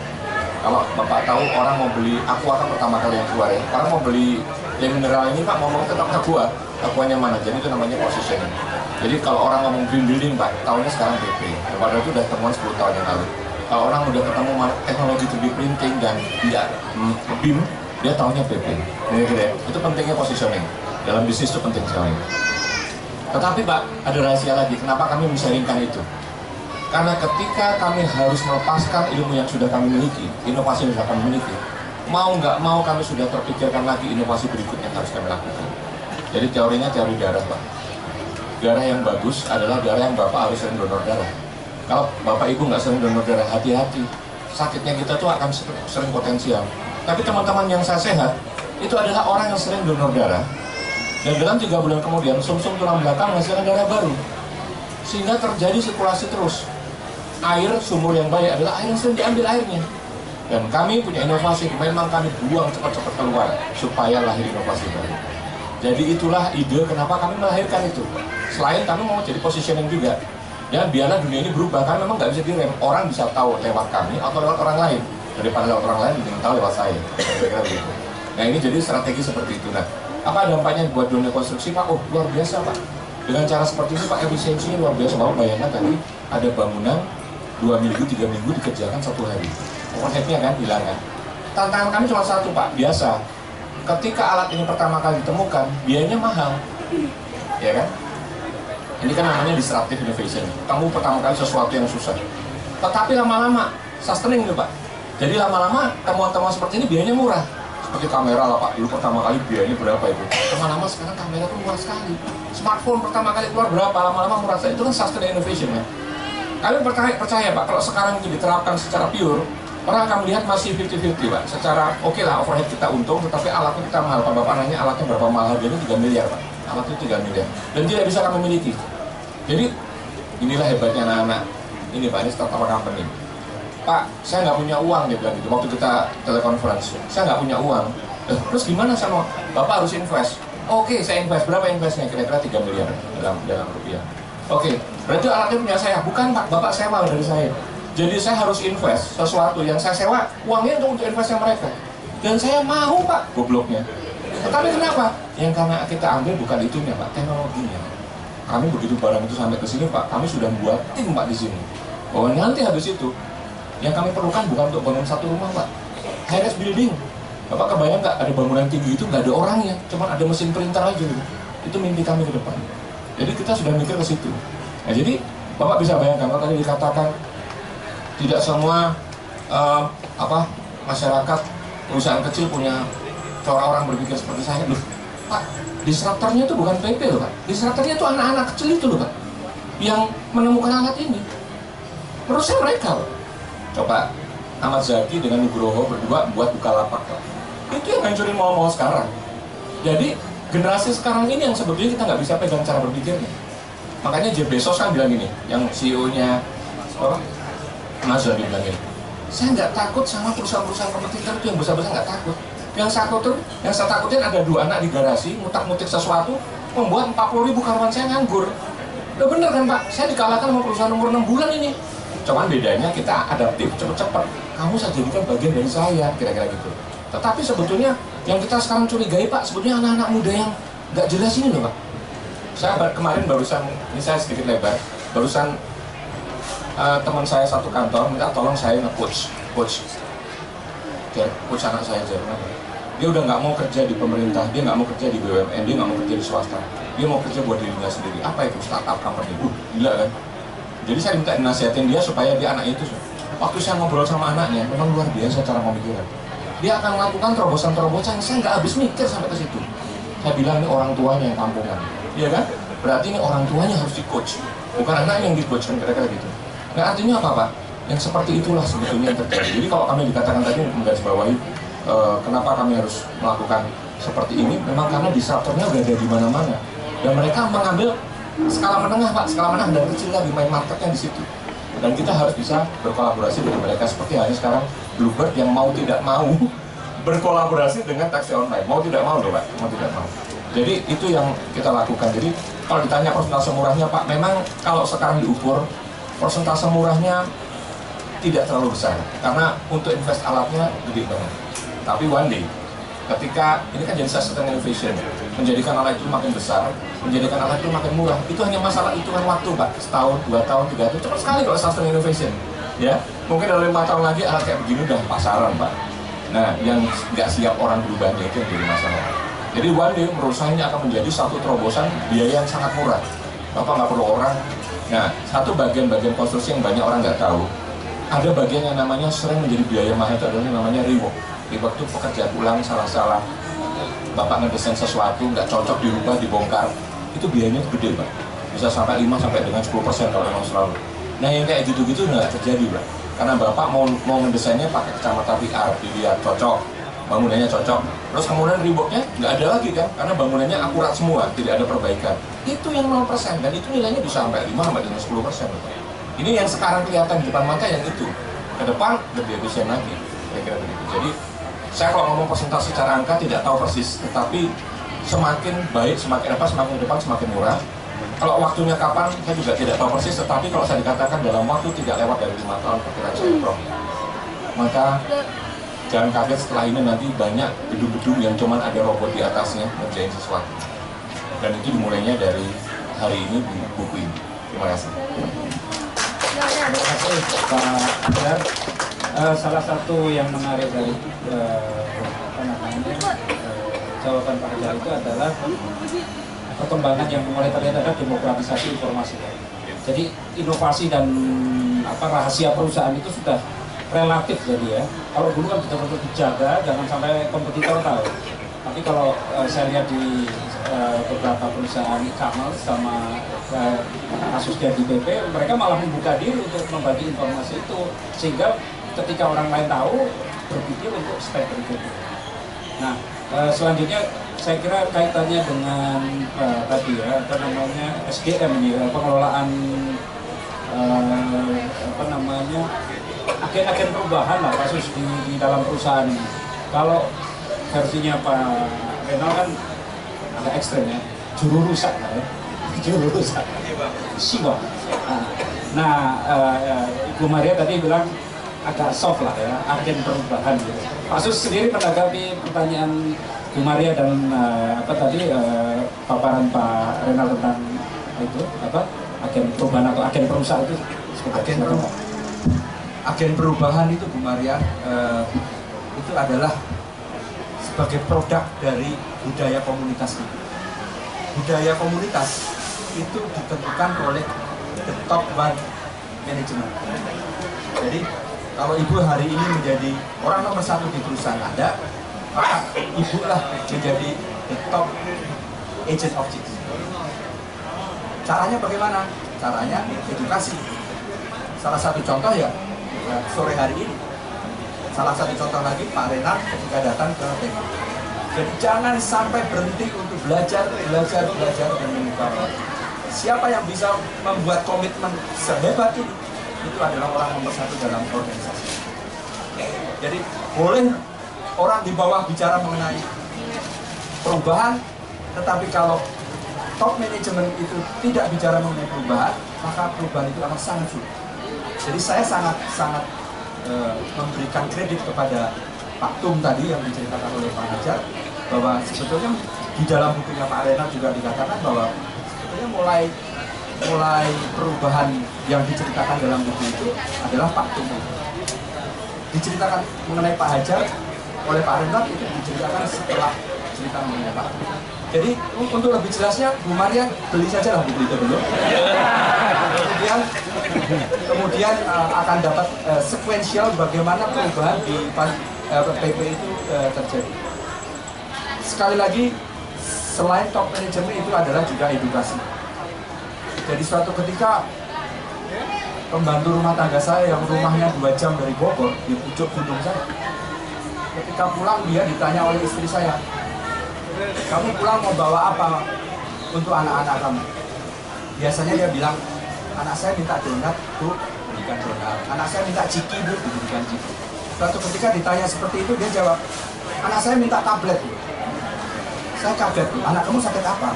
Kalau Bapak tahu orang mau beli aku akan pertama kali yang keluar ya. Orang mau beli yang mineral ini Pak ngomong tetap aqua. Aquanya mana? Jadi itu namanya positioning. Jadi kalau orang ngomong green building Pak, tahunnya sekarang BP. Padahal itu udah temuan 10 tahun yang lalu. Kalau orang udah ketemu teknologi 3D printing dan tidak hmm, BIM, dia tahunya PP. Ini gitu ya. Itu pentingnya positioning. Dalam bisnis itu penting sekali. Tetapi Pak, ada rahasia lagi. Kenapa kami men-sharingkan itu? Karena ketika kami harus melepaskan ilmu yang sudah kami miliki, inovasi yang sudah kami miliki, mau nggak mau kami sudah terpikirkan lagi inovasi berikutnya yang harus kami lakukan. Jadi teorinya teori darah, Pak. Darah yang bagus adalah darah yang Bapak harus sering donor darah. Kalau Bapak Ibu nggak sering donor darah, hati-hati. Sakitnya kita tuh akan sering potensial. Tapi teman-teman yang saya sehat, itu adalah orang yang sering donor darah. Dan dalam tiga bulan kemudian, sumsum tulang belakang menghasilkan darah baru. Sehingga terjadi sirkulasi terus. Air sumur yang baik adalah air yang sering diambil airnya. Dan kami punya inovasi memang kami buang cepat-cepat keluar supaya lahir inovasi baru. Jadi itulah ide kenapa kami melahirkan itu. Selain kami mau jadi positioning juga. Dan biarlah dunia ini berubah karena memang nggak bisa direm. Orang bisa tahu lewat kami atau lewat orang lain. Daripada lewat orang lain mungkin tahu lewat saya. Kira-kira begitu. Nah ini jadi strategi seperti itu. Nah apa dampaknya buat dunia konstruksi pak oh luar biasa pak dengan cara seperti ini pak efisiensinya luar biasa bapak bayangkan tadi ada bangunan dua minggu, tiga minggu dikerjakan satu hari. Overheadnya kan hilang kan. Tantangan kami cuma satu pak, biasa. Ketika alat ini pertama kali ditemukan, biayanya mahal. Ya kan? Ini kan namanya disruptive innovation. Kamu pertama kali sesuatu yang susah. Tetapi lama-lama, sustaining itu pak. Jadi lama-lama temuan-temuan seperti ini biayanya murah. Seperti kamera lah pak, dulu pertama kali biayanya berapa itu? Lama-lama sekarang kamera pun murah sekali. Smartphone pertama kali keluar berapa? Lama-lama murah sekali. Itu kan sustainable innovation ya. Kalian percaya, percaya Pak, kalau sekarang ini diterapkan secara pure, orang akan melihat masih 50-50 Pak. Secara oke okay lah overhead kita untung, tetapi alatnya kita mahal. Pak Bapak nanya alatnya berapa mahal, harganya 3 miliar Pak. Alatnya 3 miliar. Dan tidak bisa kami miliki. Jadi inilah hebatnya anak-anak. Ini Pak, ini startup company. Pak, saya nggak punya uang, dia bilang gitu. Waktu kita telekonferensi, saya nggak punya uang. Terus gimana sama Bapak harus invest? Oke, saya invest. Berapa investnya? Kira-kira 3 miliar dalam dalam rupiah. Oke, berarti alatnya punya saya. Bukan Pak, Bapak sewa dari saya. Jadi saya harus invest sesuatu yang saya sewa, uangnya untuk invest yang mereka. Dan saya mau Pak, gobloknya. Tetapi kenapa? Yang karena kita ambil bukan itunya Pak, teknologinya. Kami begitu barang itu sampai ke sini Pak, kami sudah buat tim Pak di sini. Bahwa nanti habis itu, yang kami perlukan bukan untuk bangun satu rumah Pak. High building. Bapak kebayang nggak ada bangunan tinggi itu nggak ada orangnya, cuma ada mesin printer aja gitu. Itu mimpi kami ke depan. Jadi kita sudah mikir ke situ. Nah, jadi Bapak bisa bayangkan kalau tadi dikatakan tidak semua uh, apa masyarakat perusahaan kecil punya cara orang berpikir seperti saya loh. Pak, disruptornya itu bukan PP loh Pak. Disruptornya itu anak-anak kecil itu loh Pak. Yang menemukan alat ini. Menurut mereka loh. Coba Ahmad Zaki dengan Nugroho berdua buat buka lapak Pak. Itu yang hancurin mau-mau sekarang. Jadi generasi sekarang ini yang sebetulnya kita nggak bisa pegang cara berpikirnya. Makanya Jeff Bezos kan bilang gini, yang CEO-nya? Amazon bilang gini, saya nggak takut sama perusahaan-perusahaan kompetitor itu yang besar-besar nggak takut. Yang saya takut, yang saya takutin ada dua anak di garasi, mutak-mutik sesuatu, membuat 40 ribu karyawan saya nganggur. Udah bener kan Pak, saya dikalahkan sama perusahaan umur 6 bulan ini. Cuman bedanya kita adaptif, cepet-cepet. Kamu saya jadikan bagian dari saya, kira-kira gitu. Tetapi sebetulnya yang kita sekarang curigai Pak, sebetulnya anak-anak muda yang nggak jelas ini loh Pak. Saya kemarin barusan, ini saya sedikit lebar, barusan uh, teman saya satu kantor minta tolong saya nge-coach, coach, coach anak saya Jerman. Dia udah nggak mau kerja di pemerintah, dia nggak mau kerja di BUMN, dia nggak mau kerja di swasta. Dia mau kerja buat dirinya sendiri. Apa itu startup company? Uh, gila kan? Jadi saya minta nasihatin dia supaya dia anak itu waktu saya ngobrol sama anaknya, memang luar biasa cara pemikiran. Dia akan melakukan terobosan-terobosan, saya nggak habis mikir sampai ke situ. Saya bilang ini orang tuanya yang kampungan, iya kan? Berarti ini orang tuanya harus di coach, bukan anaknya yang di coach kan kira-kira gitu. Nah artinya apa pak? Yang seperti itulah sebetulnya yang terjadi. Jadi kalau kami dikatakan tadi menggarisbawahi eh, kenapa kami harus melakukan seperti ini, memang karena disruptornya udah ada di mana-mana dan mereka mengambil skala menengah pak, skala menengah dan kecil lagi main marketnya di situ. Dan kita harus bisa berkolaborasi dengan mereka seperti halnya sekarang Bluebird yang mau tidak mau berkolaborasi dengan taksi online. Mau tidak mau loh pak, mau tidak mau. Jadi itu yang kita lakukan. Jadi kalau ditanya persentase murahnya pak, memang kalau sekarang diukur persentase murahnya tidak terlalu besar karena untuk invest alatnya gede banget. Tapi one day ketika ini kan jadi sustain innovation menjadikan alat itu makin besar menjadikan alat itu makin murah. Itu hanya masalah hitungan waktu pak. Setahun dua tahun tiga tahun. Cepat sekali kalau sustain innovation ya. Mungkin dalam lima tahun lagi alat kayak begini udah pasaran pak. Nah yang nggak siap orang berubahnya itu yang jadi masalah. Jadi one day menurut akan menjadi satu terobosan biaya yang sangat murah. Bapak nggak perlu orang. Nah satu bagian-bagian konstruksi yang banyak orang nggak tahu. Ada bagian yang namanya sering menjadi biaya mahal itu adalah namanya rework rework itu pekerjaan ulang salah-salah bapak ngedesain sesuatu nggak cocok dirubah dibongkar itu biayanya gede pak. Bisa sampai 5 sampai dengan 10 persen kalau memang selalu. Nah yang kayak gitu-gitu nggak terjadi pak. Karena bapak mau mau ngedesainnya pakai kacamata VR dilihat cocok bangunannya cocok. Terus kemudian reworknya nggak ada lagi kan? Karena bangunannya akurat semua tidak ada perbaikan. Itu yang 0 persen dan itu nilainya bisa sampai 5 sampai dengan 10 persen ini yang sekarang kelihatan di depan mata yang itu. Ke depan lebih efisien lagi kira-kira begitu. Jadi saya kalau ngomong persentase secara angka tidak tahu persis, tetapi semakin baik, semakin apa, semakin depan, semakin murah. Kalau waktunya kapan, saya juga tidak tahu persis, tetapi kalau saya dikatakan dalam waktu tidak lewat dari lima tahun perkiraan saya Prof. Maka jangan kaget setelah ini nanti banyak gedung-gedung yang cuma ada robot di atasnya ngerjain sesuatu. Dan itu dimulainya dari hari ini di buku ini. Terima kasih. Terima kasih Pak Adar. Uh, salah satu yang menarik dari uh, jawaban Pak Hajar itu adalah perkembangan yang mulai terlihat ada demokratisasi informasi. Jadi inovasi dan apa rahasia perusahaan itu sudah relatif jadi ya. Kalau dulu kan betul-betul dijaga, jangan sampai kompetitor tahu. Tapi kalau uh, saya lihat di uh, beberapa perusahaan e-commerce sama uh, kasusnya di BP, mereka malah membuka diri untuk membagi informasi itu sehingga ketika orang lain tahu berpikir untuk step berikutnya. Nah, uh, selanjutnya saya kira kaitannya dengan uh, tadi ya apa namanya SDM ya, pengelolaan uh, apa namanya agen-agen perubahan lah kasus di, di dalam perusahaan ini. Kalau versinya Pak Renal kan agak ekstrem ya, juru rusak lah ya, juru rusak, siwa. Nah, nah uh, Ibu Maria tadi bilang agak soft lah ya, agen perubahan gitu. Pak Sus sendiri menanggapi pertanyaan Bu Maria dan uh, apa tadi uh, paparan Pak Renal tentang itu apa agen perubahan atau agen perusahaan itu agen perubahan. Agen perubahan itu Bu Maria uh, itu adalah sebagai produk dari budaya komunitas itu. Budaya komunitas itu ditentukan oleh the top one management. Jadi kalau ibu hari ini menjadi orang nomor satu di perusahaan Anda, maka ibu lah menjadi the top agent of change. Caranya bagaimana? Caranya edukasi. Salah satu contoh ya, ya sore hari ini. Salah satu contoh lagi Pak Renat ketika datang ke TK. Jadi jangan sampai berhenti untuk belajar, belajar, belajar dan mengubah. Siapa yang bisa membuat komitmen sehebat ini? Itu adalah orang nomor satu dalam organisasi. Jadi boleh orang di bawah bicara mengenai perubahan, tetapi kalau top manajemen itu tidak bicara mengenai perubahan, maka perubahan itu akan sangat sulit. Jadi saya sangat sangat e, memberikan kredit kepada Pak Tum tadi yang diceritakan oleh Pak Hajar bahwa sebetulnya di dalam bukunya Pak Arena juga dikatakan bahwa sebetulnya mulai mulai perubahan yang diceritakan dalam buku itu adalah Pak Tum. Diceritakan mengenai Pak Hajar oleh Pak Renat itu diceritakan setelah cerita mengenai Pak. Jadi untuk lebih jelasnya Bu Maria beli saja lah buku itu dulu. kemudian kemudian uh, akan dapat uh, sequential bagaimana perubahan di uh, PP itu terjadi. Sekali lagi selain top management itu adalah juga edukasi. Jadi suatu ketika pembantu rumah tangga saya yang rumahnya dua jam dari Bogor di pucuk gunung saya. Ketika pulang dia ditanya oleh istri saya, kamu pulang mau bawa apa untuk anak-anak kamu? Biasanya dia bilang, anak saya minta donat, bu, berikan donat. Anak saya minta ciki, bu, diberikan ciki. Suatu ketika ditanya seperti itu, dia jawab, anak saya minta tablet, bu. Saya kaget, bu, anak kamu sakit apa?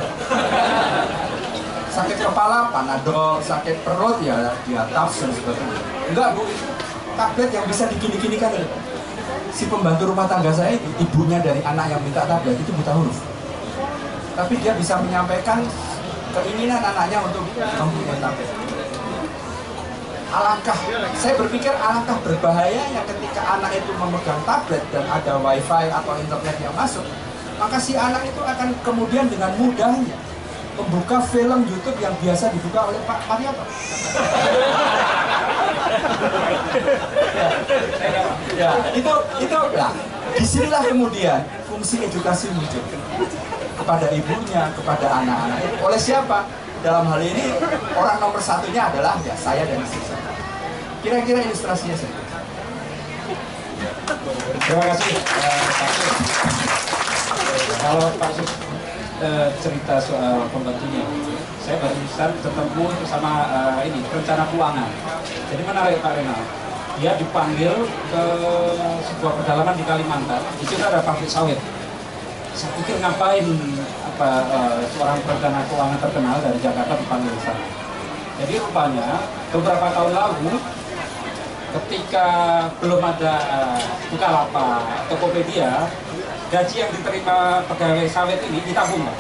Sakit kepala, panadol, sakit perut, ya dia tabs dan sebagainya. Enggak, bu, tablet yang bisa digini-ginikan itu. Si pembantu rumah tangga saya, itu, ibunya dari anak yang minta tablet, itu buta huruf tapi dia bisa menyampaikan keinginan anaknya untuk mempunyai tablet. Alangkah, saya berpikir alangkah berbahayanya ketika anak itu memegang tablet dan ada wifi atau internet yang masuk, maka si anak itu akan kemudian dengan mudahnya membuka film YouTube yang biasa dibuka oleh Pak Marioto. ya, itu itu ya. Di sinilah kemudian fungsi edukasi muncul kepada ibunya, kepada anak-anak. Oleh siapa? Dalam hal ini orang nomor satunya adalah ya saya dan istri saya. Kira-kira ilustrasinya seperti itu. Terima kasih eh. Eh, Kalau Pak Eh, cerita soal pembantunya, saya barusan ketemu sama eh, ini rencana keuangan. Jadi menarik Pak Renal. Dia dipanggil ke sebuah pedalaman di Kalimantan. Di situ ada pabrik sawit. Saya pikir ngapain apa eh, seorang perencana keuangan terkenal dari Jakarta dipanggil sana. Jadi rupanya beberapa tahun lalu ketika belum ada uh, Bukalapak, Tokopedia, gaji yang diterima pegawai sawit ini ditabung. Pak.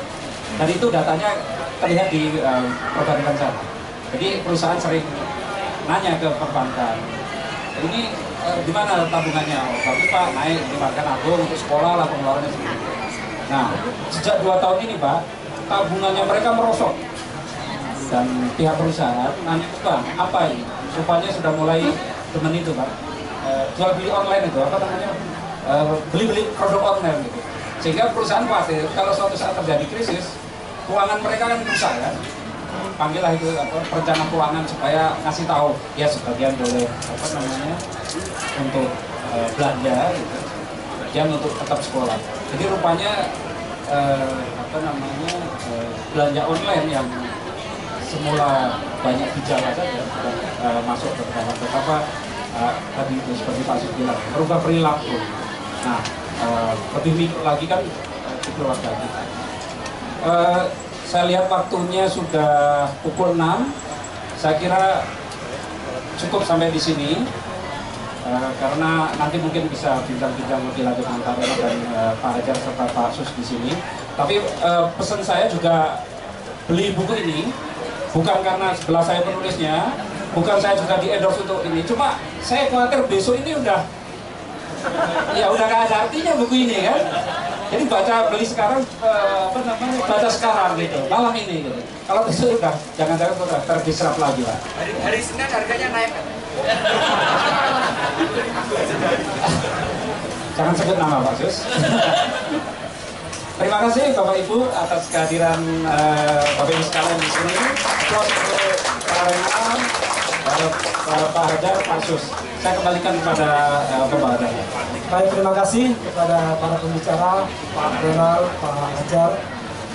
Dan itu datanya terlihat di uh, perbankan sana. Jadi perusahaan sering nanya ke perbankan, ini uh, di mana tabungannya? Oh, bagus Pak, naik di marga nabung untuk sekolah lah pengeluarannya segitu. Nah, sejak dua tahun ini Pak, tabungannya mereka merosot dan pihak perusahaan nanti bang apa ini rupanya sudah mulai temen itu pak Eh, jual beli online itu apa namanya Eh, beli beli produk online gitu. Sehingga perusahaan khawatir kalau suatu saat terjadi krisis keuangan mereka kan rusak kan? Panggillah itu apa perencana keuangan supaya ngasih tahu. Ya sebagian boleh apa namanya untuk eh, belanja gitu. Yang untuk tetap sekolah. Jadi rupanya eh, apa namanya eh, belanja online yang semula banyak gejala saja eh, masuk ke dalam betapa tadi itu seperti Pak merubah perilaku. Nah eh, lebih lagi kan di keluarga kita. Saya lihat waktunya sudah pukul 6. Saya kira cukup sampai di sini. Eh, karena nanti mungkin bisa bincang-bincang lebih lanjut antara dan eh, Pak Hajar serta Pak Sus di sini. Tapi eh, pesan saya juga beli buku ini bukan karena sebelah saya penulisnya, bukan saya juga di endorse untuk ini. Cuma saya khawatir besok ini udah ya udah gak ada artinya buku ini kan. Jadi baca beli sekarang eh, apa namanya baca sekarang gitu malam ini gitu. Kalau besok udah jangan-jangan udah terdisrup lagi lah. Hari, hari Senin harganya naik. Jangan sebut nama Pak Sus. Terima kasih Bapak Ibu atas kehadiran eh, Bapak Ibu sekalian di sini. Terus Renal, Pak- Pak- Pak Hajar, Pak Sus. Saya kembalikan kepada eh. Baik, terima kasih kepada para pembicara, Pak Renal, Pak Hajar,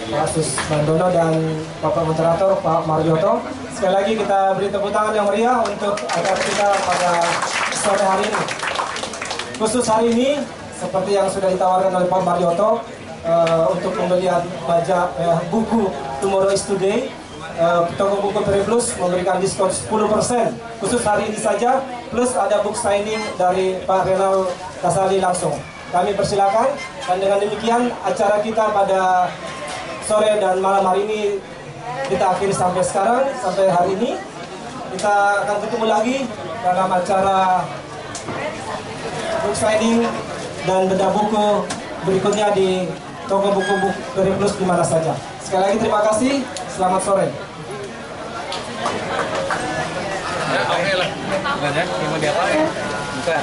Pak Sus Bandono, dan Bapak Moderator, Pak Marioto. Sekali lagi kita beri tepuk tangan yang meriah untuk acara kita pada sore hari ini. Khusus hari ini, seperti yang sudah ditawarkan oleh Pak Marioto, eh, untuk pembelian baca eh, buku Tomorrow is Today, eh, toko buku Peri Plus memberikan diskon 10% khusus hari ini saja, plus ada book signing dari Pak Renal Kasali langsung. Kami persilakan dan dengan demikian acara kita pada sore dan malam hari ini kita akhiri sampai sekarang, sampai hari ini. Kita akan ketemu lagi dalam acara book signing dan beda buku berikutnya di toko buku buku Plus di mana saja. Sekali lagi terima kasih. Selamat sore. Ya, oke lah. Bukan ya? Yang mau diapain? Bukan.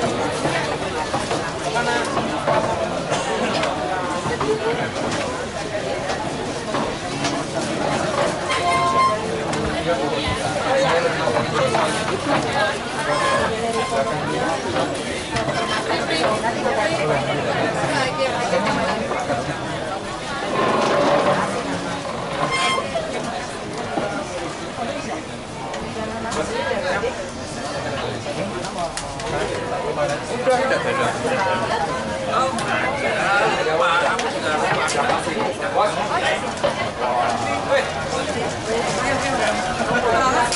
Udah, udah, udah. Oh,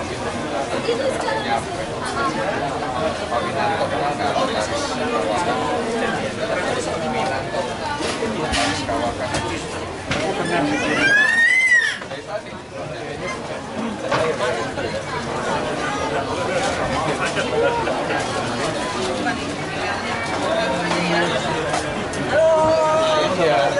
kalau kita punya kalau.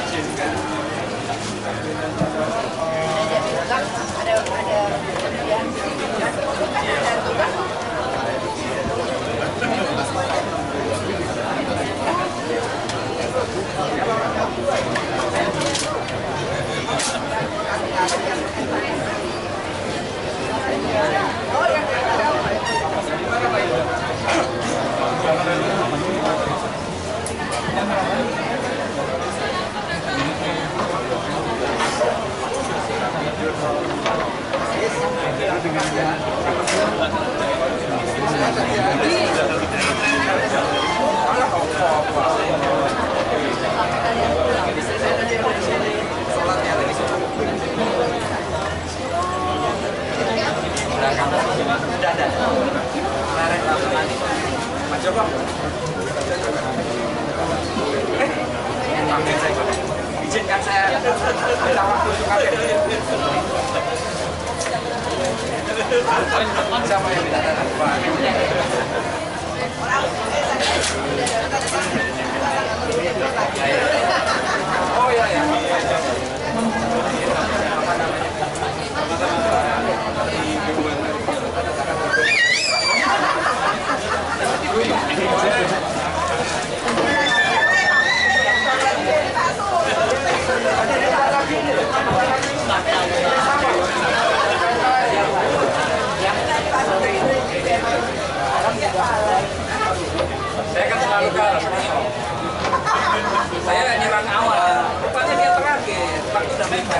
dengan Izinkan saya minta waktu. Siapa yang tidak ada Oh ya ya.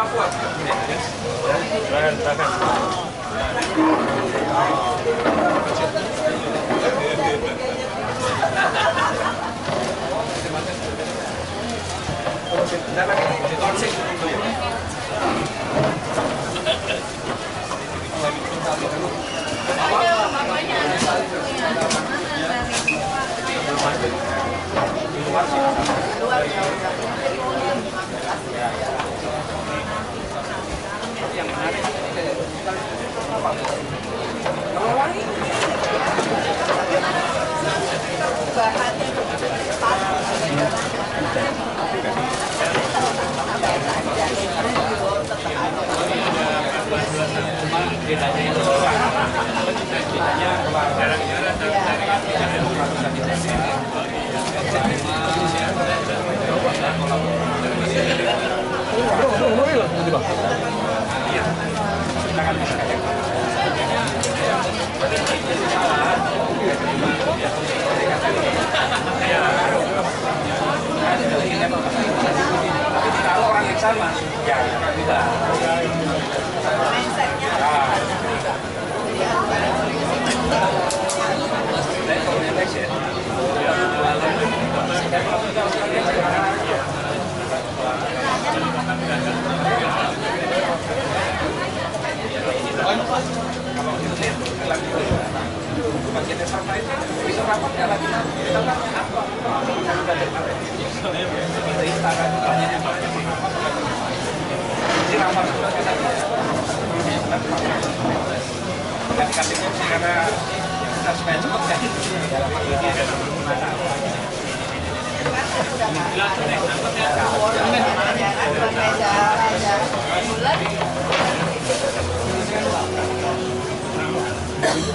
Oh ini di Papua. Silakan, silakan. Kalau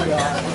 Karena.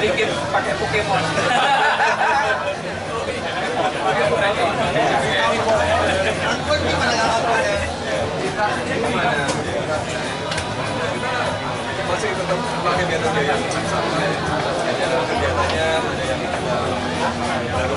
sedikit pakai Pokemon. masih tetap pakai metode yang sama ya. Ada kegiatannya, ada yang baru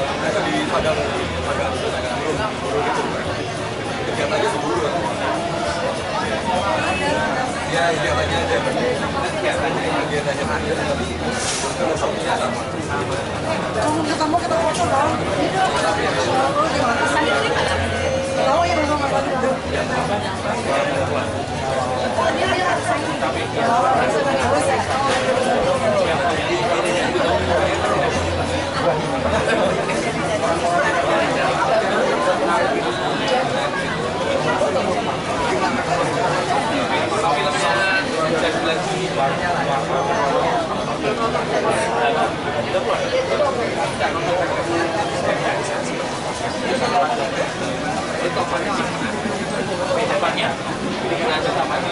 ada di Padang, Padang, Padang, Gurun itu. Kegiatannya berburu. Ya, kegiatannya ada. Kegiatannya, kegiatannya ada, tapi filosofinya sama. kamu kita foto dong. Tahu ya memang apa itu?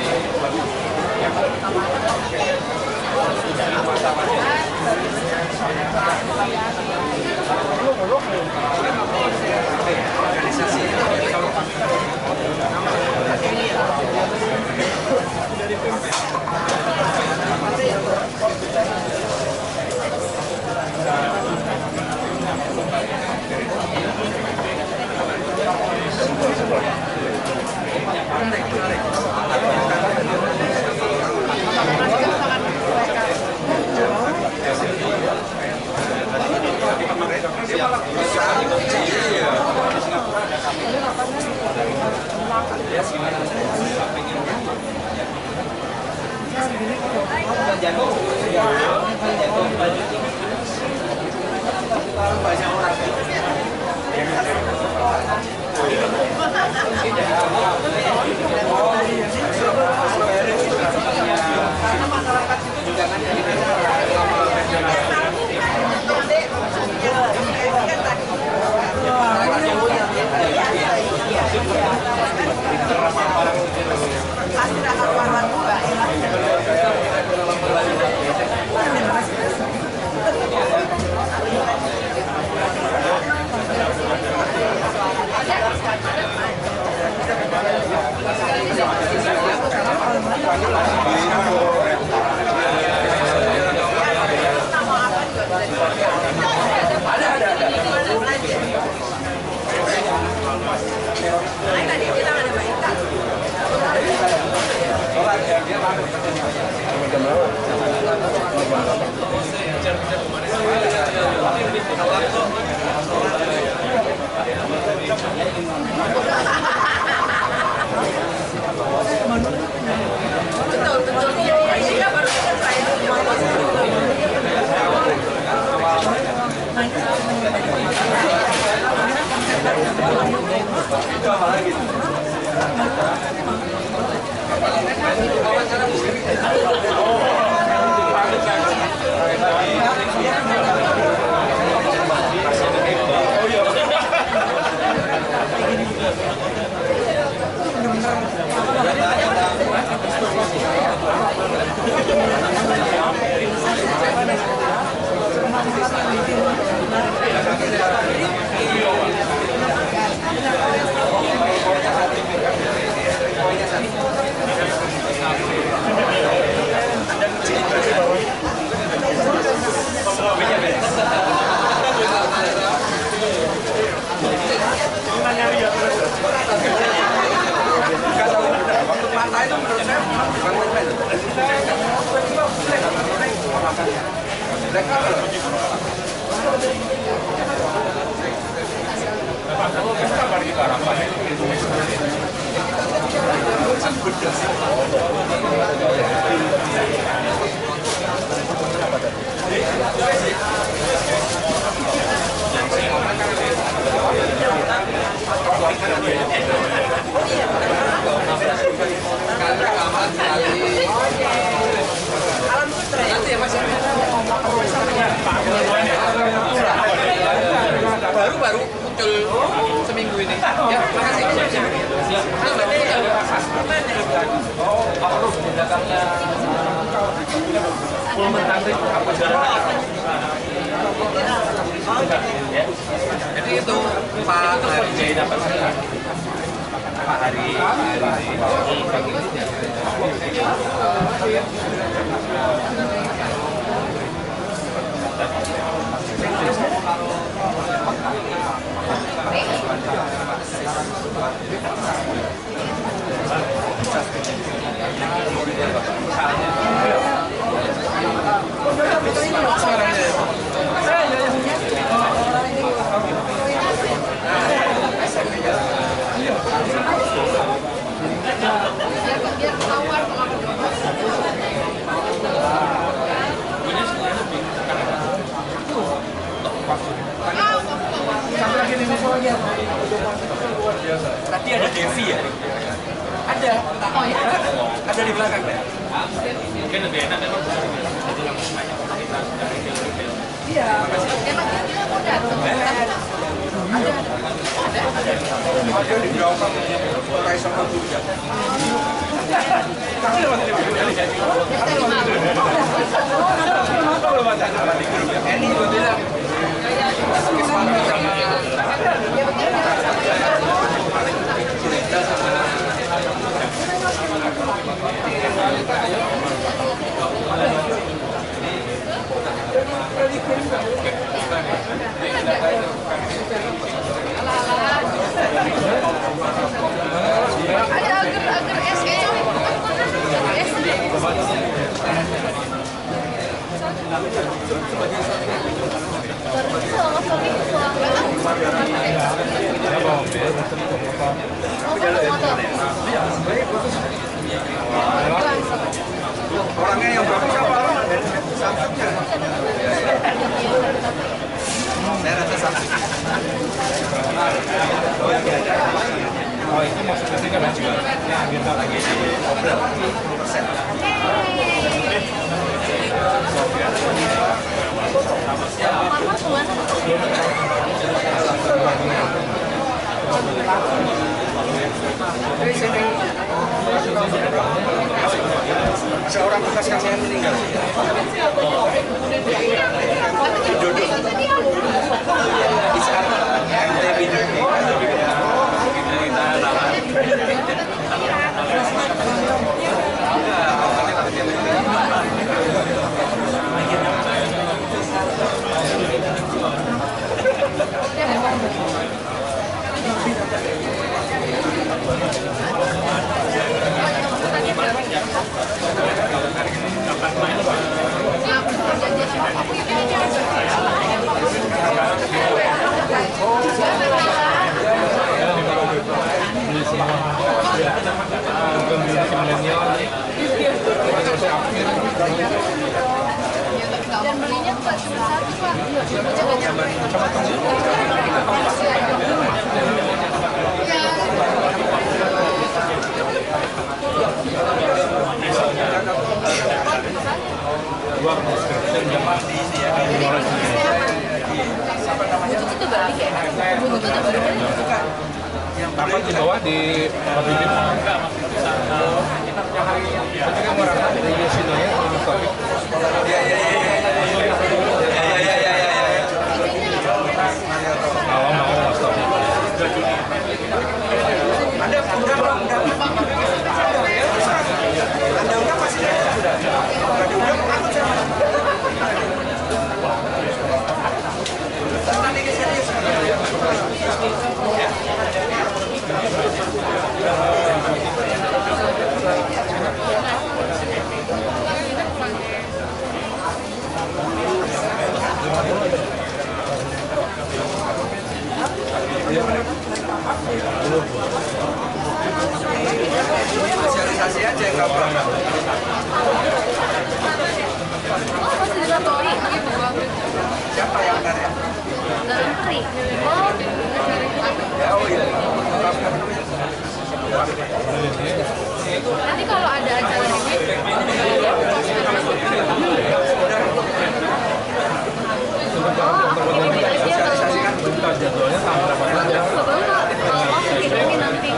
organisasi kalau Ya? Ada. Oh ya? Ada di belakang ya? Mungkin lebih enak memang Iya. Emang dia mau datang. Ada. Ada di belakang. Kayak sama juga. Kami lewat di Kami lewat di Kami lewat di Ini bilang Ada agar-agar SE. Orangnya yang berapa siapa? Samsungnya. Saya rasa Samsung. Oh itu maksudnya kan juga. Ya kita lagi ngobrol. persen. Ada orang bekas kami yang meninggal. Iskar. MTB. Dan belinya bukan cuma satu, Pak. Ya, Dua prescription yang diisi ya. Apa namanya? Itu. Itu yang di bawah di enggak di. Kita yang hari ini. Kita kan di sini ya, Iya iya iya. Oh, masih Ya, oh iya. nanti kalau ada acara ini, kalau nanti.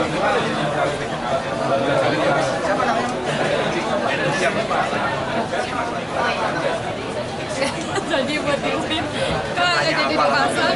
Jadi buat diuin, kan nggak jadi dipasang.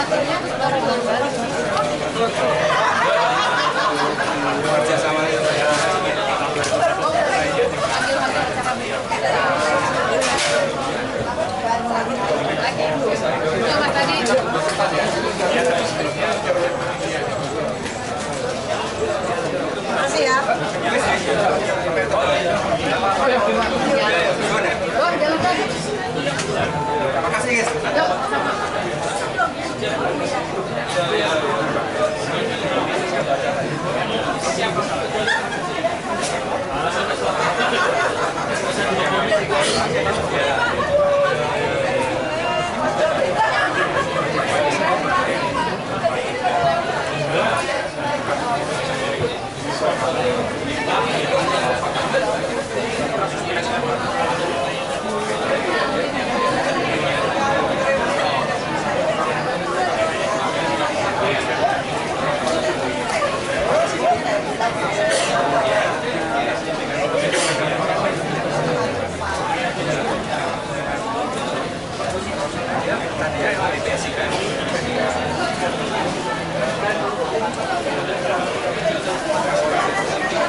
UKP. Salatnya baru. Kerja sama ya. Oh, jangan tadi. Terima kasih guys. Gracias.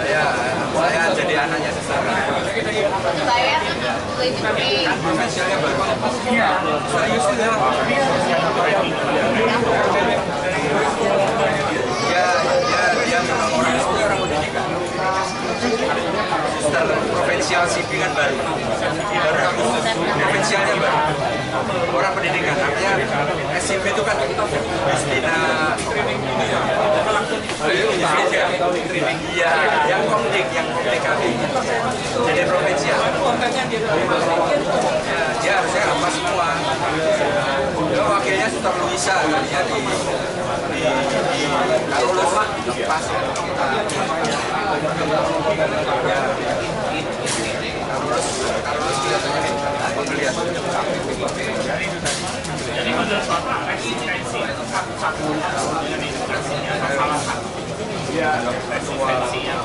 Saya saya jadi anaknya Profesionalnya bagus. Serius itu ya. Ya, ya, dia memang orang itu orang pendidikan. Provinsial CV kan baru. Baru. Provinsialnya baru. Orang pendidikan. Artinya SMP itu kan Destina Iya, yang komdik, yang komunikasi. Jadi provinsial. Ya, dia harusnya apa semua. Ya, wakilnya Sutar Luisa kalinya di di, di Karolus pas ya. Ya. Kelihatannya penggeliat. Jadi menurut Bapak eksistensi satu-satu ya eksistensi yang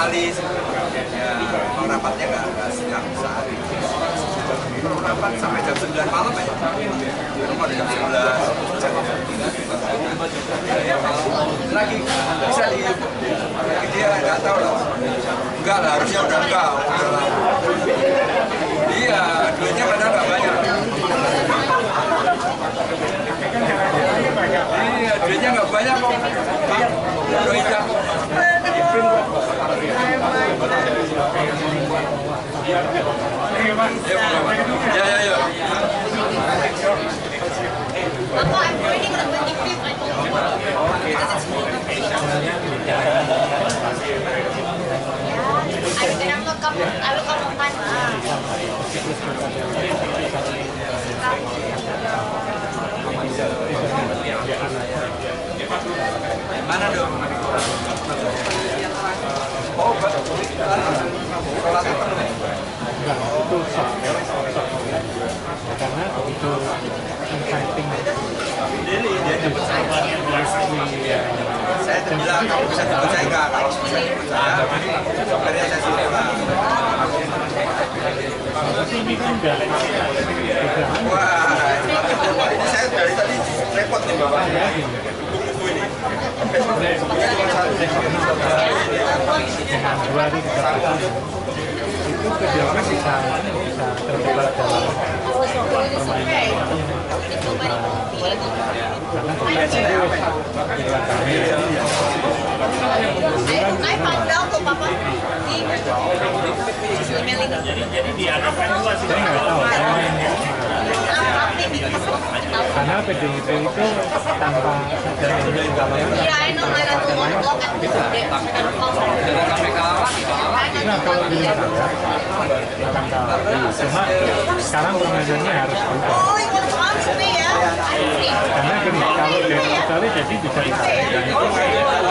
sekali. Kalau rapatnya nggak setiap sehari. Kalau rapat sampai jam 9 malam ya. Rumah udah jam 11. Ya, lagi bisa di dia nggak tahu lah. Enggak lah, harusnya udah enggak. Iya, duitnya padahal nggak banyak. Iya, duitnya nggak banyak kok. Hilang. Ya, ya, ya. Bapak, I'm joining the 25th. I told you. Because it's full. I said I'm not coming. I will come on time. Mana dong? Itu soft. Karena itu inviting. Saya bilang kamu bisa saya enggak? Kalau bisa saya, sopirnya saya enggak. Wah, ini saya dari tadi repot nih bapak. Buku ini. Bukunya cuma satu. Dengan itu kebiasaan bisa bisa terlibat dalam permainan karena dengan kami jadi jadi diadakan dua sih. Karena PDIP itu tanpa sadar Iya, kan. Nah kalau di. Cuma sekarang permainannya harus berubah. Oh, ya? Karena gini, kalau dari Itali jadi bisa itu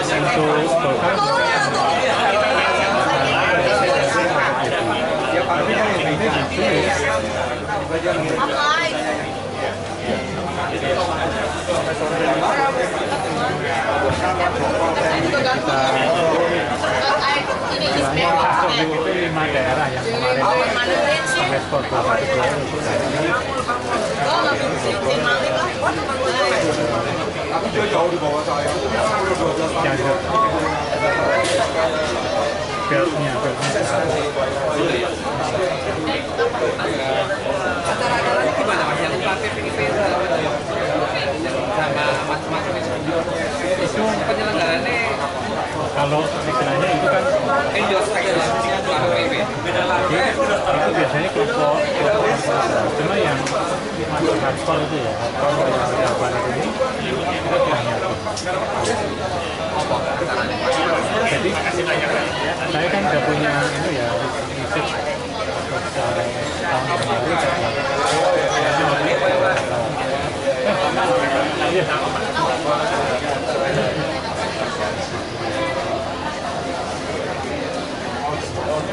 untuk Golkar tapi kalau ini itu lima daerah yang kemarin beltnya Acara-acaranya gimana mas? yang UKT itu. Sama macam-macam itu. Penyelenggaraannya kalau istilahnya itu kan endorse beda lagi itu biasanya kelompok cuma yang masuk hardcore itu ya. Hardcore yang jawaban ini kita hanya jadi saya kan tidak punya itu ya research eh, tahun kemarin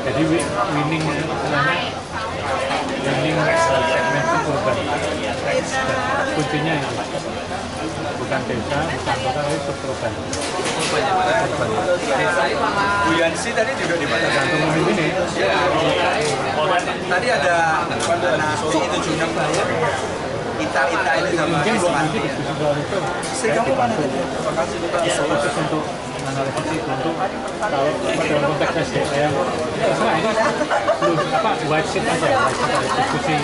jadi winning winning segmen itu urban kuncinya ya bukan desa bukan kota itu urban Bu Yansi tadi juga di mana? Gantung ini. Iya. Tadi ada anak itu juga ya. Ita-ita itu sama diskusi soal itu Istri kamu mana tadi? Terima kasih juga. khusus untuk analisis untuk kalau dalam konteks SDM terserah ini belum apa white sheet aja white sheet aja diskusi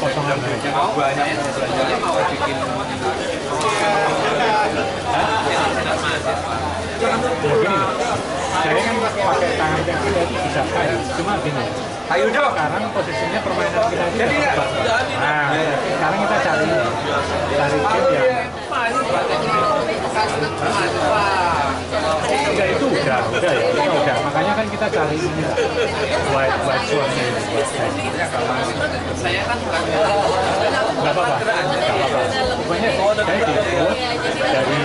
kosongan aja Banyak yang belajar mau bikin ya gini loh saya kan pakai tangan itu bisa cuma gini Ayo dong. sekarang posisinya permainan kita itu Jadi nggak? nah sekarang kita cari cari tim yang enggak itu udah udah ya kita udah. Makanya kan kita cari ini white white swan ini Saya kan nggak apa-apa. Nggak apa-apa. Pokoknya saya dibuat dari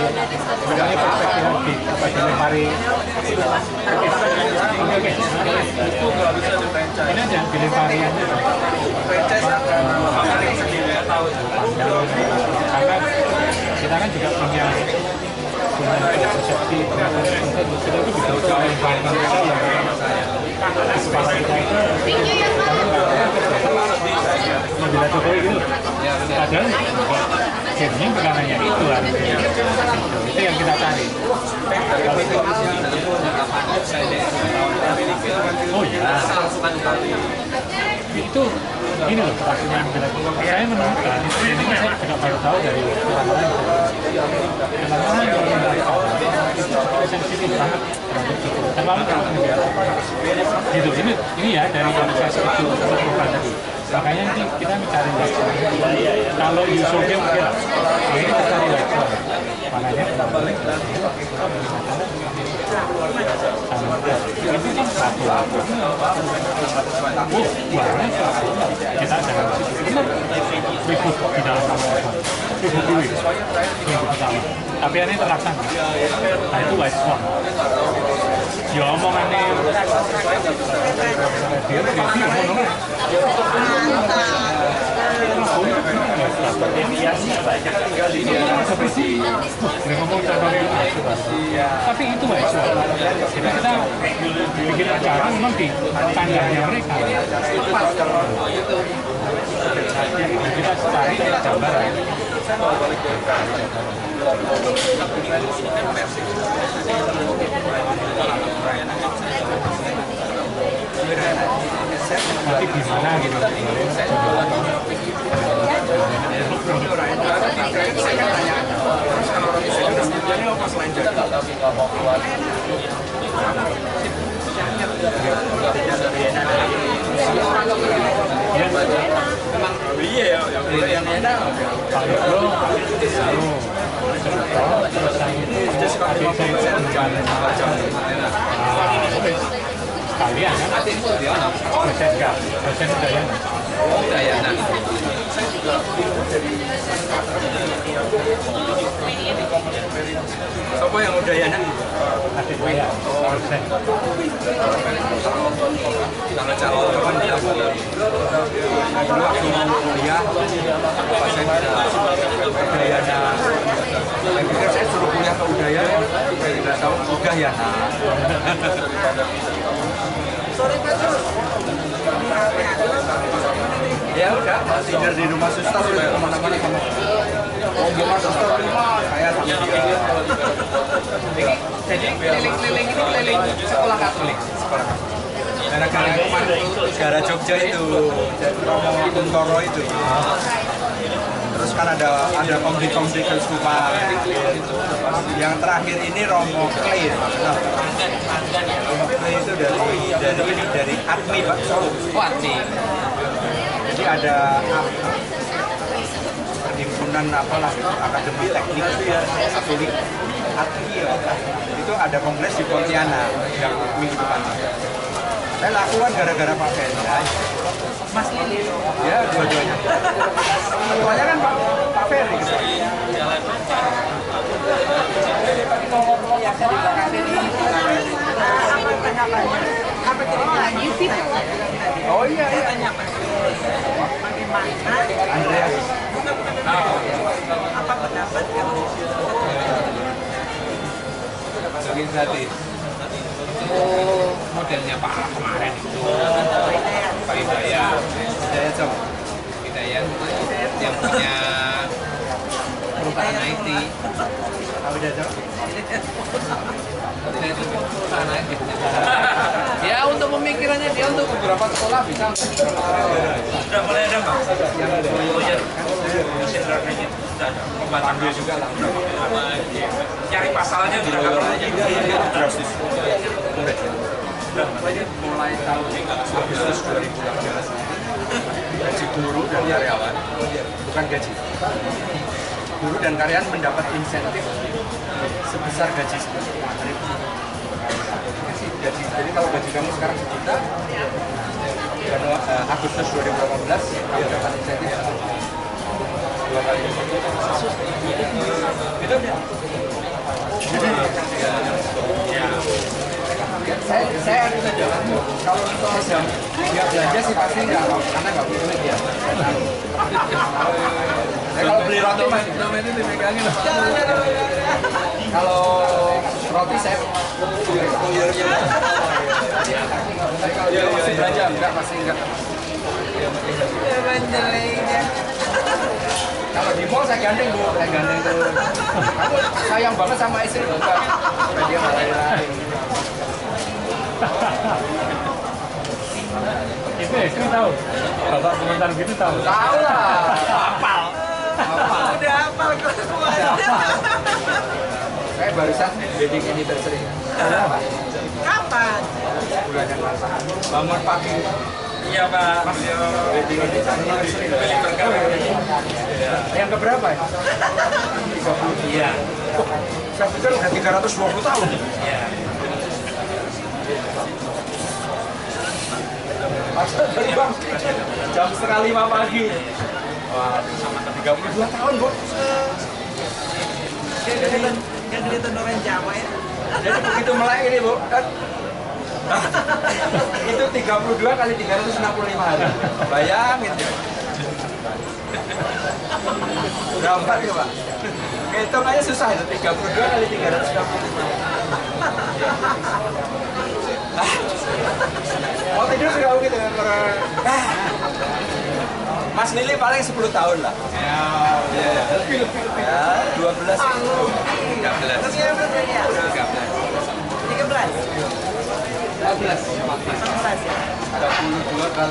makanya perspektif di apa dilempari. Oke oke itu nggak bisa di ini aja dilempari aja Franchise akan sendiri tahu. karena kita kan juga punya membela Jokowi gitu padahal jadinya bukan itu harusnya itu yang kita cari oh ya itu ini loh film saya menemukan ini saya juga baru tahu dari orang lain. Orang-orang yang mengatakan itu sensitif banget. Itu terlalu gitu ini ini ya dari yang saya sebut sebutkan tadi makanya nanti kita mencari lagi kalau Yusufnya mungkin ini kita cari lagi. Makanya itu kan satu oh banyak kita jangan benar ribut di dalam kawasan ribut dulu ribut pertama tapi ini terlaksana nah itu white swan ya omongannya dia dia dia ngomong tapi itu kita bikin acara memang di tanggalnya mereka. Kita gambaran nanti gimana gitu Iya ya, yang enak. Bro, baru contoh terus yang itu Just kalau tapi saya itu 50% bukan wes. sekalian kan dosen enggak dosen ya Apa yang udah ya nak? adik saya Kalau calon kapan dia. Dulu waktu kuliah pas saya Udayana saya pikir saya suruh kuliah ke Udayana saya tidak tahu. Udah ya nak ya udah tidur di rumah suster udah ke mana-mana kamu. Mau gimana suster. Rumah saya sama dia. Jadi keliling-keliling ini keliling sekolah Katolik. sekolah gara-gara gara Jogja itu jadi Romo Kuntoro itu. Terus kan ada ada konflik-konflik kesukupan yang terakhir ini Romo Klein nah, Romo Klein itu dari dari dari Atmi Pak. Solo Wati. Jadi ada perhimpunan apalah akademi teknik katolik itu ada kongres di Pontianak yang minggu depan. Saya lakukan gara-gara Pak Ferry Mas Lili. ya dua-duanya. Ketuanya kan Pak Pak Ferry. Oh, people Oh iya iya. Bagaimana? Apa pendapat kamu? Bikin hati. Oh, modelnya Pak kemarin itu. Pak Hidayat. Hidayat sama. Hidayat yang punya perusahaan IT. Apa Hidayat? Hidayat itu perusahaan IT. Ya untuk pemikirannya dia untuk beberapa sekolah bisa. Sudah mulai ada bang? Yang itu sudah ada. Juga lah. Cari pasalnya sudah nggak perlu lagi. Drastis. mulai tahun Agustus 2018 gaji guru dan karyawan bukan gaji guru dan karyawan mendapat insentif sebesar gaji materi gaji jadi kalau gaji kamu sekarang sejuta dan eh, Agustus 2018 kamu dapat insentif. Dua kali. Beda beda saya saya harus saja kalau soal jam dia belanja sih pasti nggak karena nggak punya duit ya. Kalau beli roti masih itu dipegangin. Kalau roti saya Tapi kalau dia masih belanja enggak pasti enggak kalau di mall saya gandeng bu saya gandeng tuh kamu sayang banget sama istri supaya dia lari-lari Itu istri tahu. Bapak komentar gitu tahu. Tahu lah. Hafal. Hafal. Udah hafal kok semuanya. Saya barusan wedding anniversary. Kapan? Bulan yang lalu. Bangun pagi. Iya pak. Wedding anniversary. Yang keberapa ya? 30. Iya. Saya pikir udah 320 tahun. Iya. Dari bang jam setengah lima pagi. Wah, sama 32 tahun, Bu. Kayak kelihatan, orang Jawa ya. Jadi begitu melek ini, Bu, kan itu 32 kali 365 hari. Bayangin ya. Berapa ya, Pak? Hitung aja susah itu, 32 kali 365. Ah. Mau tidur juga gitu kan Ah. Mas Lili paling 10 tahun lah. Ya, ya. Lebih, lebih, lebih. Ya, 12. 13. Lebih ya, berapa ya? 13. 13? 14. 14. 14 ya? 32 kali